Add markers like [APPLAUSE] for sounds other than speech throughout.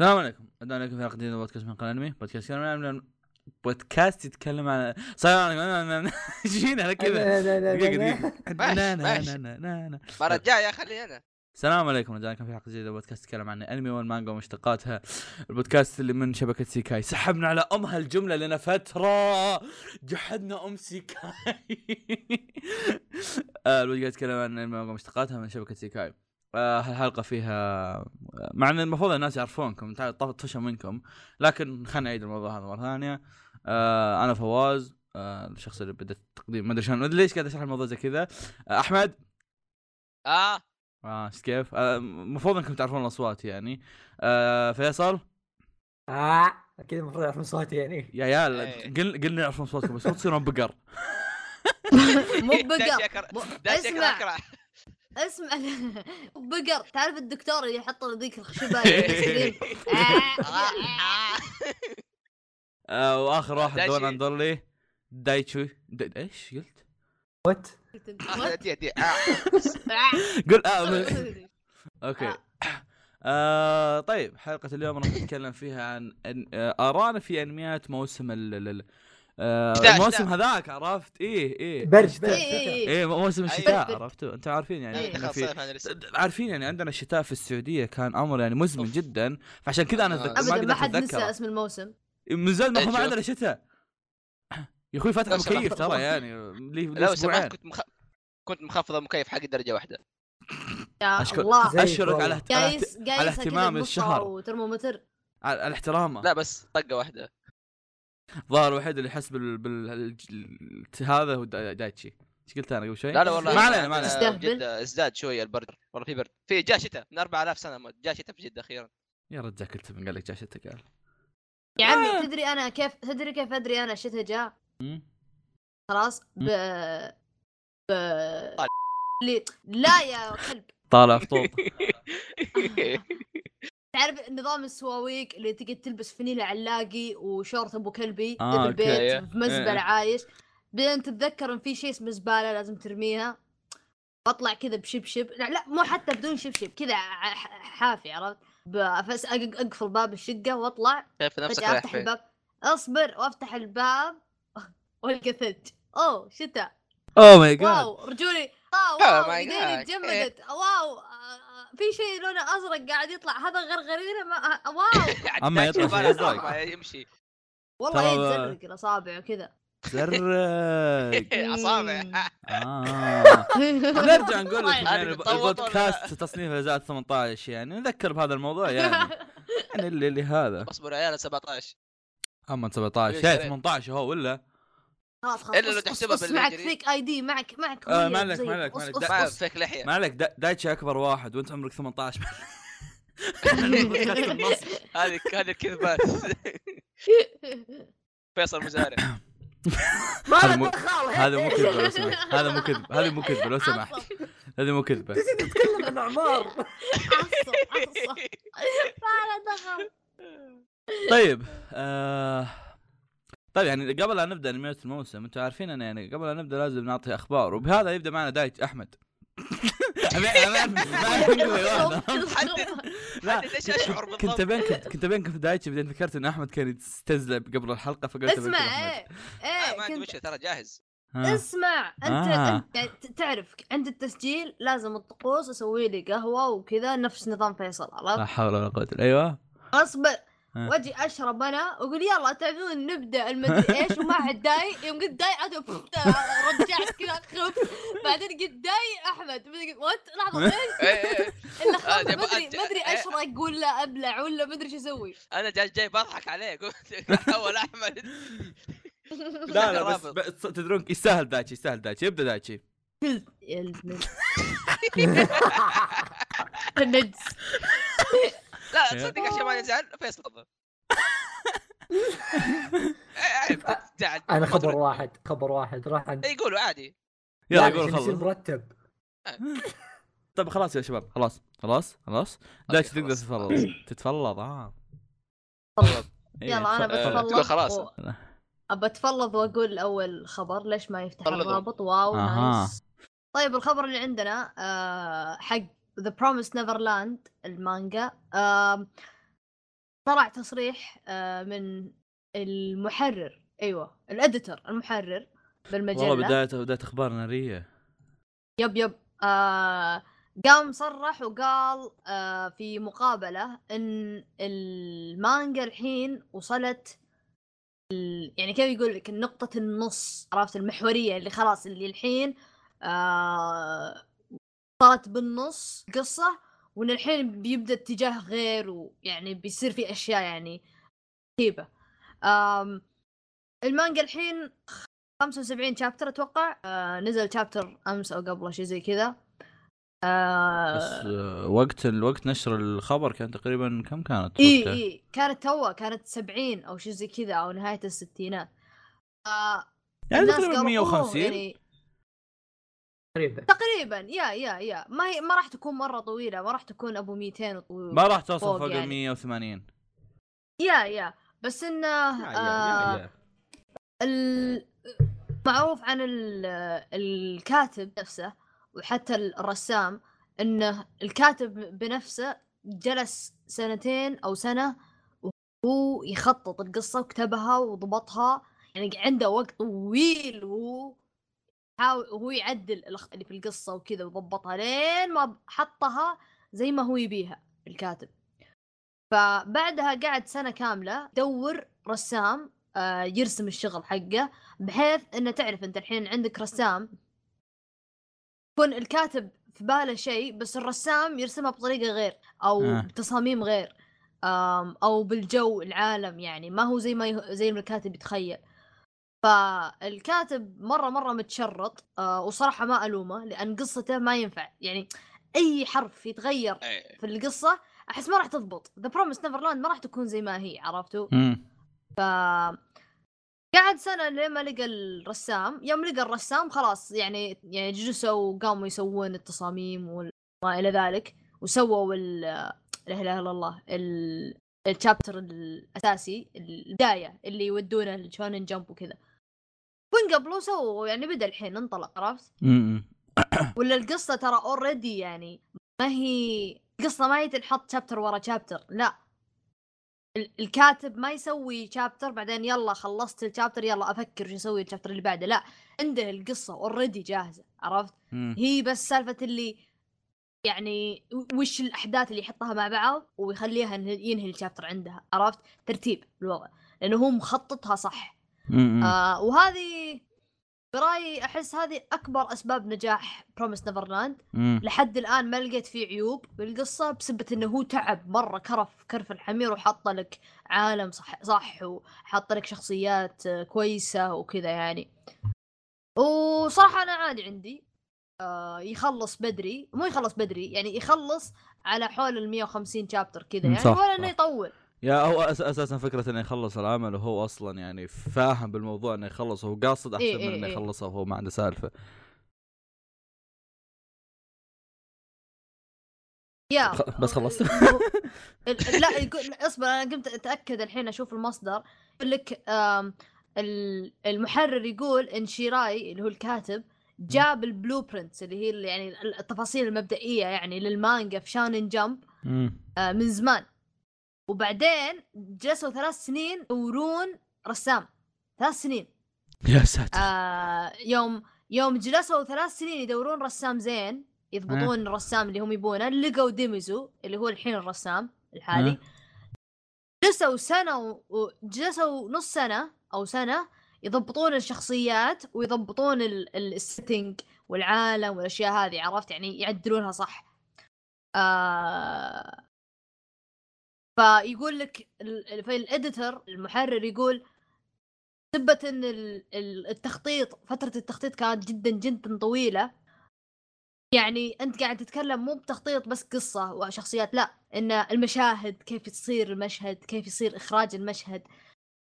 السلام عليكم. أهلا عليكم في حلقة جديدة من بودكاست من قناة أنمي. بودكاست يتكلم عن بودكاست يتكلم عن السلام عليكم. إيش فينا [LAUGHS] كذا. دقيقة دقيقة. [LAUGHS] ماشي. نا- نا- نا. المره الجايه خليني أنا السلام عليكم. رجعنا لكم في حلقة جديدة. من بودكاست يتكلم عن الانمي والمانجا ومشتقاتها. البودكاست اللي من شبكة سيكاي. سحبنا على أم هالجملة لنا فترة. جحدنا أم سيكاي. [LAUGHS] آه، البودكاست يتكلم عن الانمي والمانجا ومشتقاتها من شبكة سيكاي. آه، هالحلقه فيها مع إن المفروض الناس يعرفونكم طفشوا منكم لكن خلينا نعيد الموضوع هذا مرة ثانية. آه، أنا فواز آه، الشخص اللي بدأ التقديم ما أدري شلون ليش قاعد أشرح الموضوع زي كذا؟ آه، أحمد. آه. آه كيف؟ آه، المفروض إنكم تعرفون الأصوات يعني. آه فيصل. آه أكيد المفروض يعرفون صوتي يعني. يا عيال إيه. قل قلنا يعرفون صوتكم بس [LAUGHS] مو تصيرون بقر. مو داش بقر اسمع. اسمع [LAUGHS] بقر تعرف الدكتور اللي يحط له ذيك الخشبة [LAUGHS] يسلم؟ آه. آه وآخر واحد. دون اندورلي دايتشو دا- إيش قلت؟ وات آه، آه. قل آه [LAUGHS] أوكي آه. آه طيب حلقة اليوم راح نتكلم فيها عن آه، آرانا في أنميات موسم آه الموسم. هذاك عرفت إيه إيه برد. برد إيه، إيه. إيه موسم أيوة. الشتاء. عرفتوا أنتم عارفين يعني إيه، دخل في عارفين يعني عندنا الشتاء في السعودية كان أمر يعني مزمن. جدا فعشان كذا أنا آه. أتذكر- ابدا ما قدرت حد نسى. اسم الموسم من زمان ما إيه،. عندنا شتاء يا أخوي فتح. مكيف ترى يعني لي لو أسبوعين سمحت كنت مخ... كنت مخفض المكيف حقي درجة واحدة يا أشكر- الله أشكرك. على على اهتمام الشهر وترمومتر على الاحترام لا بس طقة واحدة الظاهر الوحيد اللي يحس بال, بال... ال- هذا هو دا- دايتشي. إيش قلت أنا قبل شوي؟ لا لا والله ما علينا ما علينا. جدة ازداد شوية البرد والله في برد. في جاء شتاء من 4000 سنة جاء شتاء في جدة أخيرا. يا رجال كنت من قال لك جاشتك قال. يا عمي تدري أنا كيف تدري كيف أدري أنا الشتاء جاء. خلاص ب ب اللي لا يا كلب طالع فطوط [LAUGHS] تعرف نظام السواويك اللي تقعد تلبس فنيلة علاقي وشورت أبو كلبي آه، في. البيت إيه. في مزبلة إيه. عايش. بعدين تتذكر إن في شيء اسمه زبالة لازم ترميها. واطلع كذا بشبشب. لا, لا مو حتى بدون شبشب كذا حافي عرفت؟ بس أقفل باب الشقة وأطلع. شايف نفسك رايح أفتح الباب. أصبر وأفتح الباب. [LAUGHS] وألقى ثلج. أوه شتاء. اوه ماي جاد واو رجولي. واو Oh واو my ايديني God. تجمدت واو آه، آه، في شيء لونه أزرق قاعد يطلع هذا غرغرينة ما واو! [LAUGHS] أما يطلع شيء. ما يمشي. والله يتزرق الاصابع وكذا زرق. [LAUGHS] اصابع [LAUGHS] آه. نرجع نقول لك طيب. يعني البودكاست تصنيفه زاد 18 يعني نذكر بهذا الموضوع يعني. يعني اللي, اللي هذا اصبر يا عيال 17 أما 17 ليش شايف عليك؟ 18 هو ولا؟ خلاص خلاص إلا لو تحسبها أص- معك. فيك اي دي معك معك آه، هوية ما عليك، زي- ما عليك، أص- ما عليك. أص- ما أص. فيك لحية. ما عليك دا- دايتشي أكبر واحد وأنت عمرك 18 البودكاست النصب. هذه هذه الكذبات. [LAUGHS] فيصل مزارع. ما هذا له دخل هذا مو كذبة لو سمحت. هذا مو كذبة هذه مو كذبة لو سمحت. هذه مو كذبة. تجي نتكلم عن أعمار. عصب عصب [LAUGHS] ما له دخل طيب آه... طيب يعني قبل لا نبدا انميات الموسم أنتم عارفين ان يعني قبل لا نبدا لازم نعطي أخبار وبهذا يبدا معنا دايت احمد. لا كنت بين كنت, كنت بين في دايتشي بعدين ذكرت ان احمد كان يستزلب قبل الحلقة فقلت اسمع. إيه آه، إيه ما عندي مشكله ترى جاهز. اسمع انت آه. تعرف عند التسجيل لازم الطقوس أسوي لي قهوه وكذا نفس نظام فيصل لا عرفت؟ حول ولا قوه أيوه اصبر آه. واجي اشرب أنا واقول يلا تعرفون نبدأ المدري إيش؟ وما حد داي يوم قلت داي عاد رجعت كذا خف بعدين قلت داي أحمد. وات لحظة [LAUGHS] إيش؟ إيه، إيه. الا آه، خف جاب- مدري مدري إيه. اشرق ولا أبلع ولا مدري شو أسوي. أنا جاي جاي بضحك عليه قلت [LAUGHS] أول أحمد. [LAUGHS] لا لا بس, تدرون يستاهل دايتشي يستاهل دايتشي يبدأ دايتشي. النجس. لا تصدق عشان ما نزعل فيصل. تفضل [LAUGHS] إيه، إيه،. أنا خبر. واحد خبر واحد. راح عند إيه، يقولوا عادي. يلا قول عشان يصير خلص مرتب. [LAUGHS] طيب خلاص يا شباب خلاص خلاص خلاص. دايتشي تقدر خلاص. تتفرج. [COUGHS] تتفلض آه. إيه، يلا أنا تقول خلاص. اتفلض وأقول أول خبر ليش ما يفتح. الرابط؟ wow. nice. طيب الخبر اللي عندنا آه حق The Promised Neverland المانجا. آه طلع تصريح آه، من المحرر. أيوه ال editor المحرر بالمجلة. والله بدايه بداية أخبار نارية. yep yep. آه قام صرح وقال آه في مقابلة إن المانجا الحين وصلت. يعني كيف يقول لك نقطة النص عرفت المحورية اللي خلاص اللي الحين آه صارت بالنص قصة وان الحين بيبدأ اتجاه غير ويعني بيصير في أشياء يعني رهيبة المانجا الحين 75 شابتر أتوقع آه نزل شابتر أمس أو قبله شيء زي كذا آه بس آه، وقت الوقت نشر الخبر كان تقريبا كم كانت؟ إي؟ إي كانت توه كانت 70 أو شيء زي كذا أو نهاية الستينات آه يعني تقريبا قالوا أوه، 150 يعني تقريبا تقريبا يا يا يا ما هي ما راح تكون مرة طويلة ما راح تكون أبو 200 وطويل ما راح توصل فوق ال يعني. 180 يا يا بس إنه يا- آه يا- يا. ال- معروف عن ال- الكاتب نفسه وحتى الرسام إنه الكاتب بنفسه جلس سنتين أو سنة وهو يخطط القصة وكتبها وضبطها يعني عنده وقت طويل وهو يحاول وهو يعدل الأخطاء اللي في القصة وكذا وضبطها لين ما حطها زي ما هو يبيها الكاتب. فبعدها قعد سنة كاملة دور رسام آه، يرسم الشغل حقه بحيث إنه تعرف أنت الحين عندك رسام. يكون الكاتب في باله شيء بس الرسام يرسمها بطريقة غير أو آه. بتصاميم غير أو بالجو العالم يعني ما هو زي ما يه... زي ما الكاتب يتخيل. فالكاتب مرة مرة متشرط آه وصراحة ما ألومه لأن قصته ما ينفع. يعني أي حرف يتغير إيه. في القصة أحس ما راح تضبط. The Promised Neverland ما راح تكون زي ما هي عرفتوا؟ امم ف قعد سنة لين ما لقى الرسام. يوم لقى الرسام خلاص يعني يعني جلسوا وقاموا يسوون التصاميم وما إلى ذلك وسووا ال لا إله إلا الله ال- ال chapter الأساسي البداية اللي يودونه ال Shonen Jump وكذا. وانقبلوا سووا يعني بدأ الحين انطلق عرفت؟ امم [COUGHS] ولا القصة ترى already يعني ما هي القصة ما هي تنحط chapter ورا chapter لا. ال- الكاتب ما يسوي chapter بعدين يلا خلصت ال chapter يلا أفكر شو أسوي ال chapter اللي بعده لا. عنده القصة already جاهزة عرفت؟ هي بس سالفة اللي يعني وش الأحداث اللي يحطها مع بعض ويخليها ينهي ال chapter عندها عرفت؟ ترتيب الوضع لأنه هو مخططها صح. امم آه وهذه برأيي أحس هذه أكبر أسباب نجاح Promised Neverland لحد الآن ما لقيت فيه عيوب. بالقصة بسبة إنه هو تعب مرة كرف كرف الحمير وحط لك عالم صح صح وحط لك شخصيات آه، كويسة وكذا يعني. وصراحة أنا عادي عندي. آه يخلص بدري مو يخلص بدري يعني يخلص على حول ال 150 chapter كذا يعني صح، ولا إنه. يطول. يا هو أساسا فكرة إنه يخلص العمل وهو أصلا يعني فاهم بالموضوع إنه يخلصه وهو قاصد أحسن إيه، من إيه، إنه إيه. يخلصه وهو ما عنده سالفة. يا بس خلصت؟ لا يقول اصبر أنا قمت أتأكد الحين أشوف المصدر. يقول لك المحرر يقول إن شيراي اللي هو الكاتب جاب ال blueprints اللي هي يعني التفاصيل المبدئية يعني للمانجا في Shonen Jump آه، من زمان. وبعدين جلسوا ثلاث سنين يدورون رسام. ثلاث سنين. يا ساتر. آه يوم يوم جلسوا ثلاث سنين يدورون رسام زين يضبطون الرسام اللي هم يبونه لقوا ديميزو اللي هو الحين الرسام الحالي. أه. جلسوا سنة و- وجلسوا نص سنة أو سنة يضبطون الشخصيات ويضبطون ال- ال- ال setting والعالم والأشياء هذه عرفت؟ يعني يعدلونها صح. آه فيقول لك ال editor المحرر يقول سبة إن ال- ال- التخطيط فترة التخطيط كانت جدا جدا طويلة. يعني أنت قاعد تتكلم مو بتخطيط بس قصة وشخصيات لا إن المشاهد كيف تصير المشهد كيف يصير إخراج المشهد.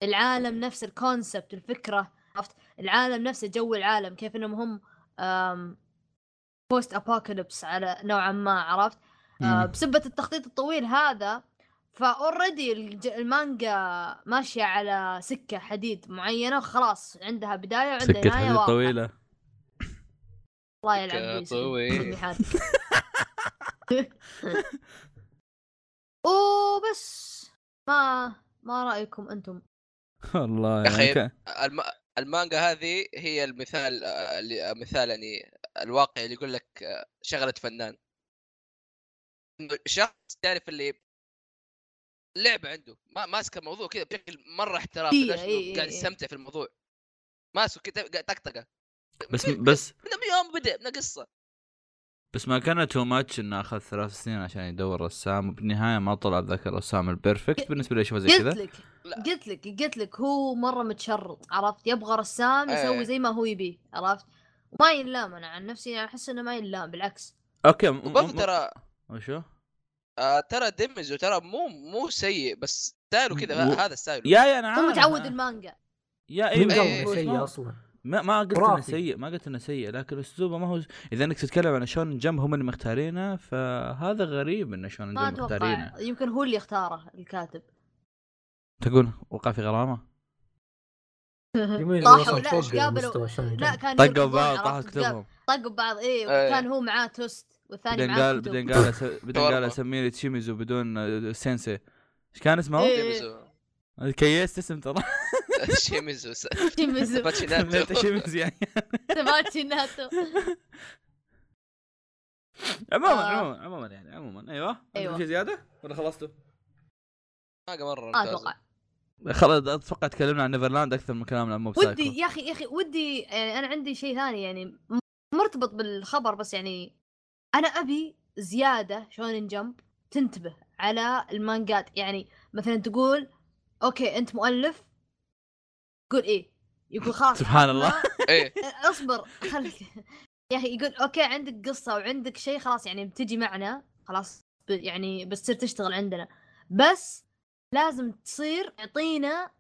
العالم نفس ال concept الفكرة عرفت؟ العالم نفسه جو العالم كيف إنهم هم بوست ابوكاليبس على نوعا ما عرفت؟ آه. بسبة التخطيط الطويل هذا فأوريدي المانجا ماشية على سكة حديد معينة وخلاص عندها بداية وعندها سكة نهاية حديد واضحة طويلة. الله يلعب سكة حالك. [LAUGHS] [LAUGHS] وبس ما ما رأيكم أنتم؟ والله يا أخي، يعني الم... المانجا هذه هي المثال اللي مثال يعني الواقع اللي يقول لك شغلة فنان. شخص تعرف اللي لعبه عنده ما ماسك الموضوع كذا بشكل مرة احترافي إيه، إيه، إنه قاعد إيه. يستمتع في الموضوع ماسك كذا قاعد طقطقة بس من- بس من يوم بدأ من قصة بس ما كان too much إنه أخذ ثلاث سنين عشان يدور رسام وبالنهاية ما طلع ذاك الرسام ال perfect بالنسبة لي اشوفه زي قلت كذا لك لا. قلت لك قلت لك هو مرة متشرط عرفت يبغى رسام يسوي إيه. زي ما هو يبيه عرفت وما ينلام أنا عن نفسي أحس إنه ما ينلام بالعكس okay م- وبرضه م- ترى وشو؟ آه ترى ديمزو ترى مو مو سيء بس style ه كذا و- هذا style ه يا يا أنا هو عارف متعود أنا- المانجا يا أيوه إيه، سيء ما- أصلا؟ ما ما قلت إنه. سيء ما قلت إنه سيء لكن اسلوبه ما هو إذا إنك تتكلم عن Shonen Jump هم اللي مختارينه فهذا غريب انه Shonen Jump مختارينه أتوقع يمكن هو اللي اختاره الكاتب تقول وقع في غرامه [LAUGHS] طاحوا لا قابلوا لا جمب. كان طقوا بعض؟ طاحت كتبهم طقوا بعض إيه إيه. وكان هو معاه توست والثاني بعدين قال. بعدين قال [LAUGHS] بعدين قال تشيميزو بدون آه، سينسي إيش كان اسمه؟ إيه. ديمزو كيست اسم ترى [LAUGHS] [LAUGHS] شيميزو شيميزو تشيميزو يعني سمعتي ناتو عموما آه. عموما عموما يعني عموما أيوه أيوة. أيوة. شيء زيادة ولا خلصتوا؟ مانجا مرة ما ممتازة أتوقع خلاص أتوقع تكلمنا عن نيفرلاند أكثر من كلامنا عن موب سايكو ودي يا أخي يا أخي ودي يعني أنا عندي شيء ثاني يعني مرتبط بالخبر بس يعني أنا أبي زيادة شونن جمب تنتبه على المانجات. يعني مثلا تقول أوكي أنت مؤلف. قول إيه؟ يقول خلاص سبحان الله. [LAUGHS] إيه. [LAUGHS] اصبر خليك. [LAUGHS] يا أخي يقول okay عندك قصة وعندك شيء خلاص يعني بتجي معنا خلاص ب- يعني بس تصير تشتغل عندنا. بس لازم تصير يعطينا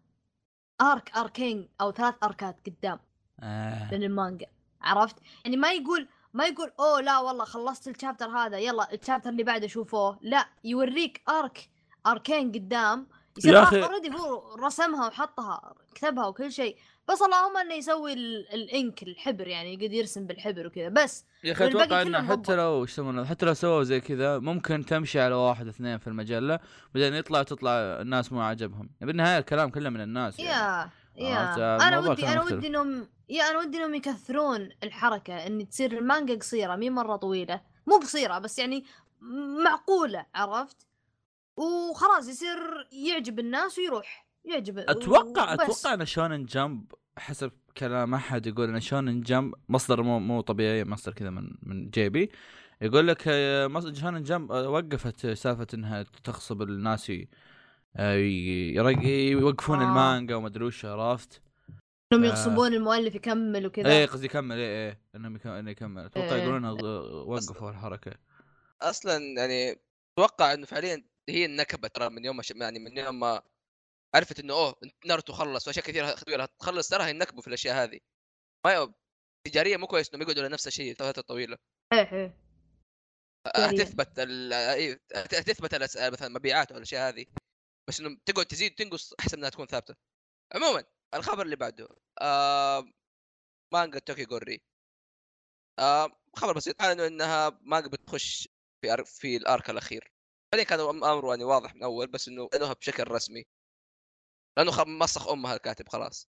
arc arcين أو ثلاث arcات قدام آه. من المانجا عرفت؟ يعني ما يقول ما يقول أوه لا والله خلصت ال chapter هذا يلا ال chapter اللي بعده شوفوه. لا يوريك arc arcين قدام. يصير already هو رسمها وحطها كتبها وكل شيء. بس اللهم إنه يسوي ال- الإنك الحبر يعني يقدر يرسم بالحبر وكذا. بس يا أخي أتوقع إنه حتى. لو إيش يسمونه حتى لو سووا زي كذا ممكن تمشي على واحد اثنين في المجلة بعدين يطلع تطلع الناس مو عاجبهم. بالنهاية الكلام كله من الناس يعني. يا. يا عرفت؟ أنا الموضوع ودي أنا. ودي انهم يا أنا ودي إنهم يكثرون الحركة إن تصير المانجا قصيرة مي مرة طويلة مو قصيرة بس يعني معقولة عرفت وخلاص يصير يعجب الناس ويروح يعجب أتوقع وبس. أتوقع إن شونن جمب حسب كلام أحد يقول إن شونن جمب مصدر مو مو طبيعي مصدر كذا من من جيبي يقول لك آه، شونن جمب آه، وقفت سالفة إنها تغصب الناس آه، يوقفون آه. المانجا وما أدري وش عرفت إنهم آه. يغصبون المؤلف يكمل وكذا إيه قصدي يكمل إيه إيه إنهم يكمل إنه يكمل أتوقع إيه. يقولون آه، وقفوا الحركة أصلا يعني أتوقع إنه فعليا هي النكبة ترى من يوم ما ش- يعني من يوم ما عرفت إنه أوه ناروتو خلص وأشياء كثيرة كبيرة تخلص ترى هينكبوا في الأشياء هذه ما تجاريا مو كويس إنهم يقعدوا على نفس الشيء فتره طويله إيه إيه تجارياً. هتثبت ال- إيه، هت- هتثبت مثلا مبيعات والاشياء هذه بس إنه تقعد تزيد تنقص أحسن إنها تكون ثابتة. عموما الخبر اللي بعده آه مانجا توكي جوري آه خبر بسيط اعلنوا إنها مانجا بتخش في أر... في الأرك الأخير. بعدين كان أمره يعني واضح من أول بس إنه انوها بشكل رسمي. لأنه خ... مسخ أمها الكاتب خلاص.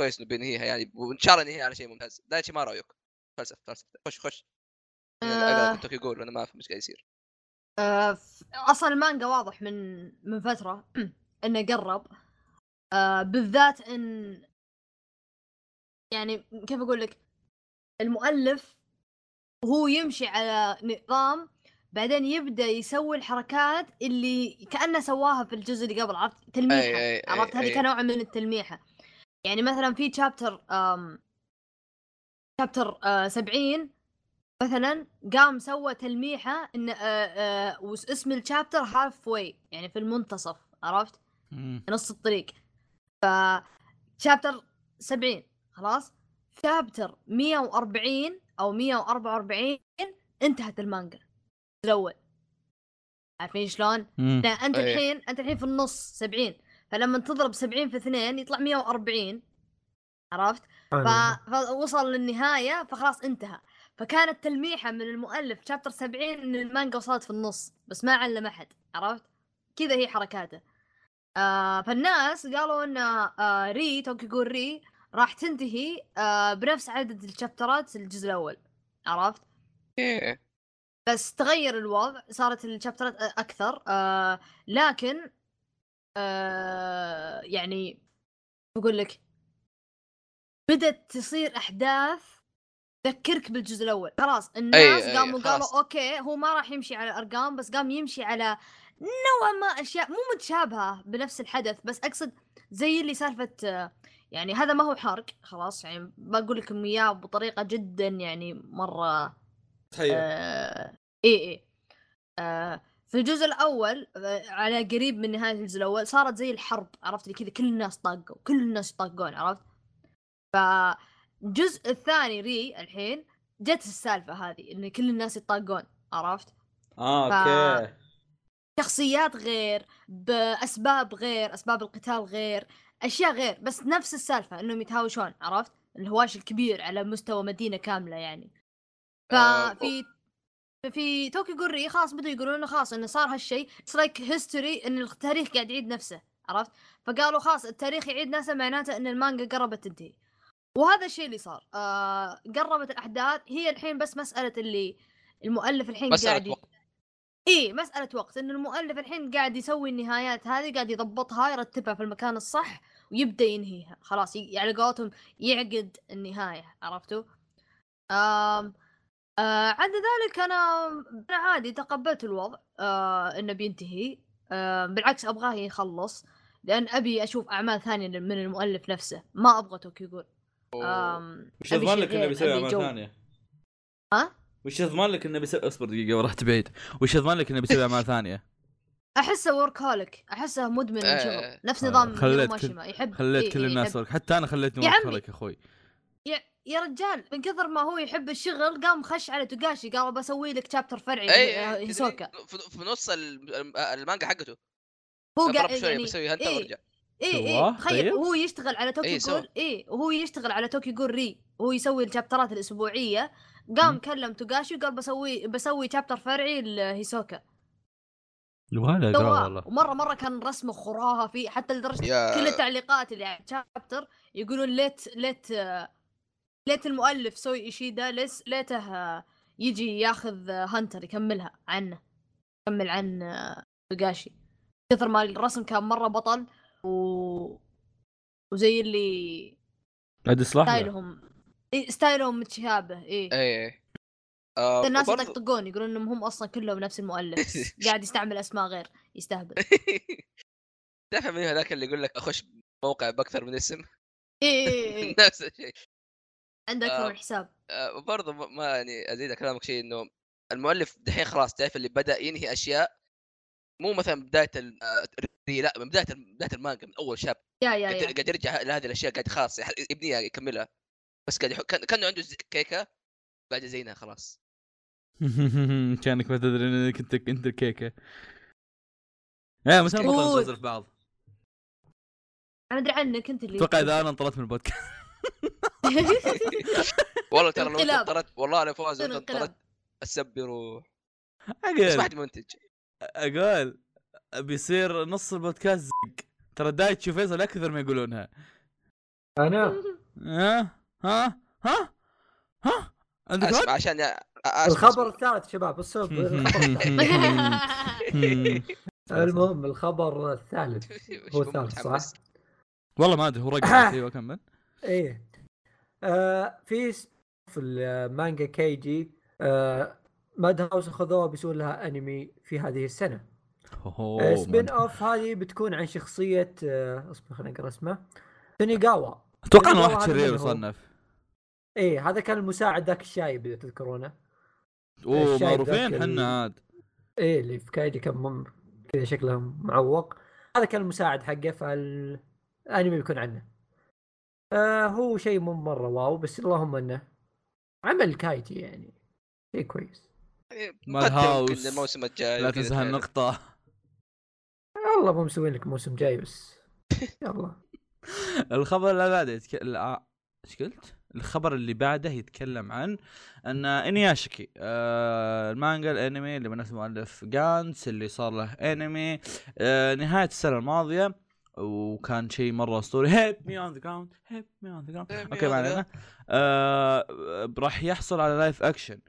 كويس إنه بينهيها يعني وإن شاء الله ينهيها على شيء ممتاز. دايتشي ما رأيك. فلسفة فلسفة. خش خش. آه. توكي جوري أنا ما أفهم إيش قاعد يصير. آه أصلا المانجا واضح من من فترة [CLEARS THROAT] إنه قرب. آه بالذات إن يعني كيف أقول لك؟ المؤلف هو يمشي على نظام بعدين يبدأ يسوي الحركات اللي كأنه سواها في الجزء اللي قبل عرفت؟ تلميحة أي- أي- أي- عرفت؟ هذه. كنوع من التلميحة. يعني مثلا في chapter chapter آه 70 مثلا قام سوى تلميحة إن آه آه وس- اسم ال chapter halfway يعني في المنتصف عرفت مم. نص الطريق ف شابتر 70 خلاص شابتر 140 أو 144 انتهت المانجا الأول عارفين شلون؟ أنت أيه. الحين أنت الحين في النص 70 فلما تضرب 70 في 2 يطلع 140 عرفت؟ ف... فوصل للنهاية فخلاص انتهى فكانت تلميحة من المؤلف شابتر 70 إن المانجا وصلت في النص بس ما علم أحد عرفت؟ كذا هي حركاته آه فالناس قالوا إن آه ري توكيو غول ري راح تنتهي آه بنفس عدد ال chapterات الجزء الأول عرفت؟ إيه. بس تغير الوضع صارت ال chapterات أكثر آه لكن آه يعني بقول لك بدت تصير أحداث تذكرك بالجزء الأول. خلاص الناس أي، قاموا خلاص. قالوا okay هو ما راح يمشي على الأرقام بس قام يمشي على نوعا ما أشياء مو متشابهة بنفس الحدث بس أقصد زي اللي سالفة يعني هذا ما هو حرق خلاص يعني بقول لكم إياه بطريقة جدا يعني مرة تحيه آه اي اي آه في الجزء الأول آه على قريب من نهاية الجزء الأول صارت زي الحرب عرفت؟ اللي كذا كل الناس طاقوا كل الناس يطاقون عرفت؟ فالجزء الثاني ري الحين جت السالفة هذه إن كل الناس يطاقون عرفت؟ آه ف- okay. شخصيات غير بأسباب غير أسباب القتال غير أشياء غير بس نفس السالفة إنهم يتهاوشون عرفت؟ الهواش الكبير على مستوى مدينة كاملة يعني. آه، ففي في توكيو غول ري خلاص بدوا يقولون إنه خلاص إنه صار هالشيء it's like history إن التاريخ قاعد يعيد نفسه عرفت؟ فقالوا خلاص التاريخ يعيد نفسه معناته إن المانجا قربت تنتهي. وهذا الشيء اللي صار. آه قربت الأحداث هي الحين بس مسألة اللي المؤلف الحين مسألة قاعد وقت. إي مسألة وقت. إن المؤلف الحين قاعد يسوي النهايات هذه قاعد يضبطها يرتبها في المكان الصح ويبدأ ينهيها. خلاص ي- على قولتهم يعقد النهاية عرفتوا؟ آم آه عدا ذلك أنا أنا عادي تقبلت الوضع آه إنه بينتهي. آه بالعكس أبغاه يخلص لأن أبي أشوف أعمال ثانية من المؤلف نفسه. ما أبغى توكيغور آم وش يضمن لك إنه بيسوي أعمال. ثانية؟ ها؟ وش يضمن لك إنه بيسوي أصبر دقيقة ورحت بعيد وش يضمن لك إنه بيسوي [LAUGHS] أعمال ثانية؟ أحسه workaholic أحسه مدمن آه، شغل نفس آه، نظام خليت كل- يحب خليت كل الناس workaholic حتى أنا خليتني workaholic يا أخوي يا, يا رجال من كثر ما هو يحب الشغل قام خش على توغاشي قال بسوي لك chapter فرعي إي هيسوكا في نص ال- الم- المانجا حقته هو قاعد يعني بسوي هنتر إيه. اي؟ اي تخيل طيب. وهو يشتغل على توكيو إيه،. غول اي وهو يشتغل على توكيو غول ري وهو يسوي ال chapterات الأسبوعية قام مم. كلم توغاشي وقال بسوي بسوي chapter فرعي لهيسوكا قال سواه والله ومرة مرة كان رسمه خرافي حتى لدرجة يا كل التعليقات اللي على ال chapter يقولون ليت ليت ليت المؤلف سوي ايشيدا ليس ليته يجي ياخذ هنتر يكملها عنه يكمل عن توغاشي كثر ما الرسم كان مرة بطل و وزي اللي عاد يصلح له. ستايلهم إيه ستايلهم متشابه إي إي آه، الناس وبرضو- يطقطقون يقولون إنهم هم أصلا كلهم نفس المؤلف [LAUGHS] قاعد يستعمل أسماء غير يستهبل [LAUGHS] تعرف من هذاك اللي يقول لك أخش موقع بأكثر من اسم إيه إيه. [LAUGHS] نفس الشيء عنده أكثر آه. من حساب آه، وبرضه ما ما يعني أزيد كلامك شيء إنه المؤلف دحين خلاص تعرف اللي بدأ ينهي أشياء مو مثلا بداية ال- آه، لا من بداية بداية المانجا من أول شاب. يا يا قاعد يا. قاعد يرجع لهذه الأشياء قاعد خلاص يبنيها يكملها. بس قاعد كان كأنه عنده كيكة قاعد يزينها خلاص. [LAUGHS] كأنك ما تدري إنك انت أنت الكيكة. أوه. بطل نزل في بعض. أنا أدري عنك أنت اللي أتوقع إذا أنا انطردت من البودكاست. [LAUGHS] والله ترى لو. انطردت والله لو انقلاب. انطردت السب يروح بس واحد منتج. أقول بيصير نص البودكاست زق. ترى دايت تشوف فيصل أكثر ما يقولونها. أنا؟ ها؟ ها؟ ها؟ ها؟ عندك اسمع؟ عشان يا- أسمع، الخبر. الثالث شباب الصوب. [LAUGHS] المهم الخبر الثالث. [LAUGHS] هو الثالث صح؟ والله ما أدري هو رقم أيوه كمل. [LAUGHS] إيه. آه في في المانجا كايجي آه ماد هاوس خذوها بيسوون لها انمي في هذه السنة. أوه، spin-off. اوف هذه بتكون عن شخصية آه اصبر خليني أقرأ اسمه. تونيغاوا أتوقع إنه واحد شرير. يصنف إيه هذا كان المساعد ذاك الشايب إذا تذكرونه. أوه معروفين حنا عاد. إيه اللي في كايجي كان مم... كذا شكله معوق. هذا كان المساعد حقه فالأنمي بيكون عنه. آه هو شيء مو مرة واو بس اللهم إنه عمل كايجي يعني. شيء كويس. مال هاوس. الموسم الجاي لا تنسى. هالنقطة. والله مو مسوين لك موسم جاي بس. [LAUGHS] يلا. الخبر اللي بعده يتكلم إيش قلت؟ الخبر اللي بعده يتكلم عن أن انوياشيكي آه المانجا الأنمي اللي من نفس مؤلف جانتز اللي صار له أنمي آه نهاية السنة الماضية. وكان شيء مرة أسطوري. هيب مي اون ذا جراوند هيب مي اون ذا جراوند okay ما علينا. آه راح يحصل على live action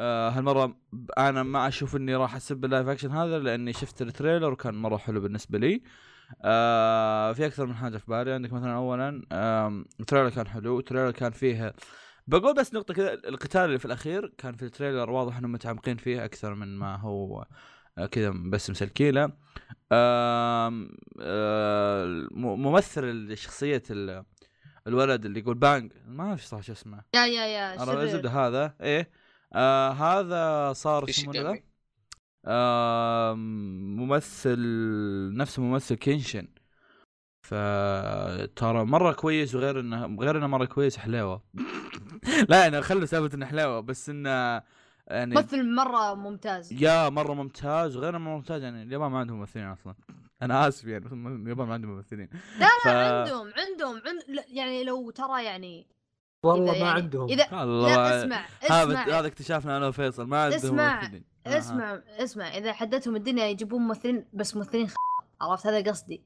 آه هالمرة أنا ما أشوف إني راح أسب ال live action هذا لأني شفت ال trailer وكان مرة حلو بالنسبة لي. آه في أكثر من حاجة في بالي. عندك مثلا اولا آم، ال trailer كان حلو. ال trailer كان فيه بقول بس نقطة كذا القتال اللي في الأخير كان في ال trailer واضح إنهم متعمقين فيه أكثر من ما هو آه، كذا بس مسلكيله آه، ممثل شخصية ال- الولد اللي يقول bang. ما أعرف صح شو اسمه. يا يا يا. الزبده هذا. إيه. آه هذا صار اسمه ذا. آه ممثل نفس ممثل كينشن. فترى مرة كويس وغير إنه غير إنه مرة كويس حلاوة. [LAUGHS] لا أنا خلوا سالفة إنه حلاوة بس إنه يعني ممثل مرة ممتاز. يا مرة ممتاز وغير إنه ممتاز يعني اليابان ما عندهم ممثلين أصلا. أنا آسف يعني اليابان ما عندهم ممثلين. لا ف... لا عندهم عندهم عند... يعني لو ترى يعني والله ما يعني عندهم. اذا لا الله اسمع هذا اسمع. هذا اكتشافنا أنا وفيصل ما عندهم اسمع، ممثلين آه، آه. اسمع اسمع. إذا حدتهم الدنيا يجيبون ممثلين بس ممثلين خ... عرفت؟ هذا قصدي.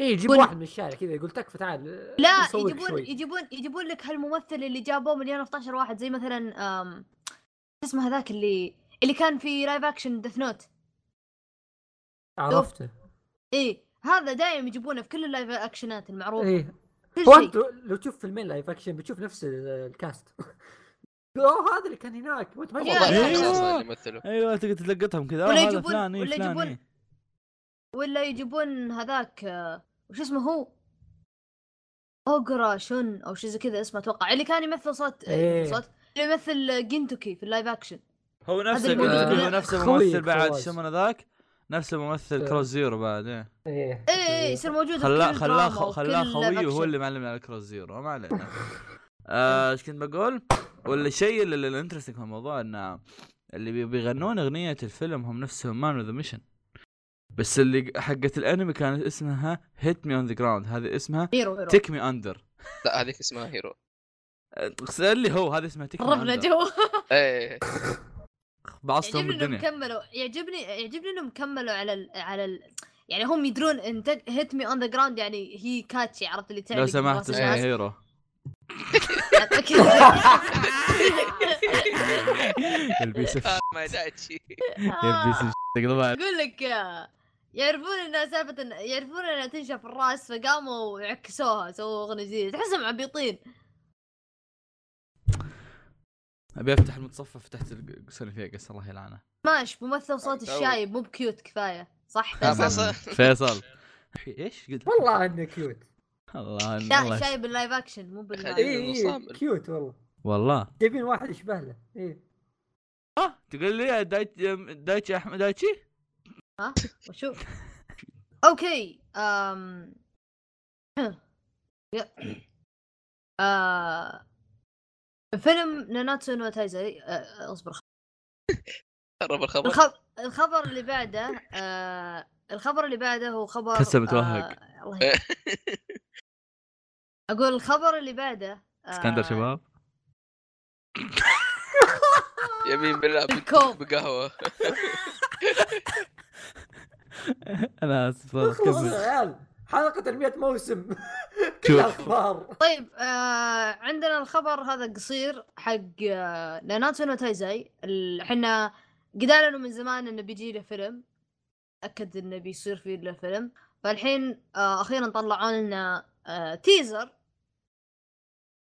اي يجيب واحد من الشارع كذا يقول تكفى تعال لا يجيبون شوي. يجيبون يجيبون لك هالممثل اللي جابوه مليون 12 واحد زي مثلا أم... شو اسمه هذاك اللي اللي كان في live action Death Note عرفته. إيه هذا دايم يجيبونه في كل ال live actionات المعروفة. إيه هو شيء. أنت لو تشوف فيلمين live action بتشوف نفس ال- ال cast [LAUGHS] أوه هذا اللي كان هناك. وانت ما أيوه تقدر تلقطهم كذا. ولا يجيبون- إيه، ولا يجيبون- إيه. ولا يجيبون هذاك آه، وش اسمه هو؟ اوجرا شون أو شيء زي كذا اسمه أتوقع. اللي كان يمثل صوت إيه. صوت. اللي يمثل جينتوكي في اللايف اكشن هو نفسه هو نفس خوي الممثل بعد. شو من ذاك نفس الممثل إيه. كروس زيرو بعد إيه. إيه. إيه إيه يصير موجود خلاه خلاه خلاه خوي وهو. اللي معلمنا على كروس زيرو ما علينا. [LAUGHS] آه، إيش كنت بقول؟ والشيء اللي ال interesting في الموضوع انه اللي بي- بيغنون أغنية الفيلم هم نفسهم Man with a Mission بس اللي حقت الأنمي كانت اسمها hit me on the ground هذه اسمها hero hero take me under لا هذيك اسمها hero [LAUGHS] اللي هو هذه اسمها take me قربنا under جو. [LAUGHS] إيه. بعصتهم يعجبني إنهم الدنيا كملوا يعجبني يعجبني إنهم كملوا على ال... على ال... يعني هم يدرون إن هيت مي اون ذا جراوند يعني هي كاتشي عرفت اللي تعلق لو سمحت اسمها. هيرو [LAUGHS] آه، ما أقول لك يعرفون انها سالفة إن- يعرفون إنها تنشف الراس فقاموا عكسوها سووا أغنية جديدة. تحسهم عبيطين. أبي أفتح المتصفح فتحت سوني فيجاس الله يلعنه. ماش ممثل صوت. الشايب مو بكيوت كفاية. صح [LAUGHS] فيصل؟ فيصل. إيش؟ قلت والله إنه كيوت. الله لا شايب باللايف أكشن مو إيه. باللايف. اي اي المصامل. كيوت والله. والله. جايبين واحد يشبه له إيه. آه تقول لي دايتشي دايتشي احمد دايتشي؟ ها؟ وشو؟ [LAUGHS] أوكي [CLEARS THROAT] آه... فيلم Nanatsu no Taizai آه، اصبر قرب [LAUGHS] الخبر الخبر الخبر اللي بعده آه... الخبر اللي بعده هو خبر تحسه متوهق. آه... الله أقول الخبر اللي بعده آه... اسكندر شباب. يمين بالله. [LAUGHS] بقهوة. [LAUGHS] أنا آسف خلص يا كمل. عيال حلقة ال 100 موسم. [LAUGHS] كلها أخبار طيب آه عندنا الخبر هذا قصير حق آه Nanatsu no Taizai إحنا قد اعلنوا من زمان إنه بيجي له فيلم. أكد إنه بيصير فيه له فيلم. فالحين آه أخيرا طلعوا لنا آه teaser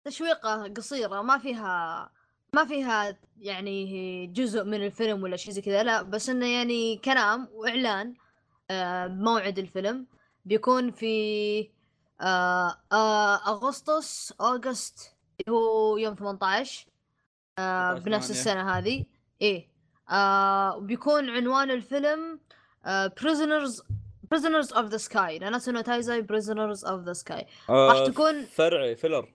تشويقة قصيرة ما فيها ما فيها يعني جزء من الفيلم ولا شيء زي كذا لا بس إنه يعني كلام وإعلان آه بموعد الفيلم. بيكون في آه آه أغسطس August اللي هو يوم 18 آه 18 بنفس. السنة هذه. إيه. آه وبيكون عنوان الفيلم آه prisoners prisoners of the sky. Nanatsu no Taizai prisoners of the sky. راح تكون- فرعي filler.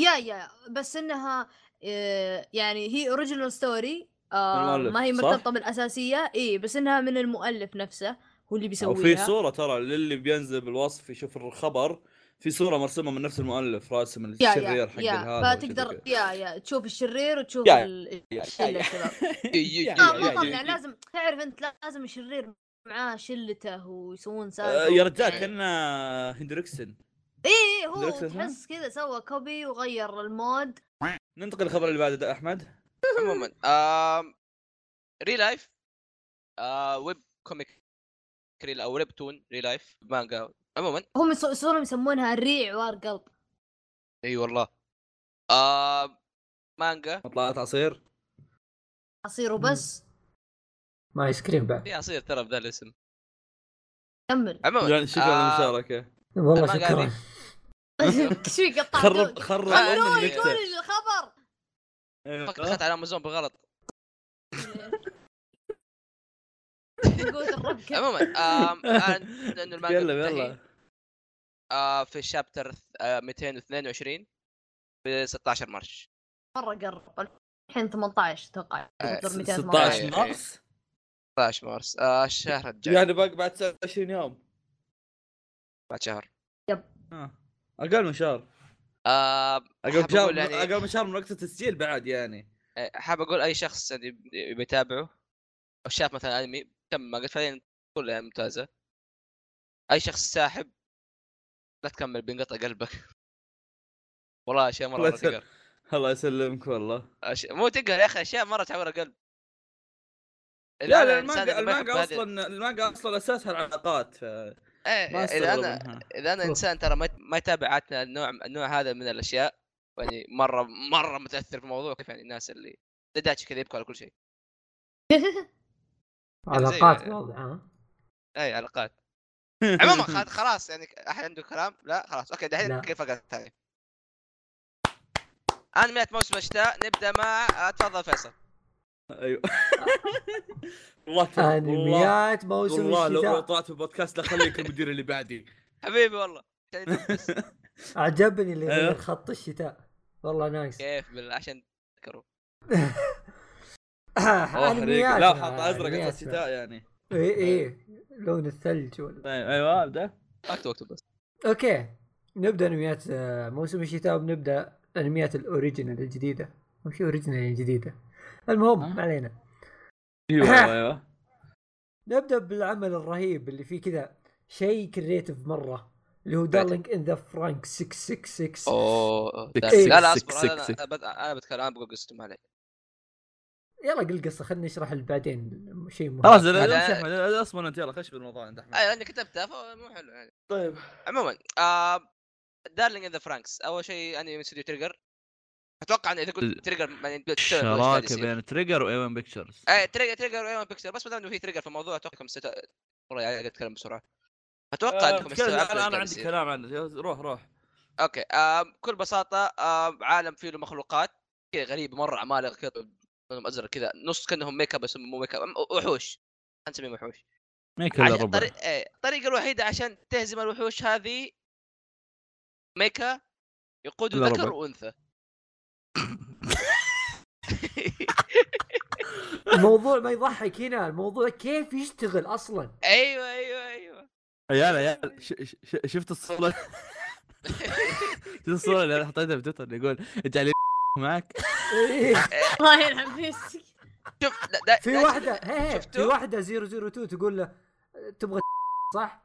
yeah yeah بس إنها آه يعني هي original story آه ما هي؟ مرتبطة بالأساسية. اي بس إنها من المؤلف نفسه. هو اللي بيسويها. وفي صورة ترى للي بينزل بالوصف يشوف الخبر في صورة مرسومة من نفس المؤلف راسم الشرير حق يا هذا فتقدر yeah yeah تشوف الشرير وتشوف الشلة ما لازم تعرف أنت لازم الشرير معاه شلته ويسوون آه، سالفة يا رجال إيه. كنا هندريكسن. إيه هو هندريكسن اسمه؟ تحس كذا سوى copy وغير ال mode. ننتقل للخبر اللي بعده ده أحمد. عموما ري لايف ويب كوميك ريل أو ويب تون ري لايف مانجا عموما. هم يصورون يسمونها الريع وار قلب. إي والله. آه، مانجا طلعت عصير. اصير وبس. ما ايس كريم بعد. في عصير ترى بذا الاسم. كمل. عموما يعني شكرا آه، للمشاركة. والله شكرا. إيش [LAUGHS] في قطعت؟ خرب خرب قولي الخبر. أيوة. فقط دخلت على امازون بالغلط [LAUGHS] عموما [LAUGHS] لأنه المانجا منتهي، يلا. آه، في الشابتر آه، 222 ب 16 مارش مرة قرب الحين 18 أتوقع آه، شابتر 218. 16 إيه. مارس؟ 16 مارس. آه، الشهر الجاي. يعني باقي بعد 29 يوم. بعد شهر. آه. أقل من شهر. آه، أقل من شهر يعني أقل من شهر من وقت التسجيل بعد يعني. آه، حاب أقول أي شخص يعني يبي يتابعه أو شاف مثلا أنمي تم ما قلت فعليا كلها ممتازة. أي شخص ساحب لا تكمل بينقطع قلبك. [LAUGHS] والله أشياء مرة. تقهر. الله يسلمك والله. أشياء... مو تقهر يا أخي أشياء مرة تعور القلب. لا لا المانجا المانجا أصلا المانجا أصلا أساسها العلاقات ف إيه ما اذا أنا منها اذا أنا. إنسان ترى ما ما يتابع النوع النوع هذا من الأشياء. يعني مره مرة متأثر في الموضوع كيف يعني الناس اللي داتش كذا يبكوا على كل شيء. [LAUGHS] علاقات زي- واضحة ها؟ أي علاقات. [LAUGHS] عموما خلاص يعني احد عنده كلام؟ لا خلاص. أوكي. دحين كيف فقط ثاني؟ انميات موسم الشتاء نبدأ مع آه، تفضل فيصل. أيوه. [LAUGHS] والله انميات موسم والله لو الشتاء طلعت في البودكاست لا خليك المدير اللي بعدي. [LAUGHS] حبيبي والله. عجبني اللي أيوه. غير خط الشتاء. والله nice. كيف بالله عشان تذكروا. اوه حريق. انميات لا حاط أزرق أنميات. على الشتاء يعني. اي اي لون الثلج ولا أيوه أبدأ. أكتب أكتب بس. أوكي نبدأ أنميات آه، موسم الشتاء وبنبدأ أنميات ال original الجديدة. وش original الجديدة. المهم ها؟ ما علينا. أيوه أيوه. نبدأ بالعمل الرهيب اللي فيه كذا شيء creative مرة اللي هو Darling in the Franxx 666 أوه سكس- لا لا أصبر أنا بتكلم أنا بقول قصته ما عليك. يلا قل قصة خليني اشرح بعدين شيء مهم. خلاص اصبر انت يلا خش بالموضوع عند احمد اي لاني كتبتها فمو حلو يعني. طيب. عموما Darling in the Franxx أول شيء انمي من استوديو Trigger أتوقع إن إذا قلت Trigger يعني شراكة. بين Trigger و A-1 Pictures اي Trigger Trigger و A-1 Pictures بس ما دام إنه في Trigger في الموضوع أتوقع ست... والله يعني أتكلم بسرعة. أتوقع إنكم آه، استوعبتوا أنا أنا عندي يصير. كلام عنه. روح روح. أوكي آه بكل بساطة آه عالم فيه له مخلوقات. كذا غريبه مرة عمالقه كذا لونهم أزرق كذا نص كأنهم make up بس مو make up وحوش. نسميهم وحوش. عشان ربع طريق... إيه الطريقة الوحيدة عشان تهزم الوحوش هذه mecha يقود ذكر. وأنثى. [LAUGHS] الموضوع ما يضحك هنا الموضوع كيف يشتغل أصلا؟ أيوه أيوه أيوه. عيال عيال ش- ش- ش- شفت الصورة؟ [LAUGHS] شفت الصورة اللي حطيتها في تويتر؟ يقول اجعل معك إيه. [LAUGHS] الله يلعن فيك شوف في واحدة هي هي في؟ واحدة 002 تقول له تبغى [LAUGHS] صح؟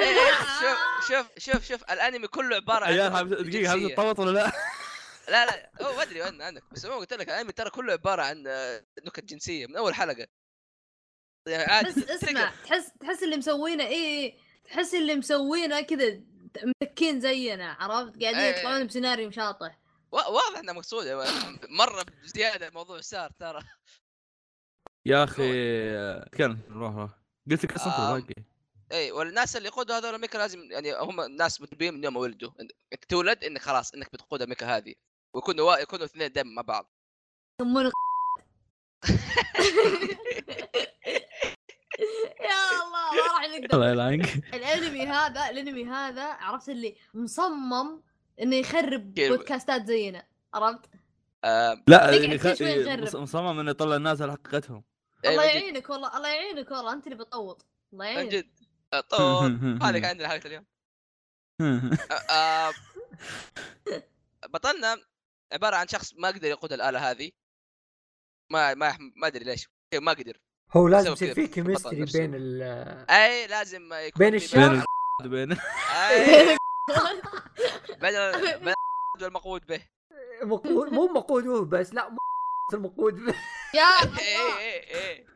إيه، [LAUGHS] شوف شوف شوف شوف الأنمي كله عبارة عن عيال حابب جنسية. تطوط ولا لا؟ لا لا هو ما أدري وين عنك بس ما قلت لك الأنمي ترى كله عبارة عن آه، نكت جنسية من أول حلقة يعني عادي بس اسمع تحس تحس اللي مسوينه إيه تحس اللي مسوينه كذا متكين زينا عرفت قاعدين إيه. يطلعون بسيناريو شاطح واضح إنه مقصود مرة بزيادة الموضوع صار ترى. يا [LAUGHS] أخي كان روح روح. قلت لك أصلا. باقي إي والناس اللي يقودوا هذول الميكا لازم يعني هم ناس متربيين من يوم ما ولدوا. إنك تولد إنك خلاص إنك بتقود الميكا هذه ويكونوا وا... يكونوا اثنين دم مع بعض. يسمونه [LAUGHS] يا الله ما راح نقدر. الله يلعنك. الأنمي هذا الأنمي هذا عرفت اللي مصمم إنه يخرب؟ بودكاستات زينا عرفت؟ آم، لا يغرب. مص- مصمم انه يطلع الناس على حقيقتهم. أي الله. يعينك والله الله يعينك والله أنت اللي بتطوط. الله يعينك. جد آه، طول هذه كان عندنا حلقة اليوم. [LAUGHS] آه، آه، بطلنا عبارة عن شخص ما قدر يقود الآلة هذه. ما ما ما أدري ليش. ما قدر. هو لازم يصير في كيمستري. بين ال اي لازم يكون بين الشخص- بين [LAUGHS] [LAUGHS] ال- بين [LAUGHS] المقود به. مقود مو مقود هو بس لا مو [LAUGHS] المقود به. يا إيه إيه إيه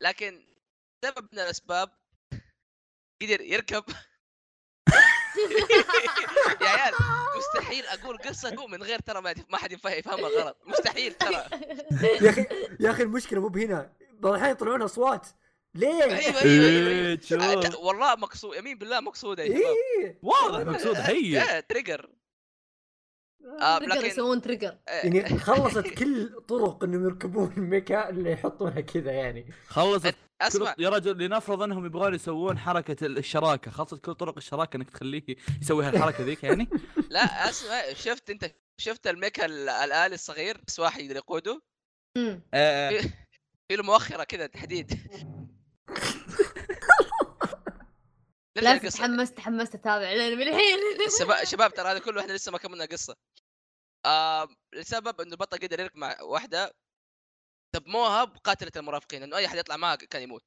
لكن سبب من الأسباب قدر يركب. يا عيال مستحيل أقول قصه من غير ترى ما حد يفهم- يفهمها غلط. مستحيل ترى. يا أخي يا أخي المشكلة مو بهنا. بعض الاحيان يطلعون أصوات. ليه؟ أيوه أيوه أيوه. إيه، شوف. أه، والله مقصود يمين بالله مقصوده يا شباب؟ إيه. واضح مقصود [LAUGHS] هي. إيه، Trigger. آه، Trigger لكن- يسوون Trigger. إيه، يعني [LAUGHS] خلصت كل طرق إنهم يركبون الميكا اللي يحطونها كذا يعني. خلصت أسمع. يا رجل لنفرض إنهم يبغون يسوون حركة الشراكة خلصت كل طرق الشراكة إنك تخليه يسوي هالحركه ذيك يعني؟ [LAUGHS] لا أسمع شفت أنت شفت الميكا ال- الآلي الصغير؟ بس واحد يقدر يقوده. آه، في له مؤخره كذا تحديد. لا. تحمست تحمست أتابع. الانمي الحين. شباب شباب ترى هذا كله إحنا لسه ما كملنا قصة. آه لسبب إنه البطل قدر يركب مع واحدة. سموها بقاتلة المرافقين إنه أي احد يطلع معها كان يموت.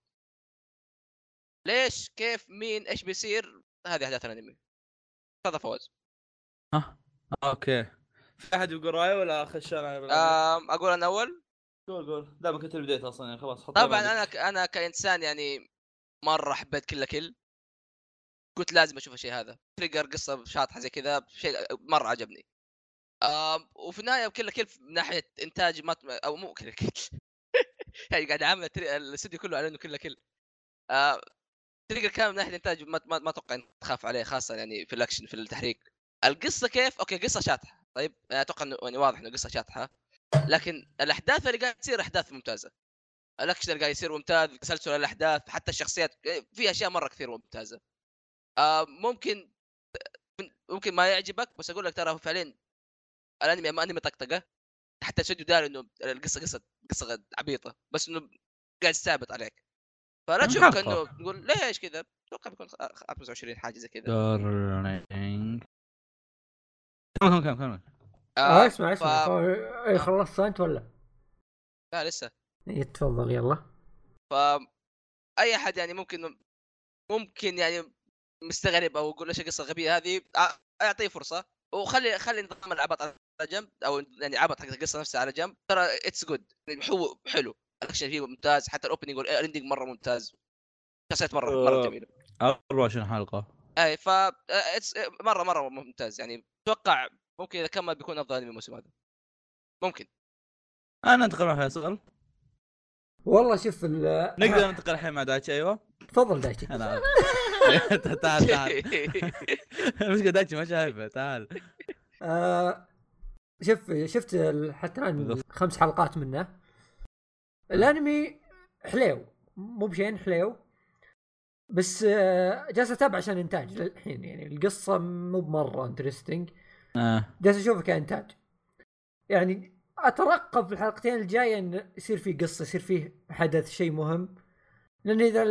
ليش؟ كيف؟ مين؟ إيش بيصير؟ هذه أحداث الأنمي. تفضل فواز. أوكي. في أحد يقول رأيه ولا اخش أنا؟ آه أقول أنا أول. قول قول. لا ما كنت بديت أصلا يعني خلاص طبعا. أنا ك- أنا كإنسان يعني مرة حبيت Kill la Kill قلت لازم أشوف الشيء هذا. Trigger قصة شاطحة زي كذا شيء مرة عجبني. آه وفي النهاية Kill la Kill من ناحية إنتاج ما أو مو Kill la Kill [LAUGHS] يعني قاعد عامل التري- الاستوديو كله على انه Kill la Kill. آه Trigger كان من ناحية إنتاج ما ما, ما أتوقع تخاف عليه خاصة يعني في الأكشن في التحريك. القصة كيف؟ أوكي قصة شاطحة. طيب أتوقع إنه يعني واضح إنه قصة شاطحة. لكن الأحداث اللي قاعد تصير أحداث ممتازة. الأكشن اللي قاعد يصير ممتاز تسلسل الأحداث حتى الشخصيات في أشياء مرة كثير ممتازة. آه ممكن ممكن ما يعجبك بس أقول لك ترى فعليا الأنمي ما أنمي طقطقة. حتى الاستوديو داري إنه القصة قصه قصة عبيطة بس إنه قاعد يستعبط عليك. فلا تشوف. كانه تقول ليش كذا؟ أتوقع بيكون 25 حاجة زي كذا. كمل كمل كمل. آه اسمع ف- اسمع. ف- إيه، خلصت أنت ولا؟ لا لسه. إيه، تفضل يلا. ف أي أحد يعني ممكن ممكن يعني مستغرب أو يقول إيش القصة الغبية هذه أع- أعطيه فرصة. وخلي خلي نظام العبط على جنب أو يعني عبط حق القصة نفسها على جنب. ترى it's good هو حلو. الأكشن فيه ممتاز. حتى ال opening وال ending مرة ممتاز. شخصيات مرة مرة. جميلة. 24 حلقة. أي ف it's مرة مرة ممتاز. يعني أتوقع ممكن إذا كمل بيكون أفضل أنمي الموسم هذا. ممكن. أنا أنتقل مع فيصل والله شوف ال- نقدر ننتقل الحين مع دايتشي أيوه. تفضل دايتشي. أنا. [LAUGHS] تعال تعال. [LAUGHS] المشكلة دايتشي ما شايفه. تعال. آه شوف شفت حتى الآن. خمس حلقات منه. الأنمي حليو. مو بشين حليو. بس آه جالس أتابع عشان انتاج للحين. يعني القصة مو بمرة انترستنج آه. جالس أشوفه كانتاج يعني أترقب في الحلقتين الجاية إن يصير في قصة يصير فيه حدث شيء مهم. لأن إذا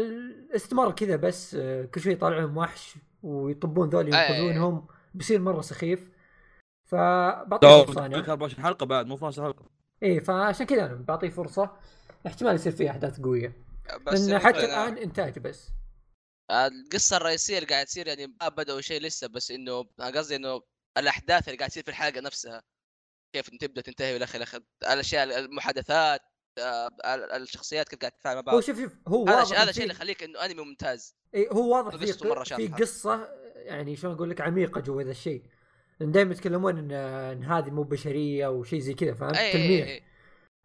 استمر كذا بس آه، كل شوي يطلع لهم وحش ويطبون ذول أي. ينقذونهم بيصير مرة سخيف. فبعطيه فرصة تو أنا 24 حلقة بعد مو 12 حلقة. إيه فعشان كذا أنا بعطيه فرصة. احتمال يصير فيه أحداث قوية. بس لأن حتى الآن إنتاج بس. القصة الرئيسية اللي قاعد تصير يعني ما بدأوا شيء لسه بس إنه أنا قصدي إنه الأحداث اللي قاعد تصير في الحلقة نفسها كيف تبدأ تنتهي إلى آخره الأشياء المحادثات آه، ال- الشخصيات كيف قاعد تتفاعل مع هو بعض شوف شوف هو هذا الشيء هذا إن الشيء اللي يخليك إنه أنمي ممتاز. إيه هو واضح في مرة في. قصة يعني شلون أقول لك عميقة جوا ذا الشيء. لأن دائما يتكلمون إن إن هذه مو بشرية وشيء زي كذا فهمت؟ إي إي تلميح إي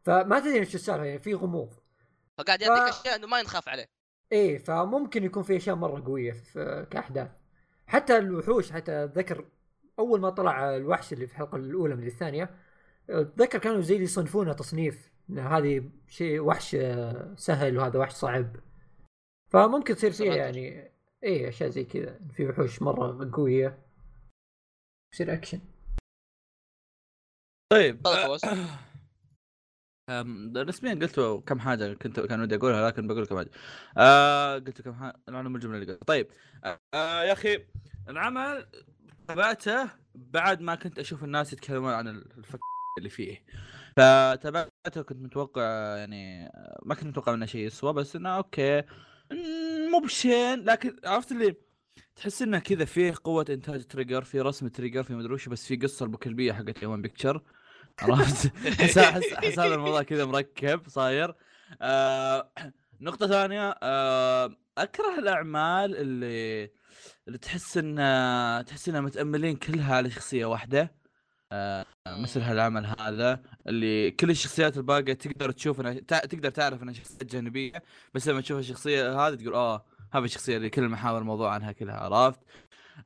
فما تدري إيش السالفة يعني في غموض. فقاعد يعطيك ف- أشياء إنه ما ينخاف عليه. إيه فممكن يكون في أشياء مرة قوية في كأحداث. حتى الوحوش حتى أتذكر أول ما طلع الوحش اللي في الحلقة الأولى من الثانية أتذكر كانوا زي اللي يصنفونه تصنيف إن هذه شيء وحش آه، سهل وهذا وحش صعب. فممكن تصير فيها سمعت. يعني إيه أشياء زي كذا في وحوش مرة قوية. يصير اكشن طيب. [COUGHS] رسميا قلت كم حاجة كنت كان ودي أقولها لكن بقول كم حاجة آه قلت كم حاجة الجمله اللي قلت طيب. آه يا أخي العمل تابعته بعد ما كنت أشوف الناس يتكلمون عن الفك اللي فيه. فتابعت كنت متوقع يعني ما كنت متوقع منه شيء يسوى بس إنه أوكي. مو بشين لكن عرفت اللي تحس إنه كذا فيه قوة إنتاج تريجر في رسم تريجر في مدري وش بس في قصة البكلبيه حقت يوم بيكتشر عرفت؟ احس احس هذا الموضوع كذا مركب صاير. آه نقطة ثانية آه أكره الأعمال اللي اللي تحس إن تحس انها متأملين كلها على شخصية واحدة. آه مثل هالعمل هذا اللي كل الشخصيات الباقية تقدر تشوف إنها تقدر تعرف إنها شخصيات جانبية بس لما تشوف الشخصية هذه تقول آه هذه الشخصية اللي كل محاور الموضوع عنها كلها. عرفت؟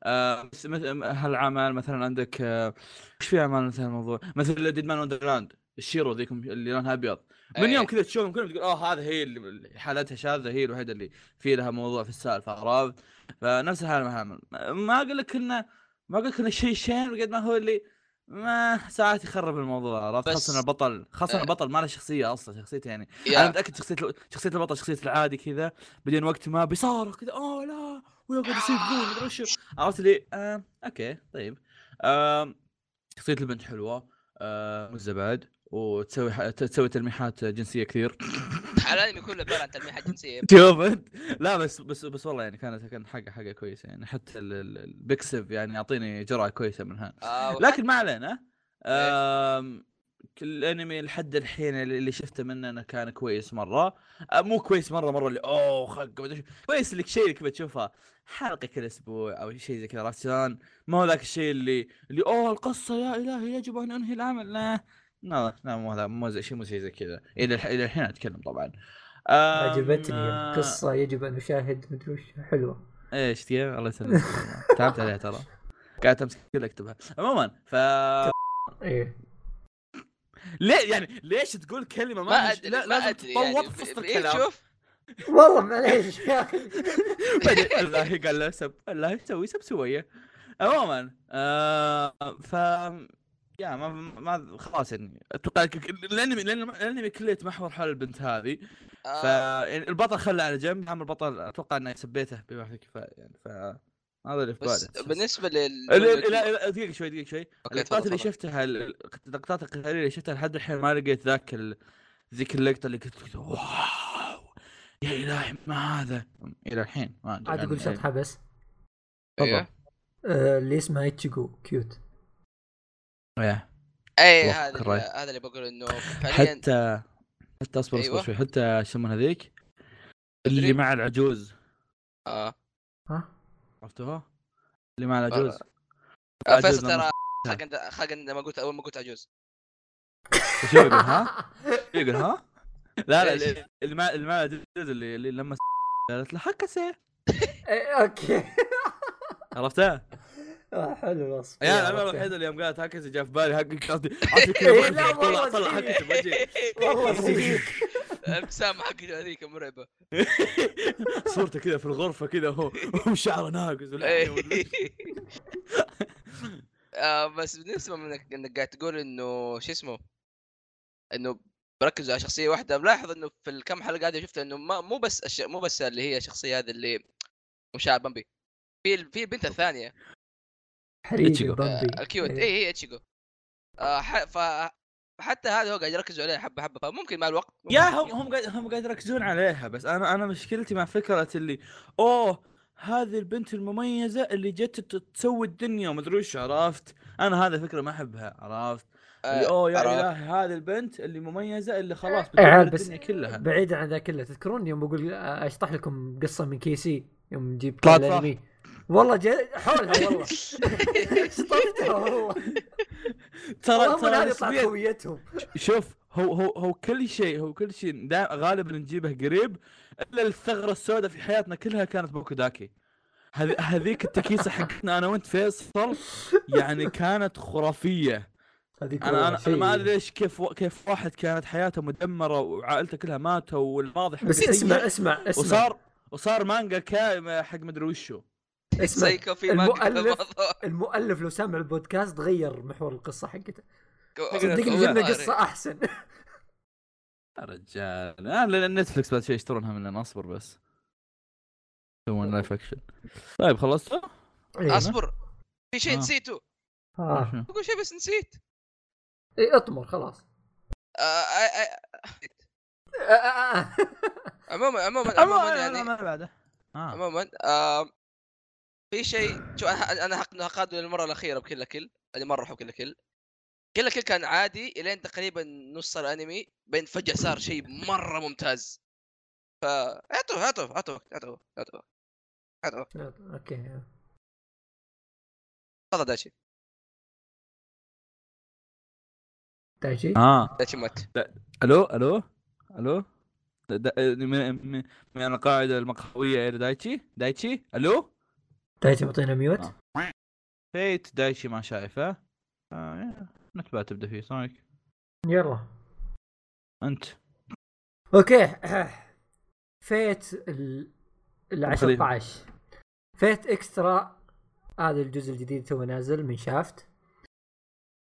آه بس هالعمل مثلا عندك آه إيش في أعمال مثل الموضوع؟ مثل Deadman Wonderland الشيرو ذيكم اللي لونها أبيض. من إيه. يوم كذا تشوفهم كلهم تقول آه هذا هي اللي حالتها شاذة هي الوحيدة اللي في لها موضوع في السالفة. عرفت؟ فنفس الحال مع ما أقول لك انه ما أقول لك إنه شيء شين قد ما هو اللي ما ساعات يخرب الموضوع عرفت؟ خاصة البطل خاصة آه. البطل ما له شخصية أصلا شخصيته يعني. أنا متأكد شخصية شخصية البطل شخصية العادي كذا بعدين وقت ما بيصارخ كذا اوه لا ويقعد يصير قول مدري وشو عرفت اللي؟ آه أوكي طيب. آه شخصية البنت حلوة آه مزبد وتسوي ح... تسوي تلميحات جنسية كثير. الانمي كله عباره عن تلميحات جنسية. [LAUGHS] شوف أنت [LAUGHS] لا بس بس بس والله يعني كانت كان حاجة حاجة كويسة يعني. حتى ال- ال- البيكسف يعني يعطيني جرعة كويسة منها آه لكن ما علينا. كل الأنمي لحد الحين اللي شفته منه إنه كان كويس مرة. آه، مو كويس مرة مرة اللي أوه خق. كويس اللي شيء كذا تشوفه حلقة كل أسبوع أو شيء زي كذا عرفت شلون؟ ما هو ذاك الشيء اللي اللي أوه القصة يا إلهي يجب أن أنهي العمل. لا. لا لا مو هذا مو زي شيء مو زي كذا. إلى الح- إلى الحين أتكلم طبعا. عجبتني القصة يجب أن نشاهد مدري وش حلوة. إيش تبغى الله يسلمك. [LAUGHS] تعبت عليها ترى. قاعد أمسك كذا أكتبها. عموما ف إيه. ليه يعني ليش تقول كلمة؟ ما, ما أدري لا ما لازم يعني في وسط الكلام. شوف. والله معليش. [LAUGHS] يا أخي الله قال له سب الله يسوي سب سوية. عموما آه ف يا ما ما خلاص يعني أتوقع الانمي لأن الانمي كله يتمحور حول البنت هذه. ف آه يعني البطل خله على جنب عم البطل أتوقع إنه سبيته بواحد كفايه يعني ف هذا اللي في بس بالي بالنسبة لل لا دقيقة شوي دقيقة شوي. اللقطات اللي. شفتها ال- اللقطات القتالية اللي شفتها لحد الحين ما لقيت ذاك ال... ذيك اللقطة اللي كنت كنت wow يا إلهي ما هذا؟ إلى الحين ما أدري عاد عنه أقول شيء. شطحة بس. أيوه. آه، اللي اسمها ايتشيجو cute إيه. اي هذا. اللي- هذا اللي بقول إنه فعليا حتى حتى أصبر أصبر أيوة. شوي حتى شو يسمونها ذيك اللي. مع العجوز آه ها عرفتوها؟ اللي مع العجوز آه، عجوز فيصل لما- ترى خلق عند- خلق عند ما قلت أول ما قلت عجوز شو يقول ها؟ شو يقول ها؟ [LAUGHS] لا لا إيش؟ اللي- اللي مع اللي مع العجوز اللي, اللي لما قالت له حكسه إيه، أوكي عرفتها؟ [LAUGHS] آه، حلو الوصف يا أنا. الوحيد اللي يوم قالت هكذا جاء في بالي حقك قصدي. [LAUGHS] عرفت كذا لا، بخ- طلع طلع. حقك بوجهي والله سيء ابتسامه حقت هذيك مرعبة. [LAUGHS] صورته كذا في الغرفة كذا هو هو شعره ناقص إيه. آه، بس بالنسبة من إنك قاعد تقول إنه شو اسمه إنه بركزوا على شخصية واحدة ملاحظ إنه في الكم حلقة هذه شفت إنه ما مو بس الش... مو بس اللي هي الشخصيه هذه اللي مشاعر بامبي. في ال- في البنت الثانية. حريقه إيتشيجو. بامبي آه، ال cute إيه. اي هي اتشيجو. آه ح... ف حتى هذا هو قاعد يركزوا عليها حبة حبة. فممكن مع الوقت ممكن يا هم هم قاعد هم قاعد يركزون عليها بس أنا أنا مشكلتي مع فكرة اللي أوه هذه البنت المميزة اللي جت ت- تسوي الدنيا ومدري وش عرفت؟ أنا هذه فكرة ما أحبها عرفت؟ اللي آه، أوه يا عرفت. إلهي هذه البنت اللي مميزة اللي خلاص إيه، بتدمر بس الدنيا كلها. بعيدا عن ذا كله تذكرون يوم بقول آه، أشطح لكم قصة من كي سي يوم جبت الأنمي؟ والله جا حولها [LAUGHS] والله. شطفتها والله. [LAUGHS] ترى ترى طلعت هويتهم شوف هو هو هو كل شيء هو كل شيء غالبا نجيبه قريب إلا الثغرة السوداء في حياتنا كلها كانت بوكوداكي. هذ هذيك التكيسه حقتنا أنا وأنت فيصل يعني كانت خرافية. أنا أنا. أنا ما أدري ليش كيف كيف واحد كانت حياته مدمرة وعائلته كلها ماتوا والماضي حقه بس اسمع اسمع اسمع. وصار وصار مانجا كا حق مدري وشو. اسمع سايكو في المؤلف. المؤلف لو سمع البودكاست غير محور القصة حقته صدقني جبنا. قصة أحسن يا رجال آه لأن Netflix بعد شوي يشترونها مننا اصبر بس يسوون live action طيب خلصتوا؟ إيه. أصبر في شيء آه. نسيته. بقول شيء بس نسيت إيه أطمر خلاص. عموما عموما عموما عموما يعني آه عموما في شيء شو أنا هقاده للمرة الأخيرة بكل كل هذه مرة احب كل كل كل كل كان عادي إلين تقريبا نص الأنمي بين فجأة صار شيء مرة ممتاز. ف اعطوه اعطوه اعطوه اعطوه اعطوه اعطوه أوكي تفضل داشي دايجي آه. داشي مات. ألو ألو ألو؟ من من- من القاعدة المقهويه دايتشي؟ دايتشي؟ ألو؟ دايجي معطينا ميوت. آه. فيت دايتشي ما شايفه آه نتبع تبدأ فيه؟ صايك يلا. أنت. أوكي. [CLEARS THROAT] فيت ال ال خلينا. 14 Fate Extra. هذا الجزء الجديد تو نازل من Shaft.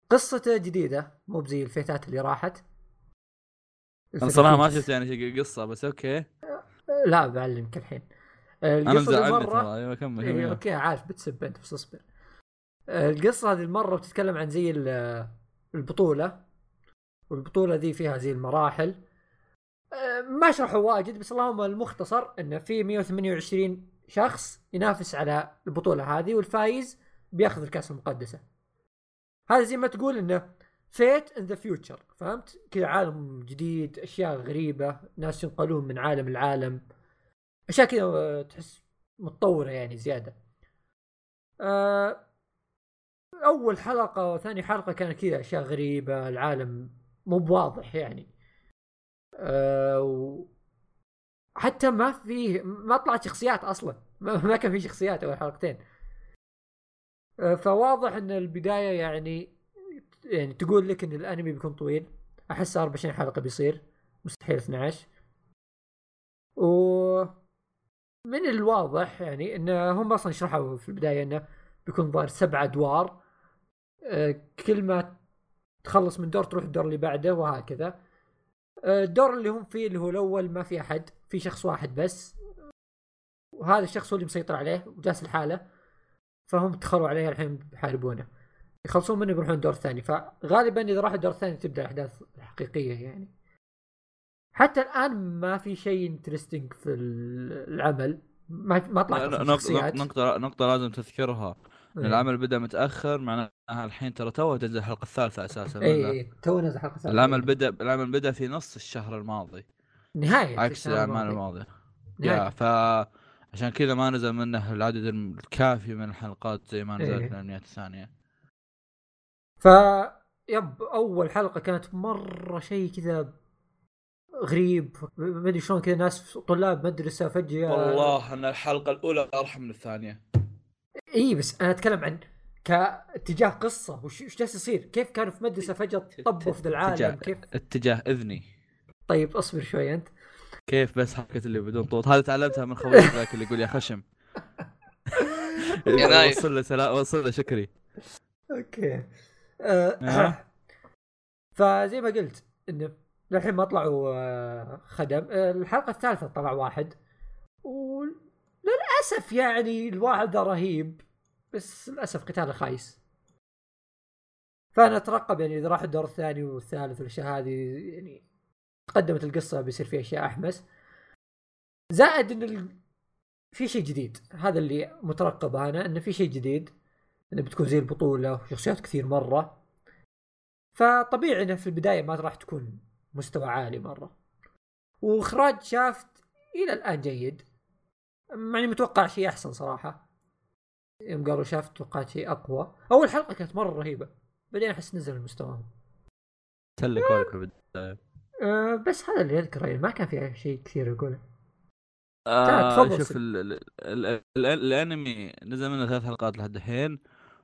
قصته جديدة مو بزي الفيتات اللي راحت. أنا صراحة ما شفت يعني قصة بس okay. [LAUGHS] لا بعلمك الحين. أنا القصة دي مزعلني ترى. أيوه كمل إيه. okay عارف بتسب انت بس اصبر آه، القصة هذه المرة بتتكلم عن زي ال- البطولة والبطولة ذي فيها زي المراحل. آه، ما شرحوا واجد بس اللهم المختصر انه في 128 شخص ينافس على البطولة هذه والفايز بياخذ الكأس المقدسة. هذا زي ما تقول إنه Fate in the future فهمت؟ كذا عالم جديد أشياء غريبة ناس ينقلون من عالم لعالم. أشياء كذا آه، تحس متطورة يعني زيادة. آه، أول حلقة وثاني حلقة كانت كذا أشياء غريبة العالم مو بواضح يعني. و... حتى ما في ما طلعت شخصيات أصلا. ما ما كان في شخصيات أول حلقتين. آه، فواضح إن البداية يعني يعني تقول لك إن الأنمي بيكون طويل. أحس 24 حلقة بيصير. مستحيل 12 و من الواضح يعني إن هم أصلا شرحوا في البداية إنه بيكون ظاهر سبع أدوار آه، كل ما تخلص من دور تروح الدور اللي بعده وهكذا. آه، الدور اللي هم فيه اللي هو الأول ما في أحد في شخص واحد بس. وهذا الشخص هو اللي مسيطر عليه وجالس لحاله فهم دخلوا عليه الحين بيحاربونه يخلصون منه بيروحون الدور الثاني فغالبا إذا راح الدور الثاني تبدأ الأحداث الحقيقية يعني. حتى الآن ما في شيء انترستنج في العمل ما ما في نقطة نقطة نقطة لازم تذكرها إن إيه. العمل بدأ متأخر معناها الحين ترى تو تنزل الحلقة الثالثة أساسا اي؟ اي تو نزل حلقه ثالثة. العمل بدأ العمل بدأ في نص الشهر الماضي نهاية عكس الماضي. الماضية نهاية. يا ف عشان كذا ما نزل منه العدد الكافي من الحلقات زي ما نزلت إيه. من الأنميات الثانية ف yep أول حلقة كانت مرة شيء كذا غريب ما أدري شلون كذا ناس طلاب مدرسة فجأة والله أن الحلقة الأولى أرحم من الثانية إي بس أنا أتكلم عن كاتجاه قصة وش وش جالس يصير؟ كيف كانوا في مدرسة فجأة طبوا في العالم اتجاه. كيف؟ اتجاه إذني طيب اصبر شوي أنت كيف بس حركة اللي بدون طوط هذه تعلمتها من خوي ذاك اللي يقول يا خشم. وصل له سلام وصل له شكري أوكي آه أه. [CLEARS THROAT] فزي ما قلت إنه للحين ما طلعوا آه، خدم. آه، الحلقة الثالثة طلع واحد. وللأسف يعني الواحد ذا رهيب بس للأسف قتاله خايس. فأنا أترقب يعني إذا راح الدور الثاني والثالث والأشياء هذه يعني تقدمت القصة بيصير في أشياء أحمس. زائد إن ال... في شيء جديد. هذا اللي مترقبه أنا انه في شيء جديد. انه بتكون زي البطولة وشخصيات كثير مرة. فطبيعي انه في البداية ما راح تكون مستوى عالي مرة. وإخراج شافت إلى الآن جيد. معني متوقع شيء أحسن صراحة. يوم قالوا شافت توقعت شيء أقوى. أول حلقة كانت مرة رهيبة. بعدين أحس نزل مستواهم. في البداية. أه بس هذا اللي أذكره يعني ما كان في شيء كثير اقوله آه شوف سل. ال ال ال ال الأنمي نزل منه ثلاث حلقات لحد الحين.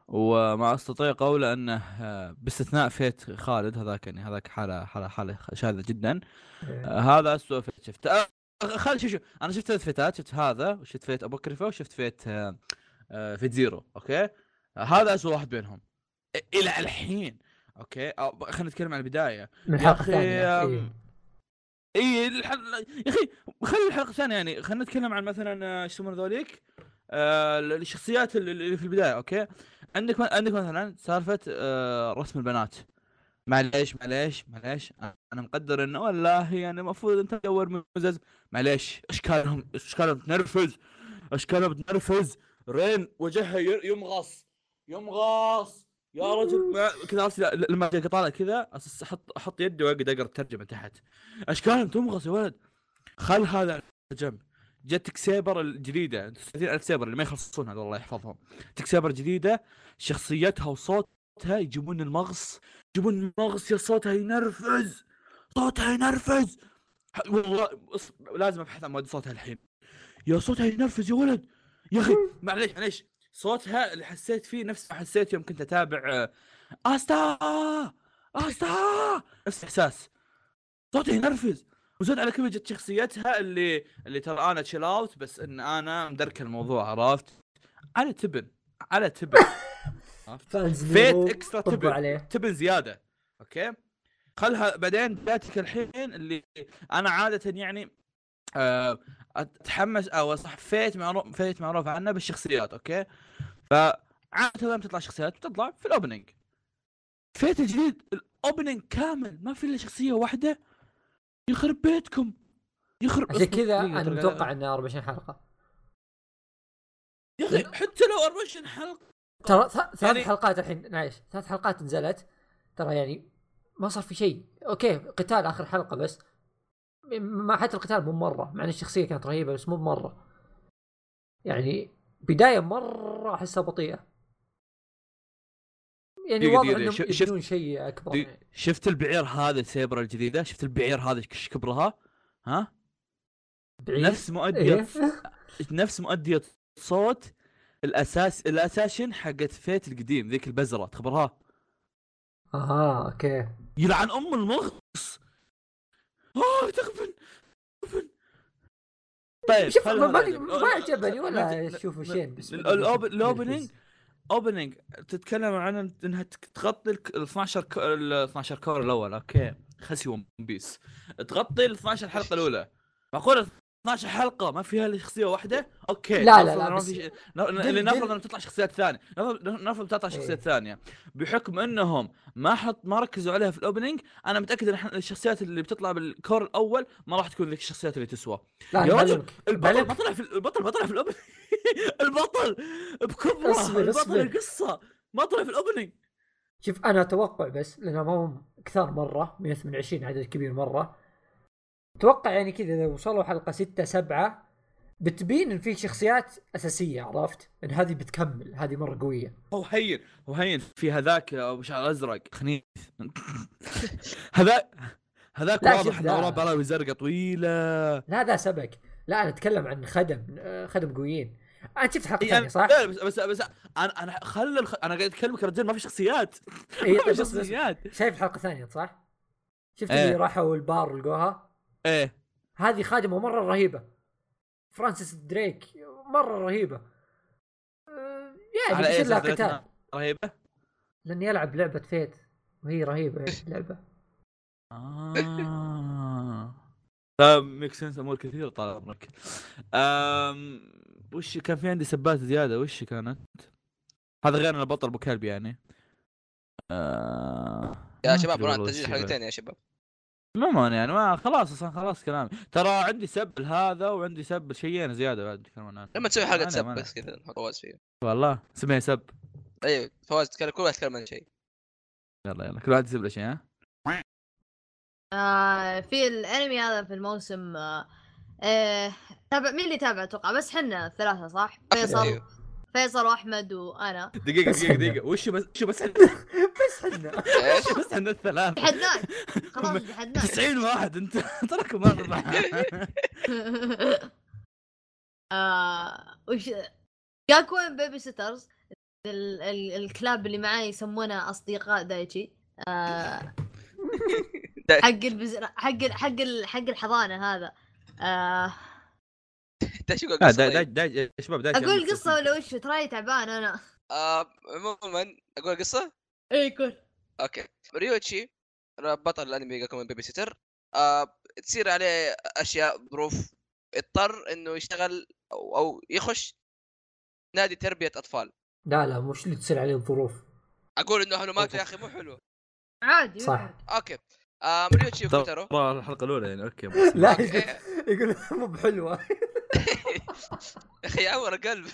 وما أستطيع قوله أنه آه، باستثناء فيت خالد هذاك يعني هذاك حالة حالة حالة شاذة جدا. أه، آه هذا اسوء Fate شفته آه خالد شوف شوف. أنا شفت ثلاث فيتات شفت هذا وشفت Fate Apocrypha وشفت Fate Fate Zero. okay؟ هذا اسوء واحد بينهم. إلى الحين. okay؟ خلينا نتكلم عن البداية. من يا الحلقة آم، إيه. إي الحل... يا أخي خلي الحلقة الثانية يعني. خلينا نتكلم عن مثلا إيش يسمون ذوليك؟ آه الشخصيات اللي اللي في البداية okay؟ عندك عندك مثلا سالفة آه رسم البنات. معليش معليش معليش أنا مقدر إنه والله يعني المفروض أنت تدور مزز معليش اشكالهم اشكالهم تنرفز اشكالهم تنرفز رين وجهها يمغص يمغص. يا رجل ما كذا لما أجي طالع كذا أحط أحط يدي واقعد أقرأ الترجمة تحت. اشكالهم تمغص يا ولد. خل هذا على جنب جتك سيبر الجديدة 30000 سيبر اللي ما يخلصون هذول الله يحفظهم. تك Saber جديدة شخصيتها وصوتها يجيبون المغص يجيبون المغص يا صوتها ينرفز صوتها ينرفز. والله لازم أبحث عن مؤدية صوتها الحين. يا صوتها ينرفز يا ولد. يا أخي معليش معليش. صوتها اللي حسيت فيه نفس ما حسيت يوم كنت أتابع آه، آستا! آستا! نفس الإحساس. صوتها ينرفز. وزاد على كذا جت شخصيتها اللي اللي ترى أنا chill out بس إن أنا مدرك الموضوع عرفت؟ على تبن على تبن [LAUGHS] Fate Extra تبن عليه. تبن زيادة okay؟ خلها بعدين جاتك الحين اللي أنا عادة يعني آه، أتحمس أو صح Fate معروف Fate معروف عنه بالشخصيات okay؟ فعادة لما تطلع شخصيات؟ تطلع في ال opening Fate الجديد ال opening كامل ما في إلا شخصية واحدة يخرب بيتكم. يخرب عشان كذا أنا متوقع إنه 24 حلقة. يا أخي حتى لو 24 حلقة. ترى ثلاث يعني- حلقات الحين معليش ثلاث حلقات نزلت. ترى يعني ما صار في شيء. أوكي قتال آخر حلقة بس. ما حتى القتال مو مرة مع إن الشخصية كانت رهيبة بس مو بمرة. يعني بداية مرة أحسها بطيئة. يعني واضح إنهم يبنون شيء أكبر يعني. شفت البعير هذا السيبرا الجديده شفت البعير هذا إيش كبرها؟ ها؟ بعيد نفس مؤدية إيه؟ نفس مؤدية صوت الاساس الاساشن حقت فيت القديم ذيك البزرة تخبرها؟ أها أوكي. يلعن أم المغص! آه تغفن تغفن طيب شوف ما, عجبني ولا لا- اشوفه شين الاوبننج [LAUGHS] opening تتكلم عن إنها تغطي ال 12 ك- ال 12 cour الأول okay. خسي One Piece. تغطي ال 12 حلقة الأولى. معقول 12 حلقة ما فيها إلا شخصية واحدة؟ okay لا، لا، لا، بس في اللي نفرض دل- إنه تطلع شخصيات ثانية. نفرض نفرض تطلع شخصيات إيه. ثانية. بحكم إنهم ما حط ما ركزوا عليها في ال opening أنا متأكد إن الشخصيات اللي بتطلع بال cour الأول ما راح تكون ذيك الشخصيات اللي تسوى. لا يا رجل، البطل. ما طلع في البطل ما طلع في ال opening [LAUGHS] البطل بكبرة البطل. القصة ما طلع في ال opening. شوف أنا أتوقع بس لأنه ما هم كثار مره 128 عدد كبير مرة. أتوقع يعني كذا إذا وصلوا حلقة 6 7 بتبين إن في شخصيات أساسية عرفت؟ إن هذه بتكمل هذه مرة قوية هو هين هو هين في هذاك أبو شعر أزرق خنيث [LAUGHS] هذا هذاك لا، واضح انه. وراه بلاوي زرقاء طويلة لا ذا سبق لا أنا أتكلم عن خدم آه، خدم قويين أنا شفت حلقة ثانية صح؟ لا بس بس بس أنا أنا خل الخ... أنا قاعد اكلمك يا رجال ما في شخصيات [LAUGHS] ما في شخصيات شايف حلقة ثانية صح؟ شفت إيه. اللي راحوا البار ولقوها؟ إيه. هذه خادمة مرة رهيبة. فرانسيس دريك مرة رهيبة. يعني على بيصير لها قتال؟ رهيبة؟ لاني يلعب لعبة فيت. وهي رهيبة [LAUGHS] يعني اللعبه آه. طيب ميك سنس أمور كثير طال عمرك أم... وش كان في عندي سبات زيادة؟ وش كانت؟ هذا غير أنا بطل أبو كلب يعني. آه... يا شباب أدري بران والله تسجيل وش يبغى. حلقتين يا شباب. عموما يعني ما خلاص أصلا خلاص كلامي. ترى عندي سب لهذا وعندي سب شيئين زيادة بعد عنه لما تسوي حلقه سب أنا. بس كذا نحط فواز فيه والله. سميها سب. أيوه فواز تتكلم كل واحد يتكلم عن شيء. يلا يلا. كل واحد يسب له شيء ها؟ آه في الأنمي هذا في الموسم آه آه تابع مين اللي تابع أتوقع؟ بس حنا ثلاثة صح؟ فيصل. أيوه. فيصل وأحمد وأنا. دقيقة دقيقة حنا. دقيقة. وش بس شو بس [LAUGHS] بس حنا إيش؟ بس عندنا الثلاث تحداك [LAUGHS] خلاص تحداك 90 واحد. انت [LAUGHS] تراكم اربعه آه وش؟ Gakuen Babysitters ال- ال- الكلاب اللي معاي يسمونه أصدقاء دايتشي. آه حق البز... حق. حق. حق الحضانة هذا. آه شو قصة دا دا طيب؟ دا شباب دا أقول قصة ولا وش؟ تراي تعبان أنا. آه، عموما أقول قصة؟ اي كل okay. ريوتشي بطل الأنمي كمان babysitter. آه تصير عليه أشياء ظروف اضطر إنه يشتغل أو, أو يخش نادي تربية أطفال. لا لا مش اللي تصير عليه الظروف أقول إنه اهله ماتوا يا أخي مو حلو. عادي صح. okay. آه ريوتشي ترى وكوتارو الحلقة الأولى يعني okay. [LAUGHS] لا يقول مو بحلوة. يا أخي يعور قلب.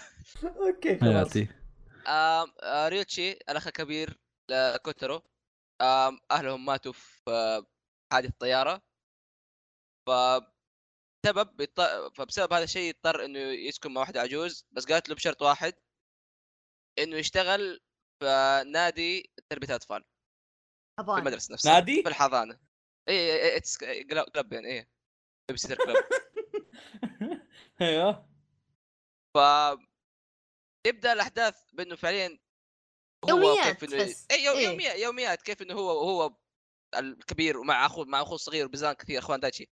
okay خلاص. آه ريوتشي الأخ الكبير لكوتارو آم، أهلهم ماتوا في آه، حادث طياره ف سبب يط... فبسبب هذا الشيء اضطر إنه يسكن مع واحدة عجوز بس قالت له بشرط واحد إنه يشتغل في نادي تربية الاطفال في. المدرسة نفسها. نادي؟ في الحضانة. اي اي it's club يعني اي babysitter club [LAUGHS] أيوه. ف يبدأ الأحداث بأنه فعليا هو يوميات كيف إنه بس. اي يو... إيه. يوميات يوميات كيف إنه هو هو الكبير ومع اخوه مع أخوه الصغير وبزان كثير أخوان دايتشي.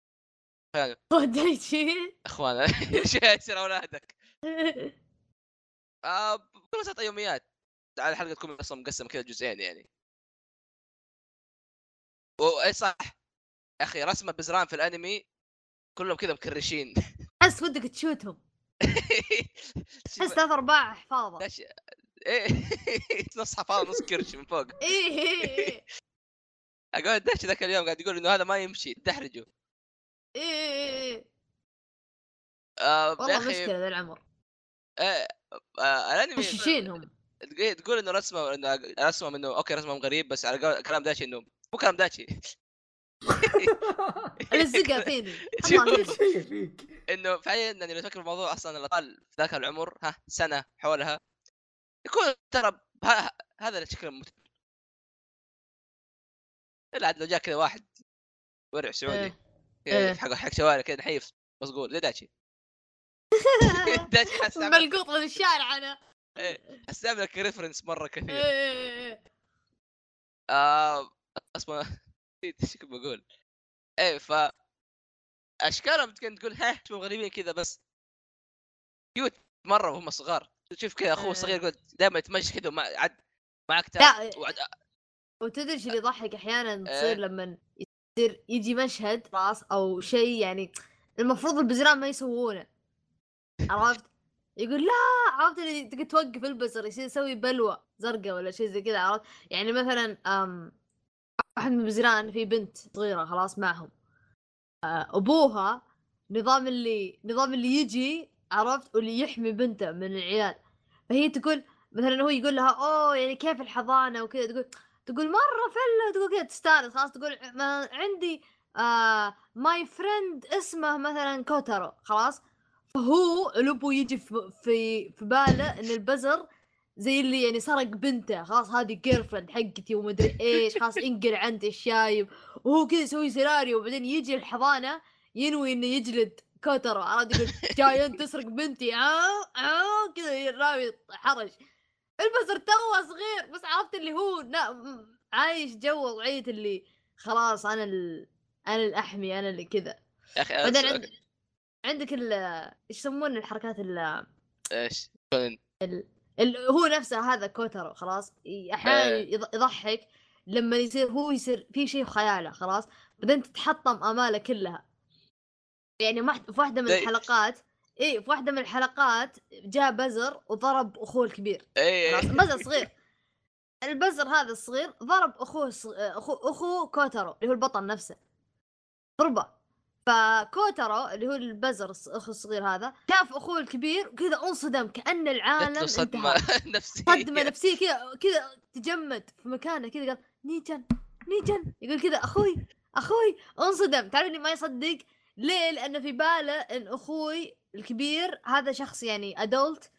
[LAUGHS] دايتشي. أخوان [LAUGHS] إيش يصير أولادك. [LAUGHS] آه بكل بساطه يوميات. على الحلقة تكون أصلا مقسمه كذا جزئين يعني. واي صح. يا أخي رسم البزران في الأنمي كلهم كذا مكرشين. حس ودك تشوتهم. [LAUGHS] حس ثلاث أرباع حفاظة. إيه. [LAUGHS] نص حفاظ نص كرش من فوق. إيه إيه، إيه. [LAUGHS] أقول داش ذاك اليوم قاعد يقول إنه هذا ما يمشي تحرجه. إيه إيه،. آه والله مشكلة ذا العمر. آه آه الانمي مششينهم. تقول إنه رسمه إنه رسمه إنه أوكي رسمهم غريب بس على كلام داشي إنه مو كلام داشي. الزقه فيني. [LAUGHS] فيك. إنه فعليا يعني لو تفكر في الموضوع أصلا الاطفال في ذاك العمر ها سنة حولها يكون ترى هذا الشكل المت... إلا عاد لو جاء كذا واحد ورع سعودي إيه. كذا إيه. حق حق شوارع كذا نحيف مصقول زي داشي ملقوط من الشارع أنا. حستعمل لك ريفرنس مرة كثير. إيه، إيه، إيه. آه اسمه نسيت إيش كنت بقول إيه ف أشكالهم كنت تقول ها تشوفهم غريبين كذا بس كيوت مرة وهم صغار تشوف كذا أخوه إيه. الصغير يقول دائما يتمشى كذا ومع عد معك. تاب وعد... وتدري إيش اللي يضحك أحيانا إيه. تصير لما يصير يجي مشهد راس أو شيء يعني المفروض البزران ما يسوونه عرفت؟ يقول لا عرفت اللي تقدر توقف البزر يصير يسوي بلوى زرقاء ولا شيء زي كذا عرفت؟ يعني مثلا أم واحد من البزران في بنت صغيرة خلاص معهم. آه، أبوها نظام اللي نظام اللي يجي عرفت؟ واللي يحمي بنته من العيال. فهي تقول مثلا هو يقول لها أوه يعني كيف الحضانة؟ وكذا. تقول تقول مرة فلة. تقول كذا تستانس. خلاص تقول ما عندي آه my friend اسمه مثلا كوتارو خلاص. فهو الأبو يجي في في, في باله إن البزر زي اللي يعني سرق بنته خلاص هذه girlfriend حقتي ومدري إيش خلاص [LAUGHS] انقلع انت الشايب. وهو كذا يسوي سيناريو وبعدين يجي الحضانة ينوي إنه يجلد كوتارو عرفت؟ يقول جاي أنت تسرق بنتي. آه آه. كذا رامي حرج. البزر توه صغير بس عرفت اللي هو. م- عايش جو وضعية اللي خلاص أنا ال... أنا الأحمي أنا اللي كذا. بعدين عند... عندك ال إيش يسمون الحركات ال... إيش. ال... هو نفسه هذا كوترو خلاص. أحيانا إيه. يض- يضحك. لما يصير هو يصير في شيء في خياله خلاص. بعدين تتحطم أماله كلها. يعني في واحدة من زي- الحلقات اي في واحدة من الحلقات جاء بزر وضرب أخوه الكبير. إيه خلاص بزر صغير. البزر هذا الصغير ضرب أخوه الص- اخو أخوه كوترو اللي هو البطل نفسه. ضربه. فكوترو اللي هو البزر أخو الصغير هذا شاف أخوه الكبير وكذا انصدم كأن العالم صدمة [LAUGHS] نفسية. صدمة نفسية كذا كذا تجمد في مكانه كذا قال niichan niichan يقول كذا أخوي أخوي انصدم. تعرف اللي ما يصدق؟ ليه؟ لأنه في باله إن أخوي الكبير هذا شخص يعني adult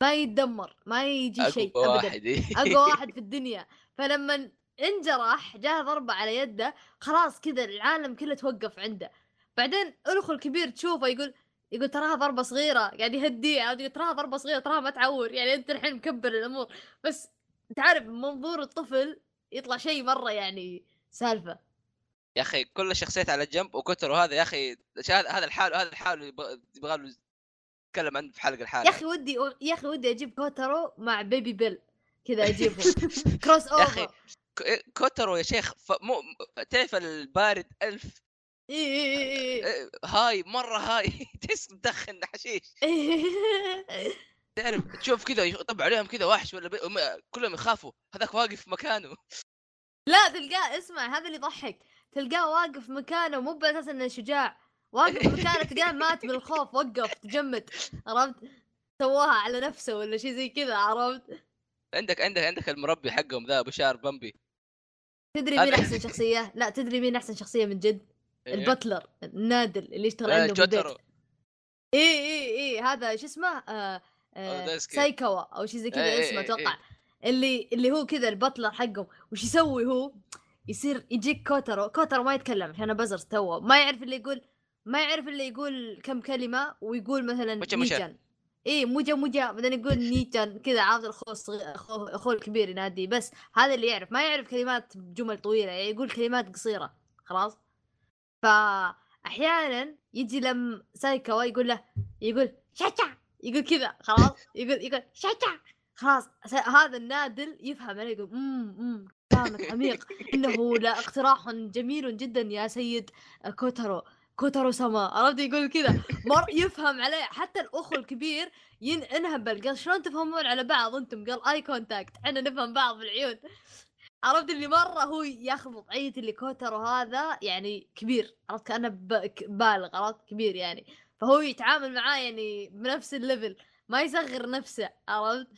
ما يتدمر ما يجي شيء اقوى ابدا. واحد. [LAUGHS] أقوى واحد في الدنيا. فلما انجرح جاه ضربة على يده خلاص كذا العالم كله توقف عنده. بعدين الاخو الكبير تشوفه يقول يقول تراها ضربة صغيرة قاعد يهديه عاد يقول تراها ضربة صغيرة تراها ما تعور يعني أنت الحين مكبر الأمور بس تعرف من منظور الطفل يطلع شيء مرة يعني سالفة يا أخي كل الشخصيات على جنب وكترو هذا يا أخي هذا الحال هذا الحال يبغى له يتكلم عنه في حلقة الحالة يا أخي ودي يا أخي ودي أجيب كوترو مع baby Beel كذا [LAUGHS] اجيبهم crossover ك- كوترو يا شيخ. مو تعرف البارد ألف. إيه، high مرة high. [LAUGHS] تحس مدخن حشيش. [LAUGHS] تعرف تشوف كذا يطب عليهم كذا وحش ولا بي... كلهم يخافوا. هذاك واقف مكانه. لا تلقاه اسمع هذا اللي يضحك. تلقاه واقف مكانه مو بأساس إنه شجاع. واقف مكانه تلقاه مات من الخوف وقف تجمد. عرفت؟ سواها على نفسه ولا شيء زي كذا عرفت؟ عندك عندك عندك المربي حقهم ذا أبو شعر بمبي تدري مين أحسن [LAUGHS] شخصية؟ لا تدري مين أحسن شخصية من جد؟ إيه. ال butler النادل اللي يشتغل آه، عنده في البيت. اي اي اي هذا شو اسمه؟ آه آه. سايكوا أو شيء زي كذا إيه، اسمه إيه، أتوقع. اللي اللي هو كذا ال butler حقهم. وش يسوي هو؟ يصير يجيك كوترو. كوترو ما يتكلم عشان بزر تو ما يعرف اللي يقول ما يعرف اللي يقول كم كلمة ويقول مثلا مجا. نيجان. إيه موجا موجا بعدين يقول [LAUGHS] نيجان كذا عارف الاخو الصغير أخوه الكبير يناديه بس هذا اللي يعرف. ما يعرف كلمات جمل طويلة. يعني يقول كلمات قصيرة. خلاص؟ فاحيانا يجي لم سايكوا يقول له يقول شاتا يقول كذا خلاص يقول يقول شاتا خلاص هذا النادل يفهم عليه يقول أمم أمم كلامك عميق. إنه لا اقتراح جميل جدا يا سيد كوترو كوترو سما. عرفت؟ يقول كذا. مر يفهم عليه. حتى الأخو الكبير ين انهبل قال شلون تفهمون على بعض؟ أنتم قال eye contact إحنا نفهم بعض بالعيون عرفت اللي مرة هو ياخذ وضعيه اللي كوترو هذا يعني كبير عرفت كأنه بالغ عرفت كبير يعني. فهو يتعامل معاه يعني بنفس ال level ما يصغر نفسه عرفت؟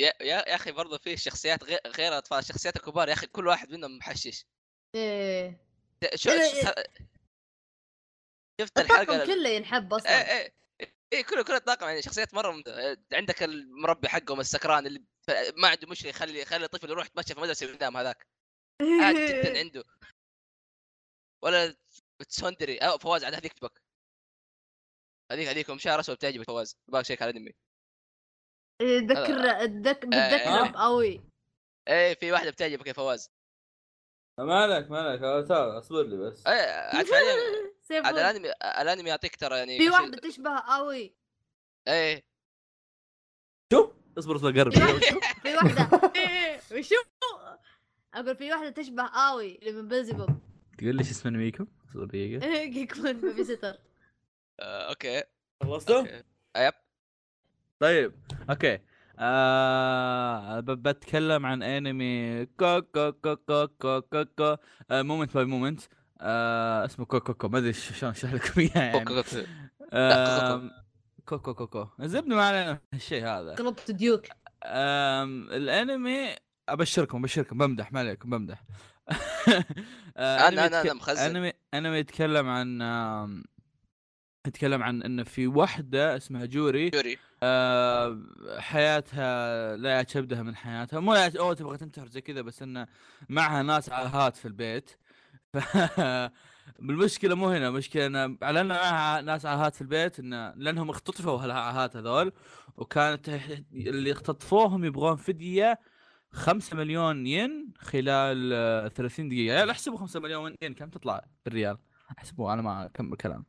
يا يا يا أخي برضه في شخصيات غير غير اطفال الشخصيات الكبار يا أخي كل واحد منهم محشش. إيه. شو إيه، شفت الحلقة كله ينحب أصلا. إيه إيه. إيه كله كله الطاقم يعني شخصيات مرة ممت... عندك المربي حقهم السكران اللي ما عنده مشكلة يخلي يخلي الطفل يروح يتمشى في المدرسة قدام هذاك. عادي [LAUGHS] جدا عنده. ولا تسوندري أو فواز عاد هذيك تبك هذيك هذيك شهر اسود بتعجبك فواز. باك شيك على الأنمي. تذكر تذك- بتذكره آه. بقوي إيه في واحدة بتعجبك يا فواز. مالك مالك؟ أصبر لي بس. إيه [LAUGHS] سيف عاد وود. الأنمي الأنمي يعطيك ترى يعني في واحدة تشبه قوي. إيه. شوف اصبر اصبر قرب. في واحدة [LAUGHS] إيه، وشو؟ أقول في واحدة تشبه قوي اللي من بلزبوب تقول لي شو اسم أنميكم؟ اصبر دقيقة. [LAUGHS] كيكون babysitter. آه، okay. خلصتوا؟ okay. yep طيب okay. آه ب- بتكلم عن أنمي كو كو كو كو كو كو. كو moment by moment اسمه كو كو ما أدري شلون اشرح لكم إياه يعني. كوكو كوكو. آم، كو كو كو كو زبده ما علينا الشيء هذا. قلبت ديوك. آم، الأنمي أبشركم أبشركم بمدح ما عليكم بمدح. [LAUGHS] آه، أنا أنمي أنا أنا مخزن. انمي أنمي يتكلم عن يتكلم عن إن في وحدة اسمها جوري. يوري آه، حياتها لا كبدها من حياتها. مو أو تبغى تنتحر زي كذا بس انه معها ناس عاهات في البيت. [LAUGHS] ف بالمشكلة مو هنا المشكلة انه على إن معها ناس عاهات في البيت انه لأنهم اختطفوا هالعاهات هذول وكانت اللي اختطفوهم يبغون فدية 5 مليون ين خلال آه، 30 دقيقة. يعني احسبوا 5 مليون ين كم تطلع بالريال؟ احسبوا أنا ما أكمل كلام.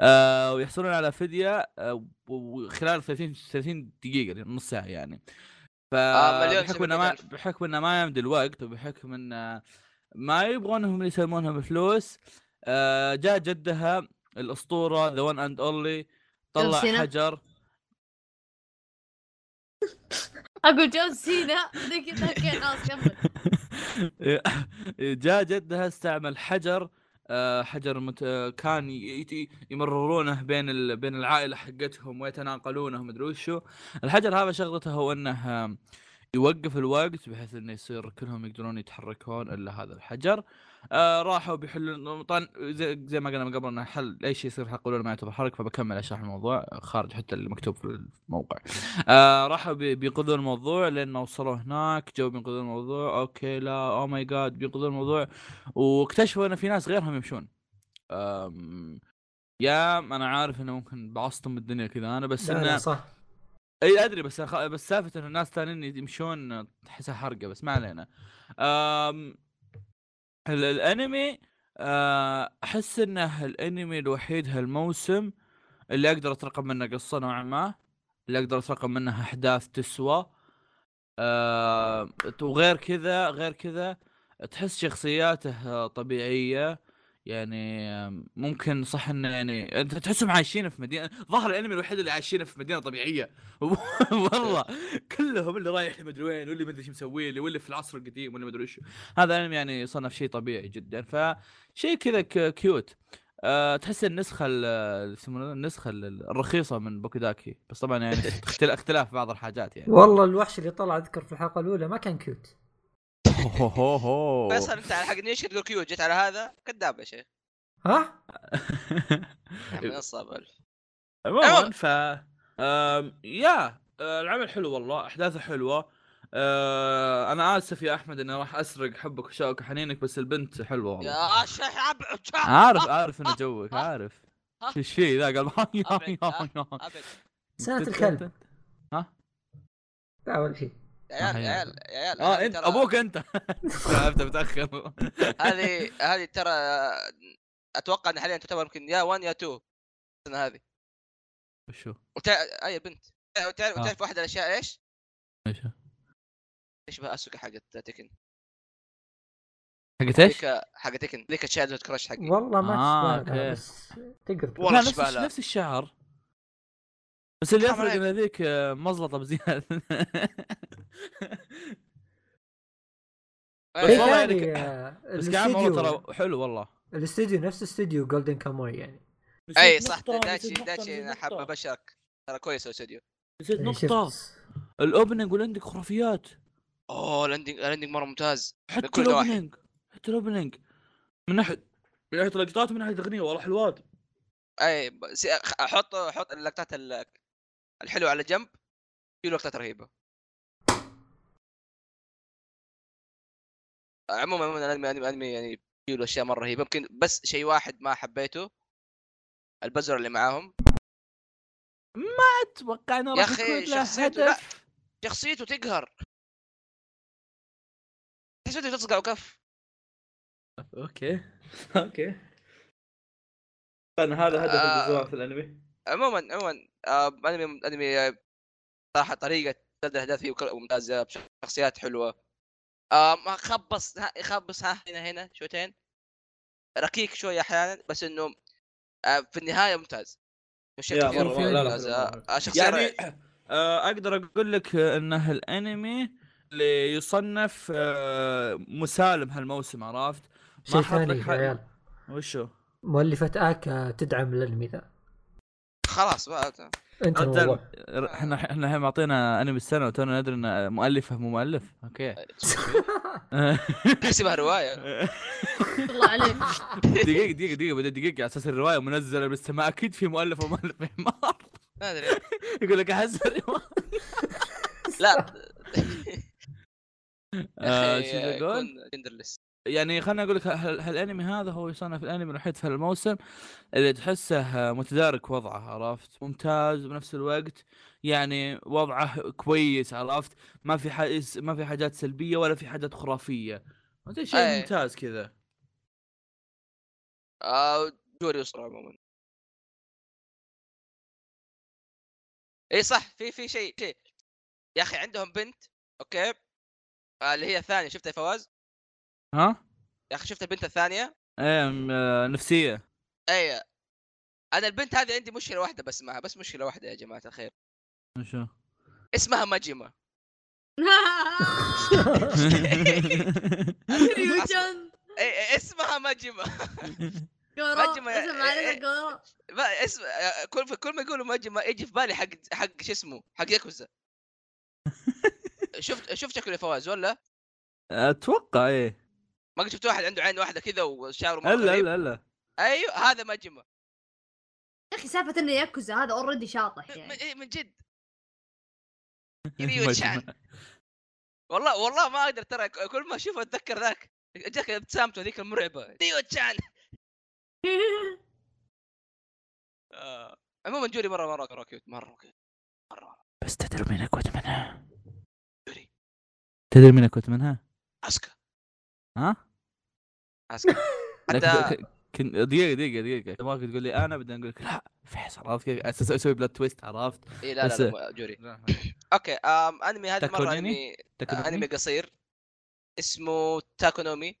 آه ويحصلون على فدية آه وخلال 30 30 دقيقة نص ساعة يعني. ف آه، بحكم إنه ما 700,000. بحكم إنه ما يمدي الوقت وبحكم إنه ما يبغونهم يسلمونها بفلوس. آه جاء جدها الأسطورة ذا one and only طلع؟ حجر. [LAUGHS] أقول جون سينا okay [LAUGHS] خلاص كمل. جاء جدها استعمل حجر. آه، حجر مت... آه، كان يمررونه بين ال... بين العائلة حقتهم ويتناقلونه مدري وشو. الحجر هذا شغلته هو إنه يوقف الوقت بحيث إنه يصير كلهم يقدرون يتحركون إلا هذا الحجر. آه راحوا بيحلون طبعا زي, زي ما قلنا من قبل إنه حل أي شيء يصير الاولى ما يعتبر حرق فبكمل أشرح الموضوع. خارج حتى اللي مكتوب في الموقع. آه راحوا بي- بينقذون الموضوع لين ما وصلوا هناك. جو بينقذون الموضوع. okay لا. oh my god بينقذون الموضوع. واكتشفوا إن في ناس غيرهم يمشون. آم، يا أنا عارف إنه ممكن بعصتم الدنيا كذا أنا بس إنه صح. إي أدري بس أخ... بس سالفة إنه الناس ثانيين يمشون تحسها حرقة بس ما علينا. أم... ال- الأنمي آه، أحس إنه الأنمي الوحيد هالموسم اللي أقدر أترقب منه قصة نوعا ما اللي أقدر أترقب منها أحداث تسوى. آه، وغير كذا غير كذا تحس شخصياته طبيعية. يعني ممكن صح إنه يعني أنت تحسهم عايشين في مدينة ظهر الأنمي الوحيد اللي عايشين في مدينة طبيعية. [LAUGHS] والله كلهم اللي رايح مدري وين واللي مدري إيش مسوي لي واللي في العصر القديم واللي مدري إيش هذا الأنمي يعني صنف شيء طبيعي جدا. فشيء كذا ك- cute أه تحس النسخة ال- يسمونه؟ النسخة ال- الرخيصة من بوكيداكي بس طبعا يعني [LAUGHS] اختلاف بعض الحاجات يعني. والله الوحش اللي طلع أذكر في الحلقة الأولى ما كان cute. فيصل أنت على حق نيش تقول cute جيت على هذا؟ كذاب يا شيخ. ها؟ يا من نصاب الف عموما ف يا آه، العمل حلو والله أحداثه حلوة. آه، أنا آسف يا أحمد إني راح أسرق حبك وشوقك وحنينك بس البنت حلوة والله. يا شحب عارف عارف إنه جوك عارف. إيش فيه ذا؟ قال. سنة الكلب. ها؟ لا ولا شيء. يا عيال يا عيال يا عيال آه إنت أبوك أنت. [LAUGHS] عرفت متأخر. هذه [LAUGHS] هذه ترى أتوقع إن حاليا تعتبر يمكن يا 1 يا 2 السنة هذه. وشو؟ وتع... أي بنت. وتعرف آه. تعرف واحدة الاشياء إيش؟ إيش؟ تشبه اسوكا حقت تكن حقت إيش؟ ذيك حق تكن ذيك تشايلد كراش حقي. والله ما آه، تشبه. بس تقدر والله لا نفس. نفس الشعر. بس اللي يفرق. إن ذيك آه، مزلطة بزيادة. [LAUGHS] بس شيء والله ثاني يعني آه، بس والله الاستديو ترى حلو والله. الاستديو نفس استديو جولدن كاموي يعني. اي صح داتشي داتشي أنا حاب أبشرك. ترى كويس الاستوديو نسيت يعني نقطة. ال opening وال ending خرافيات. أوه ال ending ال ending مرة ممتاز. حتى. ال opening حتى ال opening. من ناحية من ناحية اللقطات ومن ناحية الاغنية والله حلوات. اي بس أحط أحط اللقطات ال- الحلوه على جنب في لقطات رهيبه عموما عموما الانمي انمي انمي يعني فيه له أشياء مرة رهيبة يمكن بس شيء واحد ما حبيته البزر اللي معاهم. أتوقع إنه يا راح أخي، يكون له شخصيته لا. شخصيته تقهر. شخصيته تصقع وكف okay. [LAUGHS] okay. أنا هذا هدف آه. الجزء في الأنمي. عموما عموما آه، أنمي أنمي صراحة طريقة سرد الأحداث فيه ممتازة شخصيات حلوة. آه ما خبص ها- يخبص ها هنا هنا شويتين. ركيك شوية أحيانا بس إنه آه في النهاية ممتاز. شيء كثير شخصية يعني. آه، أقدر أقول لك انه الانمي اللي يصنف آه، مسالم هالموسم عرفت؟ شيء حط لك ثاني يا عيال. وشو؟ مؤلفة آكا تدعم الأنمي ذا. خلاص بقى. انت رجال، إحنا إحنا الحين معطينا انمي السنة وتونا ندري انه مؤلفه مو مؤلف. okay. [LAUGHS] احسبها رواية. الله عليك. [LAUGHS] دقيقة دقيقة دقيقة بدأ دقيقة على أساس الرواية منزلة بالسماء أكيد في مؤلف ومؤلف ما أدري. [LAUGHS] يقول لك أحس. لا. آه، شو بدي أقول؟ جندرلس يعني خليني أقول لك هال- هالانمي هذا هو يصنف الأنمي الوحيد في هالموسم اللي تحسه متدارك وضعه عرفت؟ ممتاز بنفس الوقت يعني وضعه كويس عرفت؟ ما في حاجز ما في حاجات سلبية ولا في حاجات خرافية. شيء أي. ممتاز كذا. آه جوري اسره عموما. اي صح في في شيء شيء. يا أخي عندهم بنت okay؟ آه اللي هي الثانية شفتها يا فواز؟ ها؟ يا أخي شفت البنت الثانية؟ إيه م- نفسية. اي أنا البنت هذه عندي مشكلة واحدة بس معها بس مشكلة واحدة يا جماعة الخير. شو اسمها ماجيما. ريوجان اي إي، اسمها ماجيما. [LAUGHS] ماجما- اسم آه، كل كل ما يقولوا ماجيما يجي في بالي حق حق شو اسمه حق ياكوزا. [LAUGHS] شفت شفت شكله يا فواز ولا؟ أتوقع إيه. ما قد شفت واحد عنده عين واحدة كذا وشعره مرة الا؟ الا الا أيوه هذا ماجيما يا أخي سالفة إنه ياكوزا هذا already شاطح يعني. من جد. [LAUGHS] ريو chan والله والله ما أقدر ترى كل ما اشوفه أتذكر ذاك جاك ابتسامته ذيك المرعبة. [LAUGHS] ريو chan [LAUGHS] آه. عموما جوري مرة مرة مره cute مرة cute مرة بس تدري مين كنت منها؟ جوري. تدري مين كنت منها؟ أسكا. ها؟ لكن [LAUGHS] حتى ك- كن دقيقة دقيقة دقيقة. تبغاك تقول لي أنا بعدين أقول لك لا فيصل عرفت كيف؟ أساس أسوي plot twist عرفت؟ إيه لا لا, بس- لا جوري. okay آم أنمي هذه مرة تاكونومي؟ انمي؟ أنمي قصير. اسمه تاكونومي.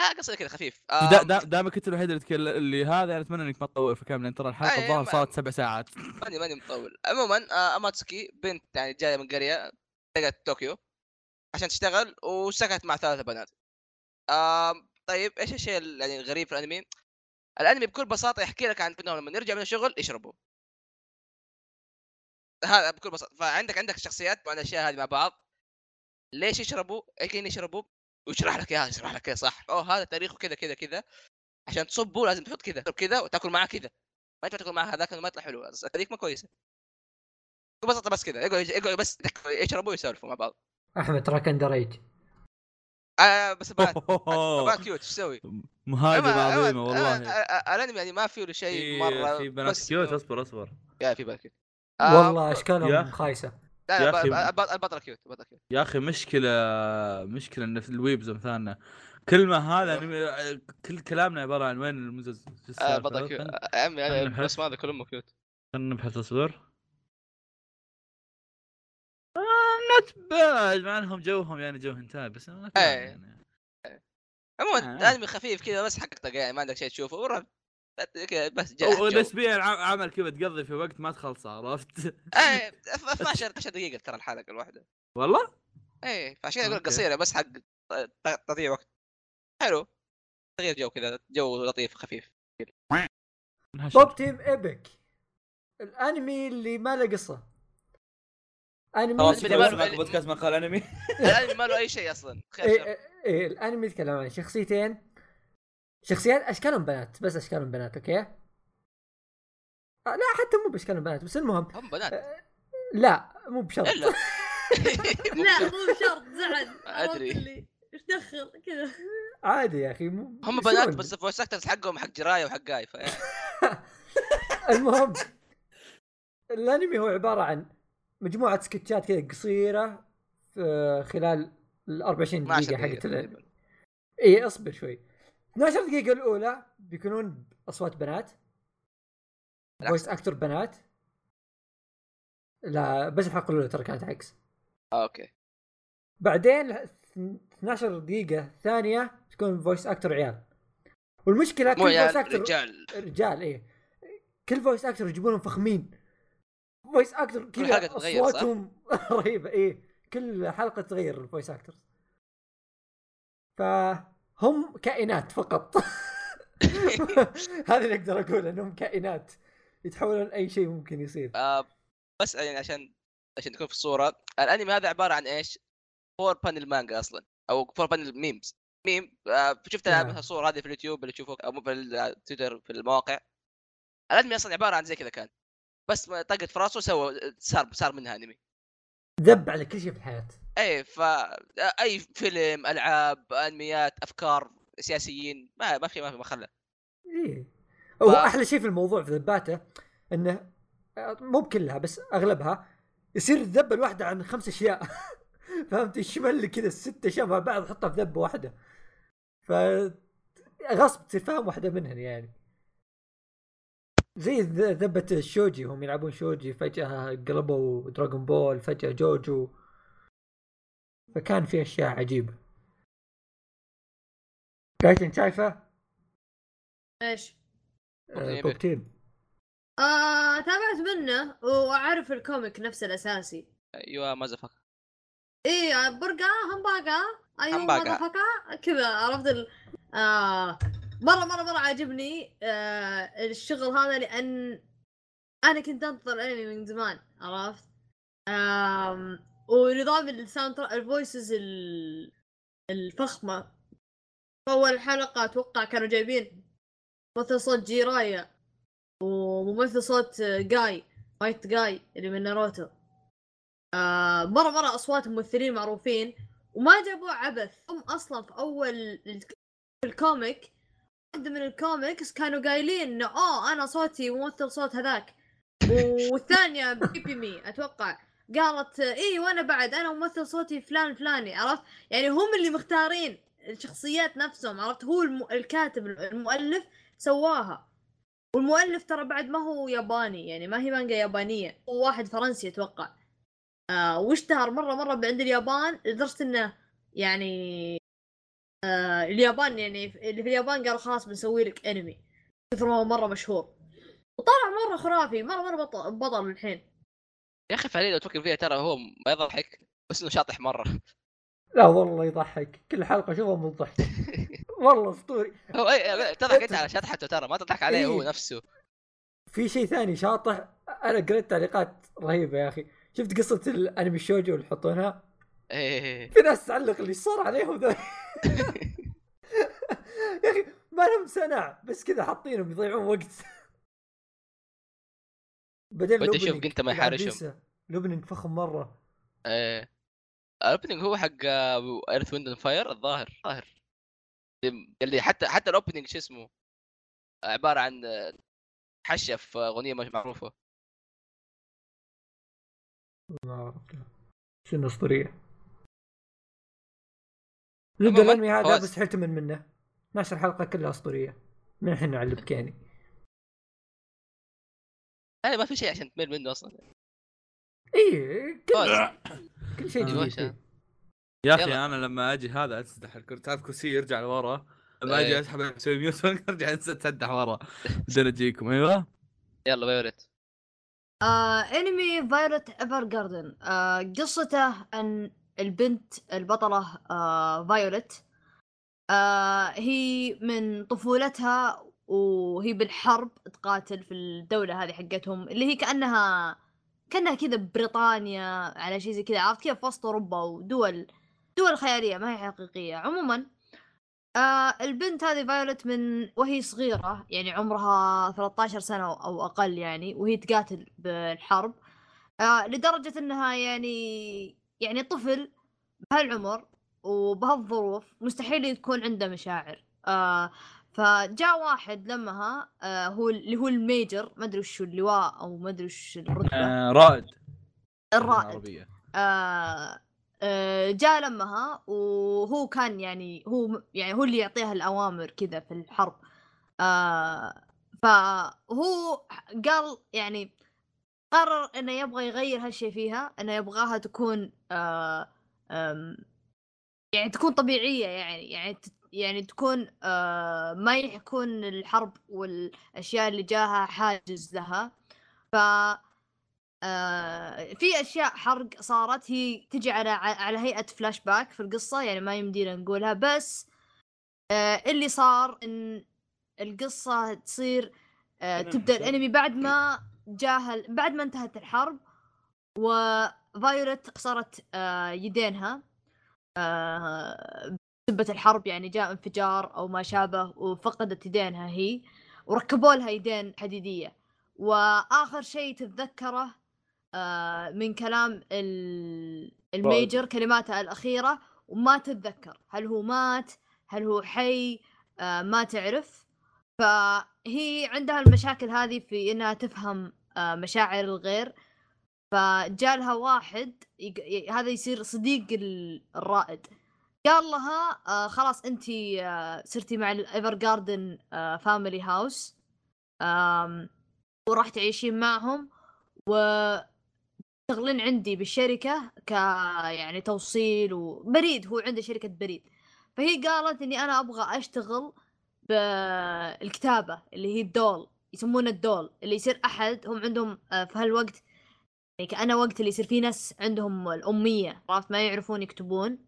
آه قصير كذا خفيف. آه دا دا دامك أنت الوحيد اللي تكل... اللي هذا يعني أتمنى إنك ما تطول في كامل لأن ترى الحلقة الظاهر صارت سبع ساعات. ماني ماني مطول. عموما آه اماتسكي بنت يعني جاية من قريه لقت طوكيو. عشان تشتغل وسكنت مع ثلاثة بنات. آه طيب إيش الشيء ال- يعني الغريب في الأنمي؟ الأنمي بكل بساطة يحكي لك عن انهم لما يرجع من الشغل يشربوا. هذا بكل بساطة. فعندك عندك شخصيات مع الأشياء هذه مع بعض. ليش يشربوا؟ إيش يشربوا؟ ويشرح لك إياها يشرح لك إياها صح. أوه هذا تاريخه كذا كذا كذا. عشان تصبه لازم تحط كذا كذا وتاكل معاه كذا. ما ينفع تاكل معاه هذاك ما يطلع حلو. هذيك ما كويسه ببساطه بس كذا. يقعدوا يقعدوا بس يشربوا ويسولفوا مع بعض. أحمد تراك under age آه بس بنات بنات cute إيش تسوي؟ مهاجم عظيمه والله. آه، آه، الأنمي يعني ما فيه شيء في مرة في بنات بس cute أصبر أصبر. يا في بنات cute. والله يا اشكالهم. خايسة. لا لا أخي. ب- الب- البطل cute البطل cute. يا أخي مشكله مشكلة إن ال weebs امثالنا كلمه هذا يعني كل كلامنا عبارة عن وين المزز. آه السالفة؟ بطل cute. آه، عمي نبحث. بس هذا كلهم cute. خلنا نبحث أصبر. not bad مع إنهم جوهم يعني جو هنتاي بس bad إيه. يعني. عموما آه. الانمي خفيف كذا بس حق يعني ما عندك شيء تشوفه كذا بس جا جو. ونسبيا ع- عمل كذا تقضي في وقت ما تخلصه عرفت إيه [LAUGHS] 12 12 دقيقة ترى الحلقة الواحدة والله إيه فعشان كذا أقول. قصيرة بس حق تضييع وقت حلو تغيير جو كذا جو لطيف خفيف Pop Team Epic الأنمي اللي ما له قصة انمي خلاص، بودكاست مقهى الأنمي. [LAUGHS] الانمي ما له أي شيء أصلا. [LAUGHS] خير إيه شر. إيه إيه الأنمي يتكلم عن شخصيتين. شخصيات أشكالهم بنات بس أشكالهم بنات okay؟ آه لا حتى مو بأشكالهم بنات بس المهم. هم بنات. لا مو بشرط. إلا. [LAUGHS] لا مو شرط زعل. اللي؟ إيش دخل؟ كذا. عادي يا أخي مو هم؟ بنات بس ال voice actors حقهم حق جيرايا وحق جاي ف المهم. الأنمي هو عبارة عن مجموعة سكتشات كذا قصيرة في خلال ال 24 12 دقيقه دقيقة حقت. إي اصبر شوي. 12 دقيقة الأولى بيكونون اصوات بنات. voice actor بنات. لا بس الحلقة الأولى ترى كانت عكس. آه، okay. بعدين 12 دقيقة ثانية تكون voice actor عيال. والمشكلة كل voice actor رجال. رجال إيه كل voice actor يجيبونهم فخمين. voice actor كل كذا؟ أصواتهم [LAUGHS] رهيبة. إيه كل حلقة تغير ال voice actor فهم كائنات فقط. [LAUGHS] هذا اللي أقدر أقول إنهم كائنات يتحولون أي شيء ممكن يصير. آه بس يعني عشان عشان تكون في الصورة الأنمي هذا عبارة عن إيش؟ four panel manga أصلا أو four panel memes meme آه شفت نعم. مثلا الصور هذه في اليوتيوب اللي تشوفها أو في التويتر في المواقع. الأنمي أصلا عبارة عن زي كذا كان. بس طقت في راسه سوى صار صار منها أنمي. ذب على كل شيء في الحياة. إي ف أي فيلم ألعاب أنميات أفكار سياسيين ما ما في ما في ما خلى إيه هو أحلى شيء في الموضوع في ذباته إنه مو بكلها بس أغلبها يصير الذبه الواحدة عن خمس أشياء. [LAUGHS] فهمت؟ يشمل كذا الست أشياء مع بعض حطها في ذبة واحدة. ف غصب تصير فاهم واحدة منهن يعني. زي ذ- ذبة الشوجي هم يلعبون شوجي فجأة قلبوا دراغون بول فجأة جوجو. فكان في أشياء عجيبة. لكن شايفه؟ إيش؟ آه، Pop Team. آه تابعت منه وأعرف ال comic نفسه الأساسي. أيوه ما زفك إيه برقة همباقة. أيوه همباقة. همباقة كذا عرفت ال... آه. مرة مرة مرة عاجبني آه الشغل هذا لأن أنا كنت أنتظر أنمي من زمان عرفت؟ آم ونظام ال sound ال voices ال- الفخمة. في أول حلقة أتوقع كانوا جايبين ممثل صوت جيرايا وممثل صوت جاي مايت جاي اللي من ناروتو. آه مرة مرة أصوات ممثلين معروفين وما جابوه عبث. هم أصلا في الك- ال comic واحدة من الكوميكس كانوا قايلين إنه أوه أنا صوتي ممثل صوت هذاك. والثانية بيبيمي أتوقع. قالت إيه وأنا بعد أنا ممثل صوتي فلان الفلاني عرفت؟ يعني هم اللي مختارين الشخصيات نفسهم عرفت؟ هو الم... الكاتب المؤلف سواها. والمؤلف ترى بعد ما هو ياباني يعني ما هي مانجا يابانية هو واحد فرنسي أتوقع. آه واشتهر مرة مرة عند اليابان لدرجة إنه يعني آه اليابان يعني اللي في اليابان قالوا خلاص بنسوي لك انمي كثر ما هو مرة مشهور. وطلع مرة خرافي مره مرة بطل, بطل الحين. يا أخي فعليا لو تفكر فيها ترى هو ما يضحك بس إنه شاطح مرة. لا والله يضحك. كل حلقة شوفها من ضحك [LAUGHS] والله أسطوري. هو اي تضحك انت على شطحته ترى ما تضحك عليه هو إيه. نفسه. في شيء ثاني شاطح. أنا قريت تعليقات رهيبة يا أخي. شفت قصة الأنمي شوجو اللي يحطونها؟ إيه. في ناس تعلق اللي صار عليهم ذا. [LAUGHS] يا أخي ما لهم سنع بس كذا حاطينهم يضيعون وقت. بعدين أشوف ال opening جنتاما بعد يحارشهم. ال opening فخم مرة. إيه. الأوبننج هو حق ايرث ويند فاير الظاهر. الظاهر. اللي حتى حتى الأوبننج شو اسمه؟ عبارة عن آه، حشه في أغنية مش معروفة. ما أعرف. شنو أسطورية؟ عموماً، الانمي هذا. بس حلتمن منه. 12 حلقة كلها أسطورية. من الحين نعلبك يعني يعني ما في شيء عشان تمل منه أصلا. اي كل كل شيء. جديد. يا أخي. أنا لما أجي هذا اسدح الكرسي هذا الكرسي يرجع لورا؟ لما أجي إيه. أسحب أسوي mute [LAUGHS] أرجع اسدح ورا. بعدين أجيكم. أيوه. يلا favorite آه انمي Violet Evergarden آه قصته عن البنت البطلة آه Violet آه هي من طفولتها وهي بالحرب تقاتل في الدولة هذه حقتهم اللي هي كأنها كأنها كذا بريطانيا على شيء زي كذا عرفت كيف؟ وسط أوروبا ودول دول خيالية ما هي حقيقية. عموما آه البنت هذه فايولت من وهي صغيرة يعني عمرها 13 سنة أو أقل يعني وهي تقاتل بالحرب. آه لدرجة أنها يعني يعني طفل بهالعمر وبهالظروف مستحيل يكون عنده مشاعر. آه فجاء واحد لمها آه هو اللي هو الميجر ما أدري وش اللواء أو ما أدري وش الرتبة. آه رائد. الرائد. آه آه جاء لمها وهو كان يعني هو يعني هو اللي يعطيها الأوامر كذا في الحرب. آه فهو قال يعني قرر إنه يبغى يغير هالشيء فيها إنه يبغاها تكون آه يعني تكون طبيعية يعني يعني يعني تكون آه ما يكون الحرب والأشياء اللي جاها حاجز لها. ف آه في أشياء حرق صارت هي تجي على على هيئة فلاش باك في القصة يعني ما يمدينا نقولها بس آه اللي صار إن القصة تصير آه تبدأ الإنمي بعد ما جاها بعد ما انتهت الحرب و Violet خسرت آه يدينها آه بسبة الحرب يعني جاء انفجار أو ما شابه وفقدت يدينها هي وركبوا لها يدين حديدية. وآخر شيء تتذكره آه من كلام ال- ال major كلماته الأخيرة وما تتذكر. هل هو مات؟ هل هو حي؟ ما تعرف. فهي عندها المشاكل هذه في إنها تفهم آه مشاعر الغير. فجالها واحد يق... هذا يصير صديق ال- الرائد. قال لها آه خلاص انت آه صرتي مع ال Evergarden فاميلي هاوس. وراح تعيشين معهم. و تشتغلين عندي بالشركة ك يعني توصيل وبريد هو عنده شركة بريد. فهي قالت إني أنا أبغى أشتغل بالكتابة اللي هي الدول يسمونه الدول. اللي يصير أحد هم عندهم آه، في هالوقت يعني كأنه وقت اللي يصير في ناس عندهم الأمية عرفت؟ ما يعرفون يكتبون.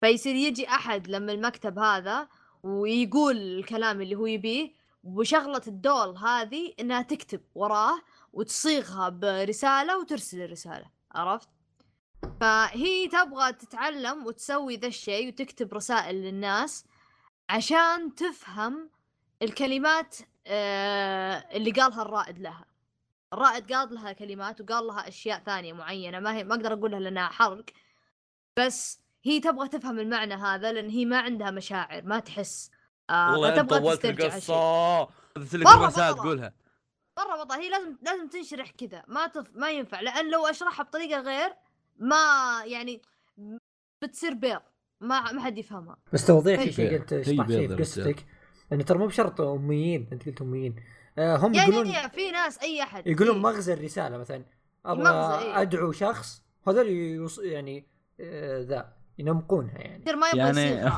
فيصير يجي أحد لما المكتب هذا ويقول الكلام اللي هو يبيه وشغلة الدول هذه إنها تكتب وراه وتصيغها برسالة وترسل الرسالة عرفت؟ فهي تبغى تتعلم وتسوي ذا الشيء وتكتب رسائل للناس عشان تفهم الكلمات آه اللي قالها الرائد لها. الرائد قال لها كلمات وقال لها أشياء ثانية معينة ما هي ما أقدر أقولها لأنها حرق. بس هي تبغى تفهم المعنى هذا لأن هي ما عندها مشاعر ما تحس. آه والله أنت فتبغى طولت. القصة قلت لك. تقولها. مره بطل هي لازم لازم تنشرح كذا. ما تف... ما ينفع. لأن لو أشرحها بطريقة غير ما يعني بتصير بيض. ما ما حد يفهمها بس توضيح شيء بيض. قلت فيه بيض في. قصتك انه ترى مو بشرط اميين انت قلت اميين آه هم يا يقولون يا في ناس أي أحد يقولون إيه. مغزى الرسالة مثلا أبغى إيه. أدعو شخص هذول يوص... يعني آه ذا ينمقونها يعني ما يبغى يعني. شيء.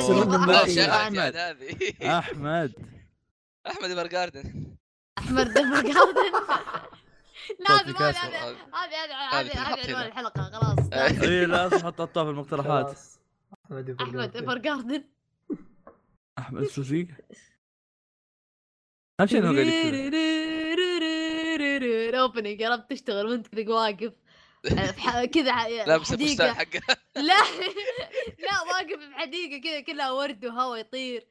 شغل احمد أحمد هذه أحمد أحمد إيفر جاردن أحمد [LAUGHS] لازم هذه. هذه هذه هذه عنوان هنا. الحلقة خلاص إي لازم أحط حطها في المقترحات. احمد يبغى أحمد. إيفر جاردن أحمد سوزي [LAUGHS] أهم شيء إنه قاعد يكتب [LAUGHS] اوبننج قربت تشتغل وأنت كذا واقف في [LAUGHS] ح- كذا لابس الفستان حقه لا لا واقف بحديقة كذا كلها ورد وهواء يطير.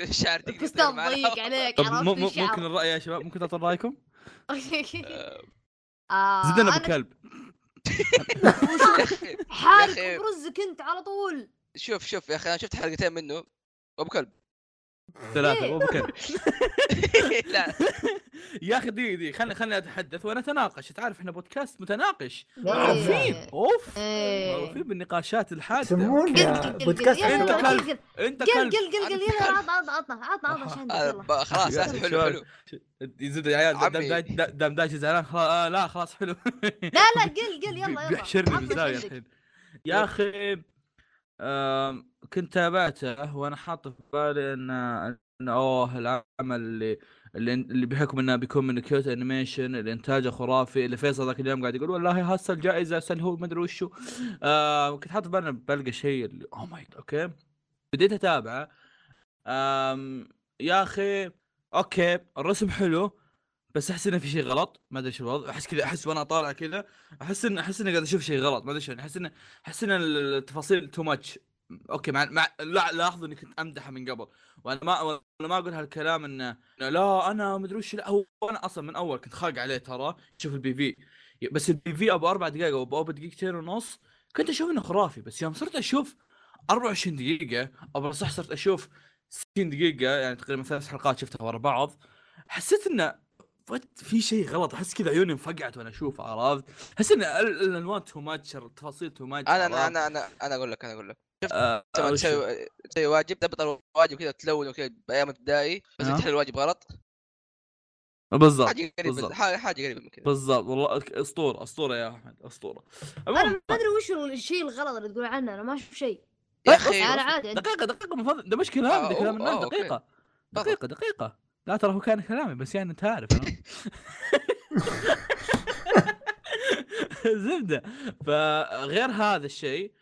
الشعر تقدر فستان. ضيق عليك طب. ممكن الرأي يا شباب ممكن تعطوا رأيكم؟ آه، زدنا أنا بكلب يا حالك [LAUGHS] أخي. برزك انت على طول. شوف شوف يا أخي أنا شفت حلقتين منه. أبو كلب. ثلاثة مو بكلب [LAUGHS] لا. [LAUGHS] يا أخي دقيقة دقيقة خليني خليني اتحدث ونتناقش. تعرف إحنا بودكاست متناقش. معروفين إيه. أوف. إيه. معروفين بالنقاشات الحادة. يسمونها قل- قل- بودكاست قل- يلا، أنت حلوة. كلب. قل- قل- أنت قل كلب. قل قل قل يلا. عطنا عطنا عطنا عطنا خلاص حلو. حلو. يزيد يا عيال عمي. دام داش دام داش زعلان. آه لا خلاص حلو. لا لا قل قل يلا يلا. بيحشرني بالزاوية. الحين. يا أخي كنت تابعته وأنا حاط في بالي إن إن أوه العمل اللي اللي, بحكم إنه بيكون من Kyoto Animation اللي انتاجه خرافي اللي فيصل ذاك اليوم قاعد يقول والله هسه الجائزة سل هو ما أدري وشو. آه كنت حاط في بالي بلقى شيء oh my okay؟ بديت أتابعه. يا أخي okay الرسم حلو بس أحس إنه في شيء غلط ما أدري شو الوضع. أحس كذا أحس وأنا طالع كذا أحس إن أحس إني قاعد أشوف شيء غلط ما أدري شلون. أحس إن أحس إن التفاصيل too much okay مع مع لا لاحظوا إني كنت أمدحه من قبل. وأنا ما وأنا ما أقول هالكلام إنه لا أنا ما ادري وش لا هو أنا أصلا من أول كنت خاق عليه ترى. شوف ال PV. بس ال PV أبو أربع دقائق أو أبو دقيقتين ونص كنت أشوف إنه خرافي. بس يوم صرت أشوف 24 دقيقة أو صح صرت أشوف 60 دقيقة يعني تقريبا ثلاث حلقات شفتها ورا بعض حسيت إنه في شيء غلط. أحس كذا عيوني انفقعت وأنا أشوف عرفت؟ أحس إن ال- الألوان too much التفاصيل too much أنا أنا أنا أنا أقول لك أنا أقول لك. آه لما وش- تسوي تسوي واجب تبطل واجب كذا تلون وكذا بأيام ابتدائي بس آه. تحل الواجب غلط بالضبط حاجة قريبة بالضبط. حاجة قريبة من كذا بالضبط والله أسطورة أسطورة يا أحمد أسطورة أنا ما أدري وش هو الشيء الغلط اللي تقول عنه أنا ما أشوف شيء يا أخي أنا عادي عندي. دقيقة دقيقة من فضل ده مش كلام ده آه، كلام أوه، الناس آه، okay. دقيقة دقيقة دقيقة لا ترى هو كان كلامي بس يعني أنت عارف. [LAUGHS] [LAUGHS] زبدة فغير هذا الشيء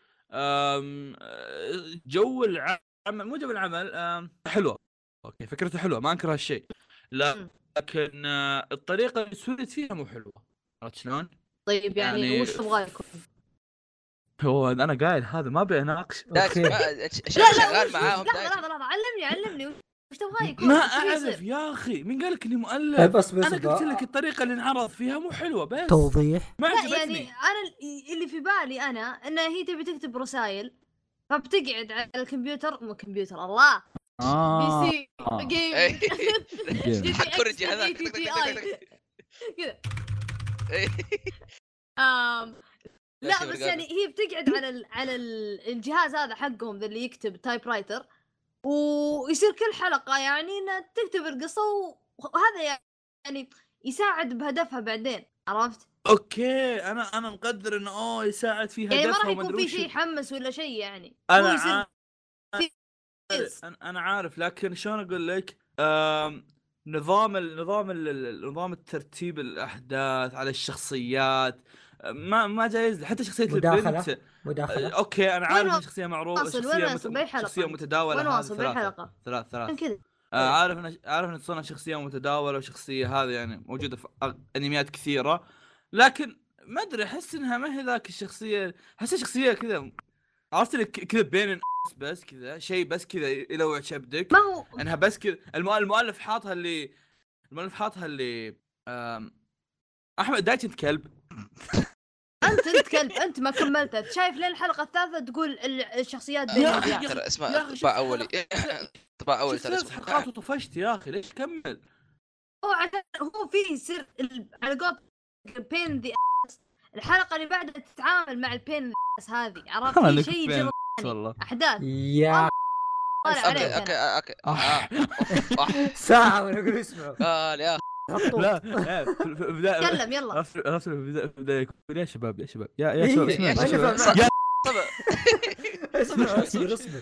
جو العمل مو جو العمل حلوة okay فكرته حلوة ما أنكر هالشيء لا لكن آه، الطريقة اللي سويت فيها مو حلوة عرفت شلون؟ طيب يعني, يعني- وش تبغى يكون؟ هو أنا قايل هذا ما ابي اناقش داش أوكي. ما- لا شغال معاهم لحظة داش. لحظة لحظة علمني علمني وش تبغى يكون؟ ما أعرف؟ يا أخي مين قال لك إني مؤلف؟ بس بس أنا قلت لك الطريقة اللي انعرض فيها مو حلوة بس توضيح ما عجبتني يعني أنا ال- اللي في بالي أنا انها هي تبي تكتب رسائل فبتقعد على الكمبيوتر مو كمبيوتر الله آه. بي سي آه. جيم إيه. [LAUGHS] هذاك. [LAUGHS] كذا إيه. لا بس. يعني هي بتقعد على ال على ال الجهاز هذا حقهم ذا اللي يكتب typewriter ويصير كل حلقة يعني انها تكتب القصة و- وهذا يعني يساعد بهدفها بعدين عرفت؟ okay أنا أنا مقدر إنه اوه يساعد في يعني ما هدفها راح يكون في شيء يحمس ولا شيء يعني أنا عارف. أنا عارف لكن شلون أقول لك آم، نظام ال- نظام ال- ال- نظام الترتيب الأحداث على الشخصيات ما ما جايز حتى شخصية مداخلة؟ البنت مداخلة. أوكي أنا عارف إن شخصية معروفه؟ شخصية مت... شخصية متداولة وين هذه واصل ثلاثة. بالحلقة؟ ثلاث ثلاث. عشان كذا. آه عارف ان عارف إن تصنع شخصية متداولة وشخصية هذه يعني موجودة في أغ- أنميات كثيرة. لكن ما أدري أحس إنها ما هي ذاك الشخصية احسها شخصيه كذا عرفت لك كذا بين الناس بس كذا شيء بس كذا يلوع شبدك. ما هو؟ إنها بس كذا المؤ- المؤلف حاطها اللي المؤلف حاطها اللي أحمد دايتش انت كلب. انت أنت كلب أنت ما كملتها شايف لين الحلقة الثالثة تقول ال- الشخصيات بين يا. يا ترى اسمع طباع أولي. طباع أولي ترى حلقات وطفشت يا أخي ليش كمل؟ هو عشان هو في يصير ال- على قولت ال pen ذي الحلقة اللي بعدها تتعامل مع ال pen هذه عرفت؟ شيء pen والله أحداث. يا طالع عليك okay أنا. okay okay. آه. [LAUGHS] ساعة وأنا أقول اسمعوا. قال يا. لا لا، تكلم يلا. في البداية يقول يا شباب يا شباب يا يا إيه، شباب. فاهم. يا اصبر اصبر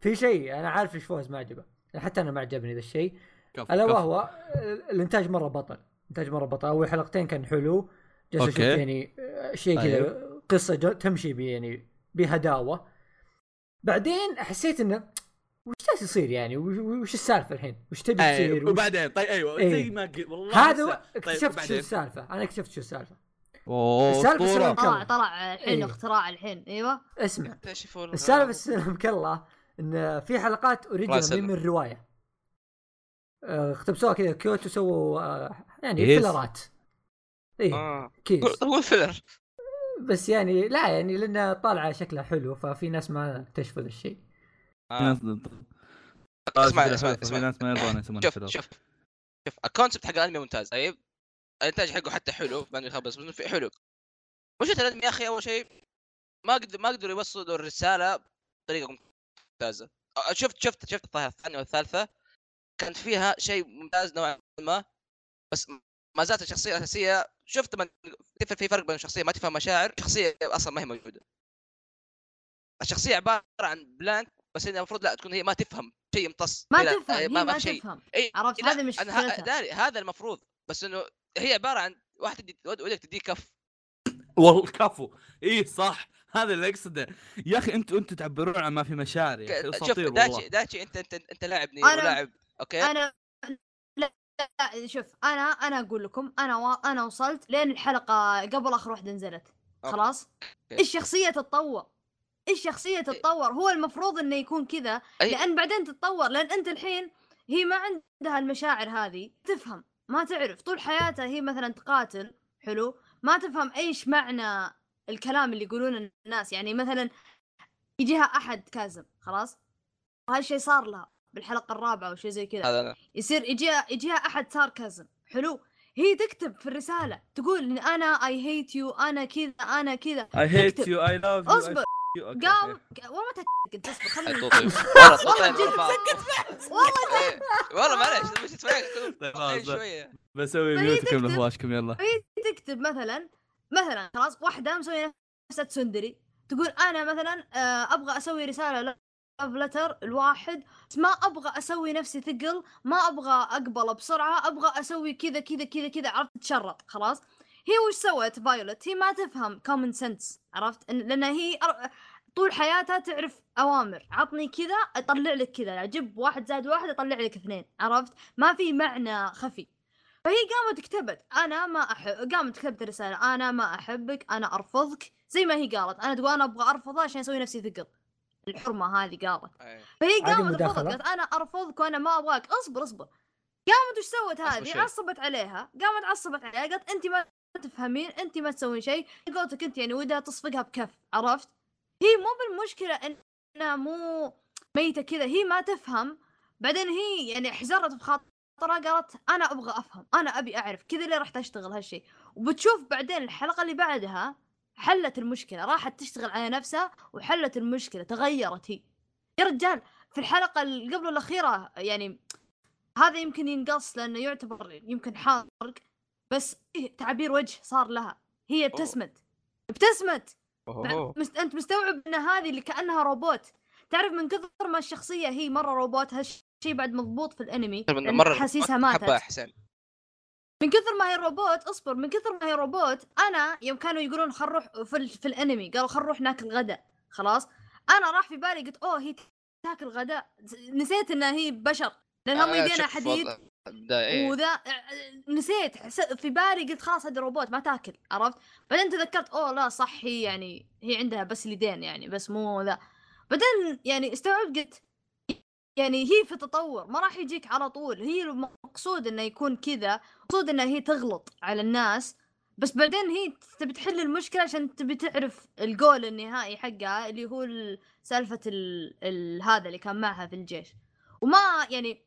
في شيء أنا عارف إيش فوز ما عجبه. حتى أنا ما عجبني ذا الشيء. ألا. وهو الإنتاج مرة بطل. انتاج مرة بطل. أول حلقتين كان حلو. جالس أشوف. يعني شيء كذا قصة جو- تمشي يعني بهداوة. بعدين حسيت إنه وش جالس يصير يعني وش- وش السالفة الحين؟ وش تبي تصير؟ أيوة. وش- وبعدين طيب أيوه إيه. زي ما قلت والله هذا طيب، اكتشفت شو بعدين. السالفة أنا اكتشفت شو السالفة أوه سلام. طلع. طلع الحين إيه. اختراع الحين أيوه اسمع السالفة السلام كله إن في حلقات original. من الرواية آه، اقتبسوها كذا Kyoto سووا آه، يعني yes. فيلرات إيه آه كيس هو filler بس يعني لا يعني لأن طالعة شكلها حلو ففي ناس ما اكتشفوا ذا الشيء آه. اسمع اسمع اسمع. شوف. شوف شوف ال concept حق الأنمي ممتاز طيب؟ الإنتاج حقه حتى حلو ما انه يخبص بس في حلو. مشكلة الانمي يا أخي أول شيء ما قدر ما قدروا يوصلوا الرسالة بطريقة ممتازة. شفت شفت شفت الظاهر الثانية والثالثة؟ كانت فيها شيء ممتاز نوعا ما بس ما زالت الشخصية الاساسيه شفت من في في فرق بين شخصية ما تفهم مشاعر شخصية أصلا ما هي موجودة. الشخصية عبارة عن بلانك بس انها المفروض لا تكون هي ما تفهم. شيء يمتص ما لا، تفهم ما, ما شيء. تفهم. عرفت؟ لا، هذه أنا ه- داري هذا المفروض بس إنه هي عبارة عن واحد يدي ود- ودك تديه كف. والله كفو. إي صح. هذا اللي أقصده. يا أخي أنتوا أنتوا تعبرون عن ما في مشاعر يا أخي. شوف داتشي داتشي أنت أنت أنت لاعب نير أنا- ولاعب أوكي؟ أنا لا, لا شوف أنا أنا أقول لكم أنا و... أنا وصلت لين الحلقة قبل آخر واحدة نزلت. خلاص؟ أوكي. الشخصية تتطور الشخصيه تتطور؟ هو المفروض إنه يكون كذا لأن بعدين تتطور لأن أنت الحين هي ما عندها المشاعر هذه. تفهم ما تعرف. طول حياتها هي مثلا تقاتل حلو؟ ما تفهم إيش معنى الكلام اللي يقولونه الناس. يعني مثلا يجيها أحد كاظم خلاص؟ وهالشيء صار لها بالحلقة الرابعة أو شيء زي كذا. يصير يجيها يجيها أحد sarcasm حلو؟ هي تكتب في الرسالة تقول إن أنا I hate you أنا كذا أنا كذا. I hate. you I love you اصبر. قام والله ما تكتب اصبر خليني. والله ورا جد. والله إيه. والله معليش مش طيب خلاص شوية بسوي mute كم تكتب. لفواشكم يلا هي تكتب مثلا مثلا خلاص واحدة مسوية نفسها تسونديري تقول أنا مثلا آه، أبغى أسوي رسالة love letter الواحد بس ما أبغى أسوي نفسي ثقل ما أبغى اقبله بسرعة أبغى أسوي كذا كذا كذا كذا عرفت تشرط خلاص هي وش سوت؟ فايوليت. هي ما تفهم common sense عرفت؟ إن- لأن هي طول حياتها تعرف أوامر. عطني كذا أطلع لك كذا. جيب واحد زائد واحد اطلع لك اثنين عرفت؟ ما في معنى خفي. فهي قامت كتبت أنا ما احب قامت كتبت رسالة أنا ما أحبك أنا أرفضك. زي ما هي قالت أنا تقول أنا أبغى أرفضها عشان أسوي نفسي ثقل. الحرمة هذه قالت. إيه. فهي قامت. رفضت قالت أنا أرفضك وأنا ما أبغاك. اصبر اصبر. قامت وش سوت هذه. عصبت عليها. قامت عصبت عليها قالت أنت ما تفهمين انت ما تسوين شيء قولتك انت يعني ودها تصفقها بكف عرفت؟ هي مو بالمشكلة إنها مو ميتة كذا هي ما تفهم. بعدين هي يعني حزرت بخاطرها قالت أنا أبغى أفهم أنا أبي أعرف كذا اللي راح تشتغل هالشيء؟ وبتشوف بعدين الحلقة اللي بعدها حلت المشكلة راحت تشتغل على نفسها وحلت المشكلة تغيرت هي. يا رجال في الحلقة اللي قبل الأخيرة يعني هذا يمكن ينقص لأنه يعتبر يمكن حرق. بس إيه تعبير وجه صار لها. هي ابتسمت. ابتسمت. مست... أنت مستوعب إن هذه اللي كأنها روبوت. تعرف من كثر ما الشخصية هي مرة روبوت هالشيء بعد مضبوط في الأنمي مرة حسيسها ماتت. أحسن. من كثر ما هي روبوت اصبر من كثر ما هي روبوت أنا يوم كانوا يقولون خل نروح في, ال... في الأنمي قالوا خل نروح ناكل غدا خلاص؟ أنا راح في بالي قلت أوه هي تاكل غداء. نسيت إنها هي بشر لأن هم آه، يدينا حديد إيه. وذا نسيت في بالي قلت خلاص هذه روبوت ما تاكل عرفت؟ بعدين تذكرت أوه لا صح هي يعني هي عندها بس اليدين يعني بس مو ذا. بعدين يعني استوعبت قلت يعني هي في تطور ما راح يجيك على طول. هي المقصود إنه يكون كذا مقصود انها هي تغلط على الناس بس بعدين هي تبي تحل المشكلة عشان تبي تعرف الجول النهائي حقها اللي هو ال- سالفة ال... ال... هذا اللي كان معها في الجيش. وما يعني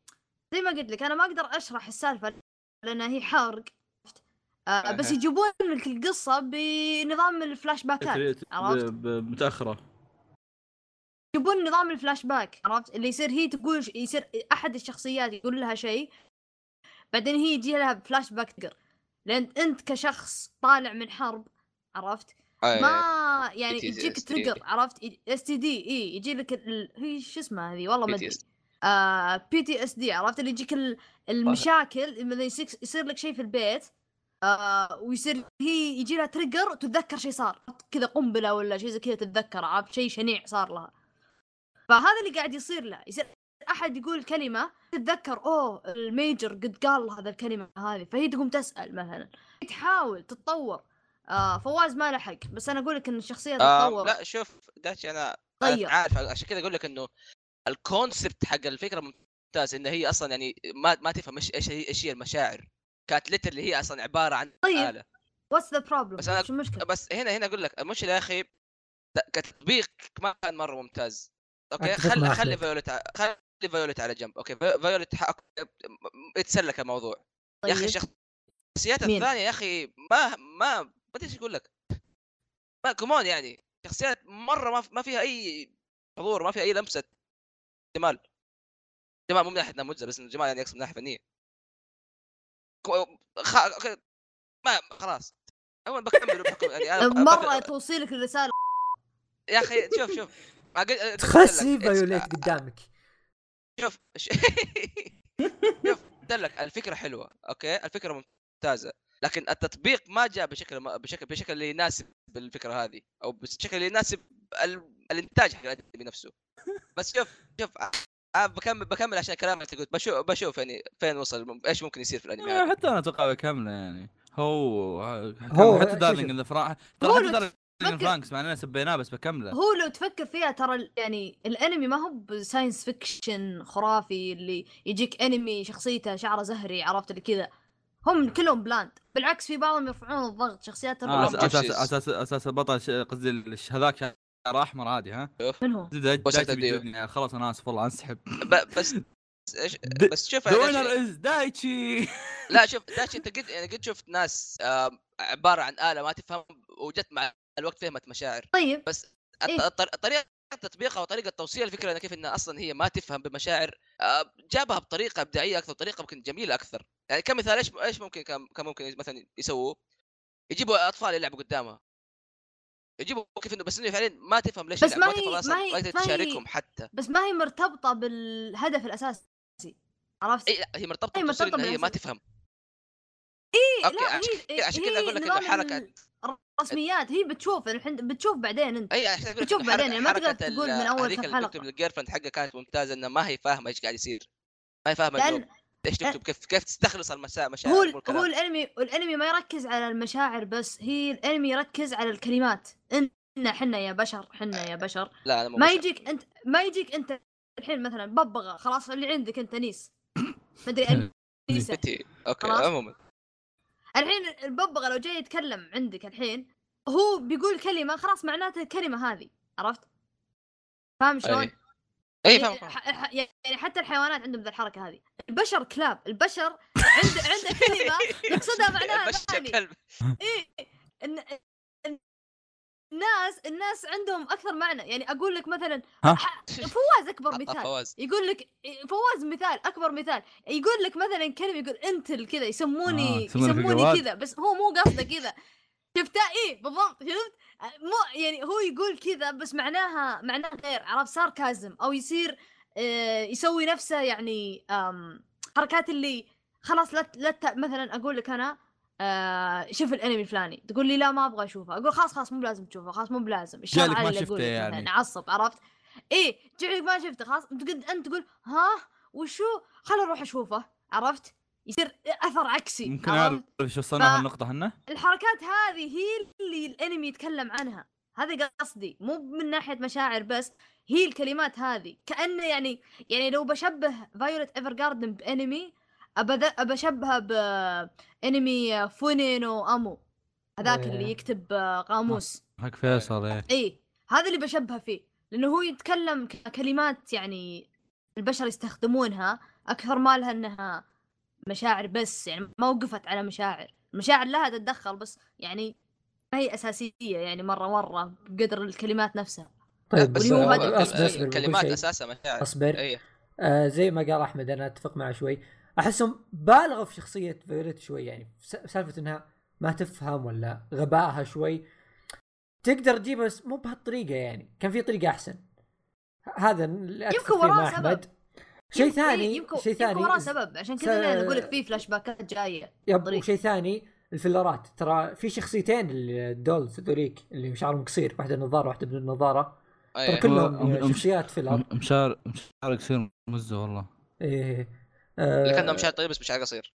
زي ما قلت لك أنا ما أقدر أشرح السالفة لانها هي حرق. آه بس. يجيبون لك القصة بنظام الفلاش باكات عرفت؟ متأخرة. يجيبون نظام الفلاش باك عرفت؟ اللي يصير هي تقول يصير أحد الشخصيات يقول لها شيء بعدين هي يجي لها فلاش باك تقر. لأن أنت كشخص طالع من حرب عرفت؟ آه، ما يعني PTSD. يجيك trigger عرفت؟ STD إيه يجي لك ال... هي شو اسمها هذه؟ والله ما أدري. PTSD. PTSD عرفت؟ اللي يجيك ال- المشاكل مثلا يصير يصير لك شيء في البيت آه ويصير هي يجي لها trigger وتتذكر شيء صار. كذا قنبلة ولا شيء زي كذا تتذكر عرفت؟ شيء شنيع صار لها. فهذا اللي قاعد يصير له. يصير أحد يقول كلمة تتذكر أوه ال major قد قال هذا الكلمة هذه. فهي تقوم تسأل مثلا. تحاول تتطور. آه فواز ما لحق. بس أنا أقول لك إن الشخصية آه تتطور. لا شوف داتشي أنا طيب. أنا عارف. عشان كذا أقول لك إنه ال concept حق الفكرة ممتاز إن هي أصلا يعني ما ما تفهم إيش إيش هي إيش هي المشاعر. كانت letter اللي هي أصلا عبارة عن طيب. آلة. what's the problem بس أنا- شو المشكلة؟ بس هنا هنا أقول لك المشكلة يا أخي كتطبيق ما كان مرة ممتاز. أوكي؟ خلي خلي. فيوليت خلي فيوليت على جنب. أوكي؟ في- فيوليت يتسلك الموضوع. يا أخي طيب. الشخصيات مين؟ الثانية يا أخي ما ما ما أدري إيش أقول لك. ما كمان يعني شخصيات مرة ما, ما فيها أي حضور ما فيها أي لمسة. جمال. جمال مو من ناحية مجزه بس إنه جمال يعني اقصد من ناحية فنية. كو- خ... ما خلاص. عموما بكمل بحكم يعني أنا [LAUGHS] مرة توصيلك الرساله يا أخي شوف شوف. تخسي فايوليت إتس- قدامك. شوف [LAUGHS] شوف قلت لك الفكرة حلوة أوكي؟ الفكرة ممتازة. لكن التطبيق ما جاء بشكل ما بشكل بشكل اللي يناسب الفكرة هذه أو بالشكل اللي يناسب ال... الإنتاج حق الانمي نفسه بس شوف شوف آه بكمل بكمل عشان كلامك قلت بشوف بشوف يعني فين وصل إيش ممكن يصير في الأنمي آه، حتى أنا أتوقع بكمله يعني. هو هو- حتى دارلينج. ان ذا فرا هو ترى حتى دارلينج فرانكس مع إننا سبيناه بس بكمله. هو لو تفكر فيها ترى يعني الأنمي ما هو ب science fiction خرافي اللي يجيك أنمي شخصيته شعره زهري عرفت اللي كذا. هم كلهم bland بالعكس في بعضهم يرفعون الضغط شخصيات آه، أساس. أساس أساس البطل قصدي الش- هذاك أحمر عادي ها؟ من هو؟ دايتشي؟ بيجودني خلاص أنا آسف والله أنسحب. بس بس شوف ذا يعني وينر داشي- إز دايتشي. [LAUGHS] لا شوف داشي أنت قد يعني قد شفت ناس عبارة عن آلة ما تفهم وجت مع الوقت فهمت مشاعر. طيب. بس الط- إيه؟ طريقة تطبيقها وطريقة توصيل الفكرة كيف انها أصلا هي ما تفهم بمشاعر جابها بطريقة إبداعية أكثر طريقة ممكن جميلة أكثر. يعني كمثال إيش إيش ممكن كان كان ممكن مثلا يسووه؟ يجيبوا أطفال يلعبوا قدامها يجيبوا كيف إنه بس إنه فعليا ما تفهم ليش بس ما هي- ما هي- ما تقدر تشاركهم حتى بس ما هي مرتبطة بالهدف الأساسي عرفت؟ اي لا هي مرتبطة هي مرتبطة هي ما. تفهم إيه أوكي لا عشان هي عشان كذا أقول لك إنه حركة الرسميات هي بتشوف الحين بتشوف بعدين أنت اي بتشوف بعدين، يعني ما تقدر تقول من هذيك كم اللي حلقة. تكتب ال girlfriend حقها كانت ممتازة إنها ما هي فاهمة إيش قاعد يصير ما هي فاهمة لأن إيش تكتب كيف كيف تستخلص المشاعر مشاعر هو هو. الأنمي الأنمي ما يركز على المشاعر بس هي الأنمي يركز على الكلمات ان حنا يا بشر حنا يا بشر لا مو ما بشر. يجيك أنت ما يجيك أنت الحين مثلا ببغى خلاص اللي عندك أنت نيس مدري انيسه [LAUGHS] أوكي. عموما الحين الببغاء لو جاي يتكلم عندك الحين هو بيقول كلمة خلاص معناته الكلمة هذه عرفت؟ فاهم شلون؟ اي يعني فاهم فاهم. ح- ح- يعني حتى الحيوانات عندهم ذا الحركة هذه. البشر كلاب. البشر عنده عنده كلمة [LAUGHS] يقصدها معناها البشر ثاني. كلب. إيه الن- الن- الناس الناس عندهم أكثر معنى. يعني أقول لك مثلا فواز أكبر مثال. فواز. يقول لك فواز مثال أكبر مثال. يقول لك مثلا كلمة يقول إنتل كذا آه، يسموني يسمونك يسموني. كذا بس هو مو قصده كذا. شفتها؟ إيه بالضبط شفت؟ مو يعني هو يقول كذا بس معناها معناها غير عرفت؟ ساركازم أو يصير آه يسوي نفسه يعني حركات اللي خلاص لا لا مثلا أقول لك أنا آه شوف الأنمي الفلاني تقول لي لا ما أبغى أشوفه أقول خلاص خلاص مو بلازم تشوفه خلاص مو بلازم جالك ما شفته يعني. اعصب عرفت؟ إيه جعلك ما شفته خلاص أنت تقول ها؟ وشو؟ خل أروح أشوفه عرفت؟ يصير أثر عكسي ممكن؟ أعرف شو وصلنا ف- هالنقطة هنا؟ الحركات هذه هي اللي الأنمي يتكلم عنها هذا قصدي مو من ناحية مشاعر بس هي الكلمات هذه كأنه يعني يعني لو بشبه فايوليت ايفرجاردن بأنمي أبذ- ابى اشبهها بانمي فوني نو أمو هذاك إيه. اللي يكتب آه، قاموس حق فيصل إيه اي هذا اللي بشبهه فيه لأنه هو يتكلم كلمات يعني البشر يستخدمونها أكثر ما لها إنها مشاعر بس يعني ما وقفت على مشاعر. المشاعر لها تتدخل بس يعني ما هي أساسية يعني مرة مرة بقدر الكلمات نفسها. طيب بس هو هدف أصبر الأنمي. أصبر الكلمات شيء. أساسها مشاعر. أصبر. اي آه زي ما قال أحمد أنا أتفق معه شوي. أحسهم بالغوا في شخصية فيوليت شوي يعني س- سالفة إنها ما تفهم ولا غبائها شوي. تقدر تجيبه بس مو بهالطريقة يعني كان في طريقة أحسن. هذا اللي يمكن وراه سبب. شيء يمكن- ثاني شيء يمكن ثاني وراه سبب عشان س- كذا نقول لك في فلاش باكات جاية yep. وشيء ثاني ال filler ات ترى في شخصيتين ال dolls ذوليك اللي شعرهم قصير واحدة نظارة واحدة بدون نظارة ترى. كلهم شخصيات filler مشار مشار يصير مزة والله إيه اللي كان آه طيب بس مشاهد قصير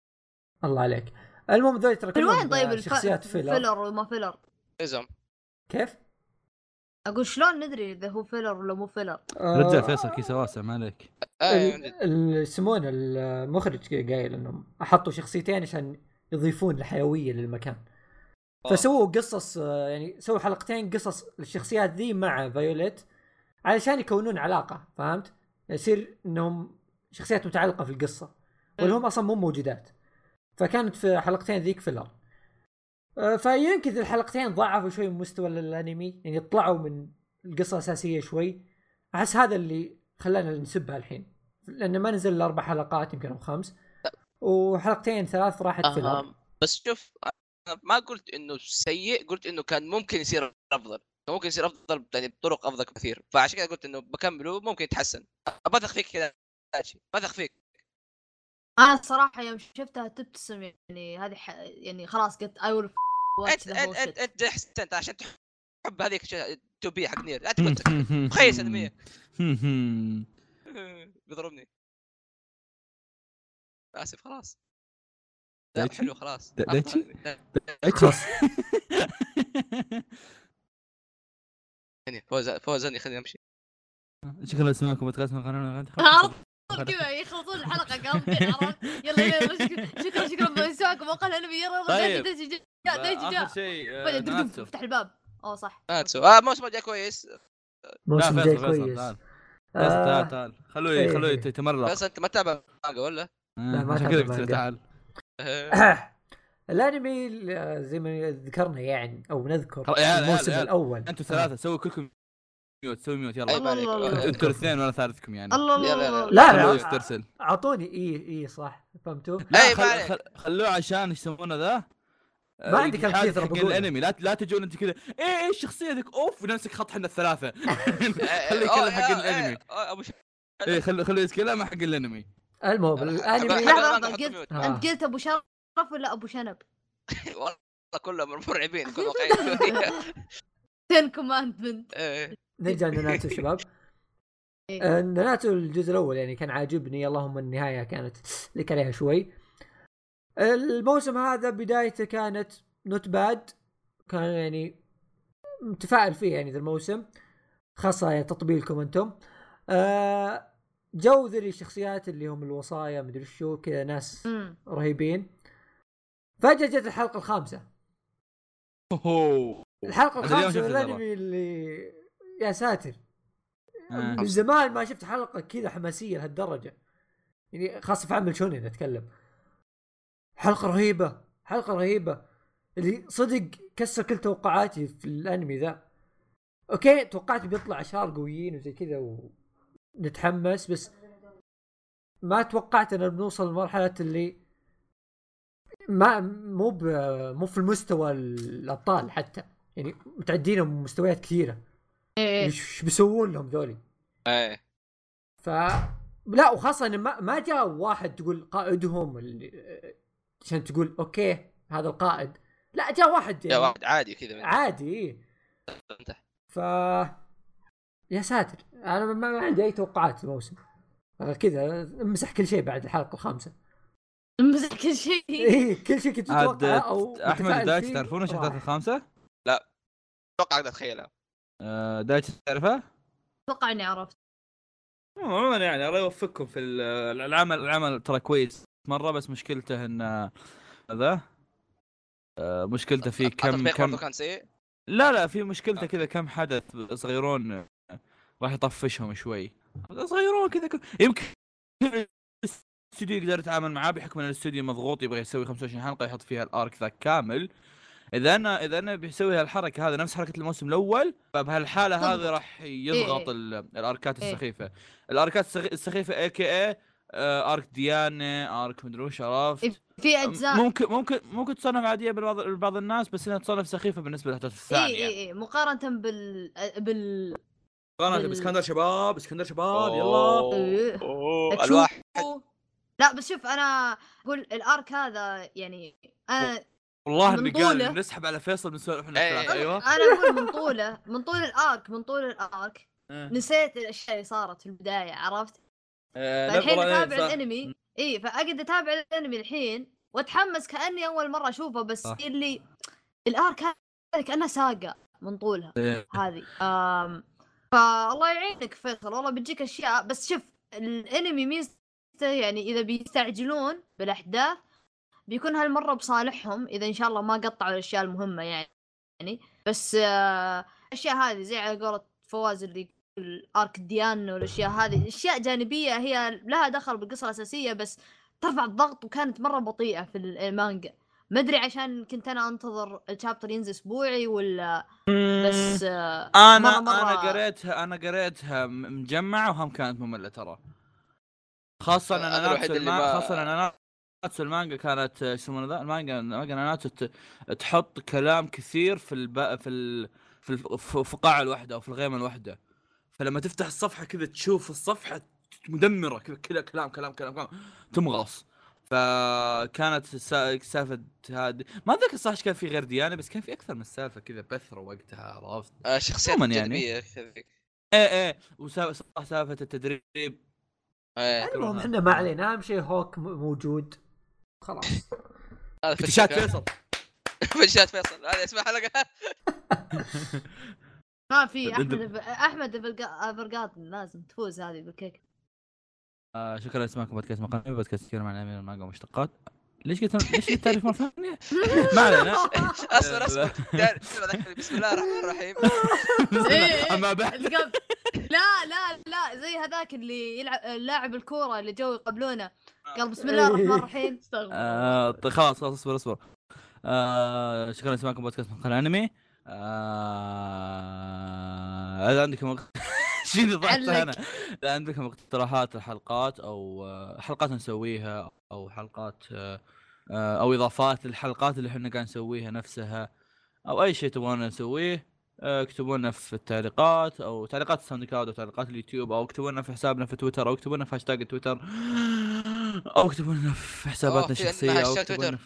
الله عليك المهم ذول ترى كلهم وين طيب. شخصيات filler filler وما filler ازم كيف؟ أقول شلون ندري إذا هو filler ولا مو filler آه، رجع فيصل كيس واسع ما عليك. ال- ال- يسمونه المخرج قايل إنهم حطوا شخصيتين عشان يضيفون الحيوية للمكان. آه. فسووا قصص آه، يعني سووا حلقتين قصص الشخصيات ذي مع فايوليت علشان يكونون علاقة فهمت؟ يصير إنهم شخصيات متعلقة في القصة واللي هم أصلا مو موجودات. فكانت في حلقتين ذيك فيلر آه، فيمكن الحلقتين ضعفوا شوي من مستوى الانمي يعني طلعوا من القصة الأساسية شوي. أحس هذا اللي خلانا نسبها الحين لأن ما نزل إلا أربع حلقات يمكن أو خمس. وحلقتين ثلاث راحت فيلر آه بس شوف أنا ما قلت إنه سيء قلت إنه كان ممكن يصير أفضل. ممكن يصير أفضل يعني بطرق أفضل كثير. فعشان كذا قلت إنه بكمله ممكن يتحسن. بثق فيك كذا. بثق فيك أنا الصراحه يوم شفتها تبتسم يعني هذه ح... يعني خلاص قلت اي ويل انت انت انت, انت احسنت عشان تحب هذيك تو بي حق نير. انت كنت مخيس أدمية. [LAUGHS] بيضربني. آسف خلاص. لا؟ حلو خلاص. [LAUGHS] دايتشي؟ خلاص. [LAUGHS] يعني فوز فوزني خليني أمشي. شكرا لسماعكم بودكاست قانون عرفت كذا يخلصون الحلقة قاصدين عرفت؟ يلا يلا شكرا شكرا شكرا بسمعكم وقال الانمي يلا طيب. جاء آخر شيء آه،. افتح الباب. اوه صح. ناتسو آه موسم جاء كويس. موسم فيصل جاي فيصل كويس. تعال. آه، تعال. تعال خلوه. خلوه يت- يتمرق بس أنت ما تتابع مانجا ولا؟ لا، ما عشان أتابع كذا قلت له مانجا. تعال. [COUGHS] الأنمي آه، زي ما ذكرنا يعني أو نذكر الموسم. الأول. أنتوا ثلاثة سووا كلكم mute سوي mute يلا عيب عليك. الله. أنتوا الاثنين ولا ثالثكم يعني الله الله يلا، الله. لا خلوه لا يسترسل أعطوني إي إي صح فهمتوا؟ لا ما خل... عليك. خل... خلوه عشان إيش يسمونه ذا ما عندي كلام كثير حق بقوله. الانمي لا لا تجون أنت كذا إيه إيه الشخصية ذيك off ونمسك خط إحنا الثلاثة [LAUGHS] خليه أوه، يتكلم حق الانمي أبو. إيه خليه خليه يتكلم حق الانمي المهم حق- الانمي حق- حق- قلت- mute. آه. أنت قلت أبو شرف ولا أبو شنب؟ [LAUGHS] والله كلهم مرعبين كل [LAUGHS] واقعيين شوية. Ten Commandment إيه. نرجع [LAUGHS] لناناتسو شباب إيه. آه، ناناتسو الجزء الأول يعني كان عاجبني اللهم النهاية كانت لك عليها شوي. الموسم هذا بدايته كانت not bad كان يعني متفائل فيه يعني ذا الموسم خاصة تطبيلكم أنتم. آه، جو ذي الشخصيات اللي هم الوصايا مدري شو كذا ناس رهيبين. فجأة جت الحلقة الخامسة. اوه الحلقة الخامسة. الأنمي اللي يا ساتر. آه. من زمان ما شفت حلقة كذا حماسية لهالدرجة. يعني خاصة في عمل shounen أتكلم. حلقة رهيبة حلقة رهيبة. اللي صدق كسر كل توقعاتي في الأنمي ذا. okay توقعت بيطلع أشرار قويين وزي كذا ونتحمس بس ما توقعت إن بنوصل لمرحلة اللي ما مو. مو في المستوى الأبطال حتى. يعني متعدين بمستويات كثيرة. إيش بيسوون لهم ذولي؟ إيه. ف لا وخاصة انه ما, ما جاء واحد تقول قائدهم اللي... عشان تقول أوكي هذا القائد. لا جاء واحد يا يعني. واحد عادي كذا عادي إيه. ف يا ساتر أنا ما, ما عندي أي توقعات الموسم. آه، كذا امسح كل شيء بعد الحلقة الخامسة. مزح كل شيء. [LAUGHS] إيه كل شيء كنت اتوقعه أو أحمد فيه. تعرفونه راح. الشهادات الخامسة؟ أتوقع أقدر أتخيلها. آه، دايتش تعرفه؟ أتوقع إني عرفت عموما يعني الله يوفقكم في ال- العمل العمل ترى كويس مرة بس مشكلته إن ذا آه، مشكلته في كم كم كان سيء؟ لا لا في مشكلته كذا كم حدث صغيرون آه، راح يطفشهم شوي. صغيرون كذا يمكن الاستوديو يقدر يتعامل معاه بحكم إن الاستوديو مضغوط يبغى يسوي 25 حلقة يحط فيها ال arc ذا كامل. إذا أنا إذا أنا بيسوي هالحركة هذه نفس حركة الموسم الأول فبهالحالة هذه. راح يضغط إيه. ال- الأركات إيه. السخيفة الأركات السخ- السخيفة aka arc ديانة arc مدري وش عرفت في أجزاء ممكن ممكن ممكن تصنف عادية بالبعض لبعض الناس بس إنها تصنف سخيفة بالنسبة للاحداث اي الثانية اي اي مقارنة بال بال قناه بال- اسكندر شباب إسكندر شباب يلا أوه، إيه. أوه، تشوف- الواحد لا بس شوف أنا أقول ال arc هذا يعني أنا والله من اني. قال نسحب على فيصل نسولف إحنا. الثلاثة، أيوه أنا أقول من طوله من طول ال arc من طول ال arc إيه. نسيت الأشياء اللي صارت في البداية عرفت؟ لا فالحين إيه، أتابع. الأنمي إي فأقعد أتابع الأنمي الحين وأتحمس كأني أول مرة أشوفه بس صح. اللي الأرك هذا كانها ساقة من طولها إيه. هذه آم فالله يعينك فيصل والله بتجيك أشياء بس شوف الأنمي ميزته يعني إذا بيستعجلون بالأحداث بيكون هالمرة بصالحهم إذا إن شاء الله ما قطعوا الأشياء المهمة يعني. يعني بس آه، الاشياء هذه زي على قولة فواز اللي يقول أرك الديانة والأشياء هذه أشياء جانبية هي لها دخل بالقصة الأساسية بس ترفع الضغط وكانت مرة بطيئة في المانجا. ما أدري عشان كنت أنا أنتظر الشابتر ينزل أسبوعي ولا بس آه، أنا مرة- مرة- أنا قريتها أنا قريتها مجمعه وهم كانت مملة ترى. خاصة أنا أنا الوحيد ناتسو اللي ما- خاصة أنا ناتسو المانجا كانت يسمونه ذا المانجا المانجا ناتسو تحط كلام كثير في الب... في ال... في الف- في في قاعه الواحده أو في الغيمة الواحده فلما تفتح الصفحة كذا تشوف الصفحة مدمرة كذا كلام كلام كلام كلام تمغص. فكانت سالفة هذه ما أتذكر صح كان في غير ديانة بس كان في أكثر من سالفة كذا بثرة وقتها عرفت؟ آه، شخصيات يعني. إيه إيه. وصح سالفة التدريب. إيه، المهم إحنا ما علينا أهم شيء هوك موجود. خلاص. [LAUGHS] اكتشاف فيصل. [LAUGHS] فتشات فيصل. هذا اسمها حلقة. [LAUGHS] ما في أحمد أحمد افرقات لازم تفوز هذه بالكيك. آه شكرا لسماعكم بودكاست مقامي بودكاست يتكلم عن الانمي والمانجا ومشتقات ليش قلت ليش قلت تعرف مرة ثانية؟ ما علينا. أصبر أصبر. بسم الله الرحمن الرحيم. إيه. اما بعد القب- لا لا لا زي هذاك اللي يلعب لاعب الكورة اللي جو يقابلونه. قال بسم الله الرحمن الرحيم. [LAUGHS] استغفر. آه طيب خلاص خلاص اصبر اصبر. آه شكرا لسماعكم بودكاست مقال أنمي. آه اذا عندكم [LAUGHS] شيء ضحكت. أنا؟ إذا عندكم اقتراحات لحلقات أو آه، حلقات نسويها أو حلقات آه، أو إضافات للحلقات اللي إحنا قاعد نسويها نفسها أو أي شيء تبغون نسويه اكتبوا لنا في التعليقات أو تعليقات الساوند كلاود أو تعليقات اليوتيوب أو اكتبوا لنا في حسابنا في تويتر أو اكتبوا لنا في هاشتاج تويتر أو اكتبوا لنا في حساباتنا عندنا الشخصية أو اكتبوا لنا. في...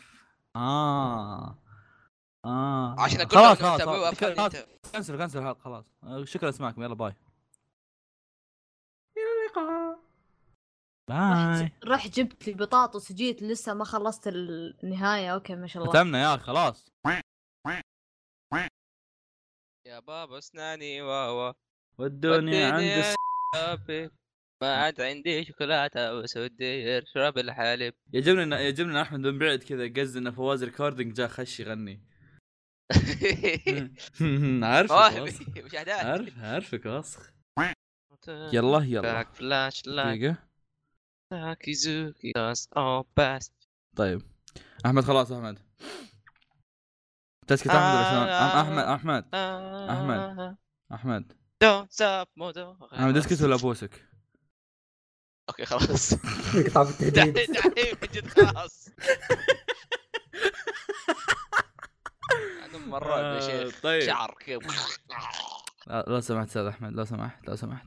آه. آه. عشان أقول خلاص خلاص cancel cancel الحلقة خلاص. آه، شكرا لسماعكم. يلا bye. إلى اللقاء. bye. رح جبت لي بطاطس جيت لسه ما خلصت النهاية. okay ما شاء الله. ختمنا يا خلاص. يا بابا اسناني واوا والدنيا عند. الس... ما عاد عندي شوكولاتة بس ودي اشرب الحليب. يعجبني إن- يعجبني إن احمد من بعد كذا قز انه فواز recording جاء خش يغني. [LAUGHS] [LAUGHS] عارفك وسخ [LAUGHS] عارف عارفك وسخ يلا يلا. فلاش لايك باس طيب. أحمد خلاص أحمد. تسكت احمد ولا شلون؟ أح- أحمد أحمد أحمد. أحمد. دون ستوب مودو احمد أسكت ولا ابوسك؟ أوكي خلاص. يقطع بالتهديد جد خلاص. [LAUGHS] عندهم مرات آه، يا شيخ. طيب. شعر كذا. لو سمحت أستاذ أحمد لو سمحت لو سمحت.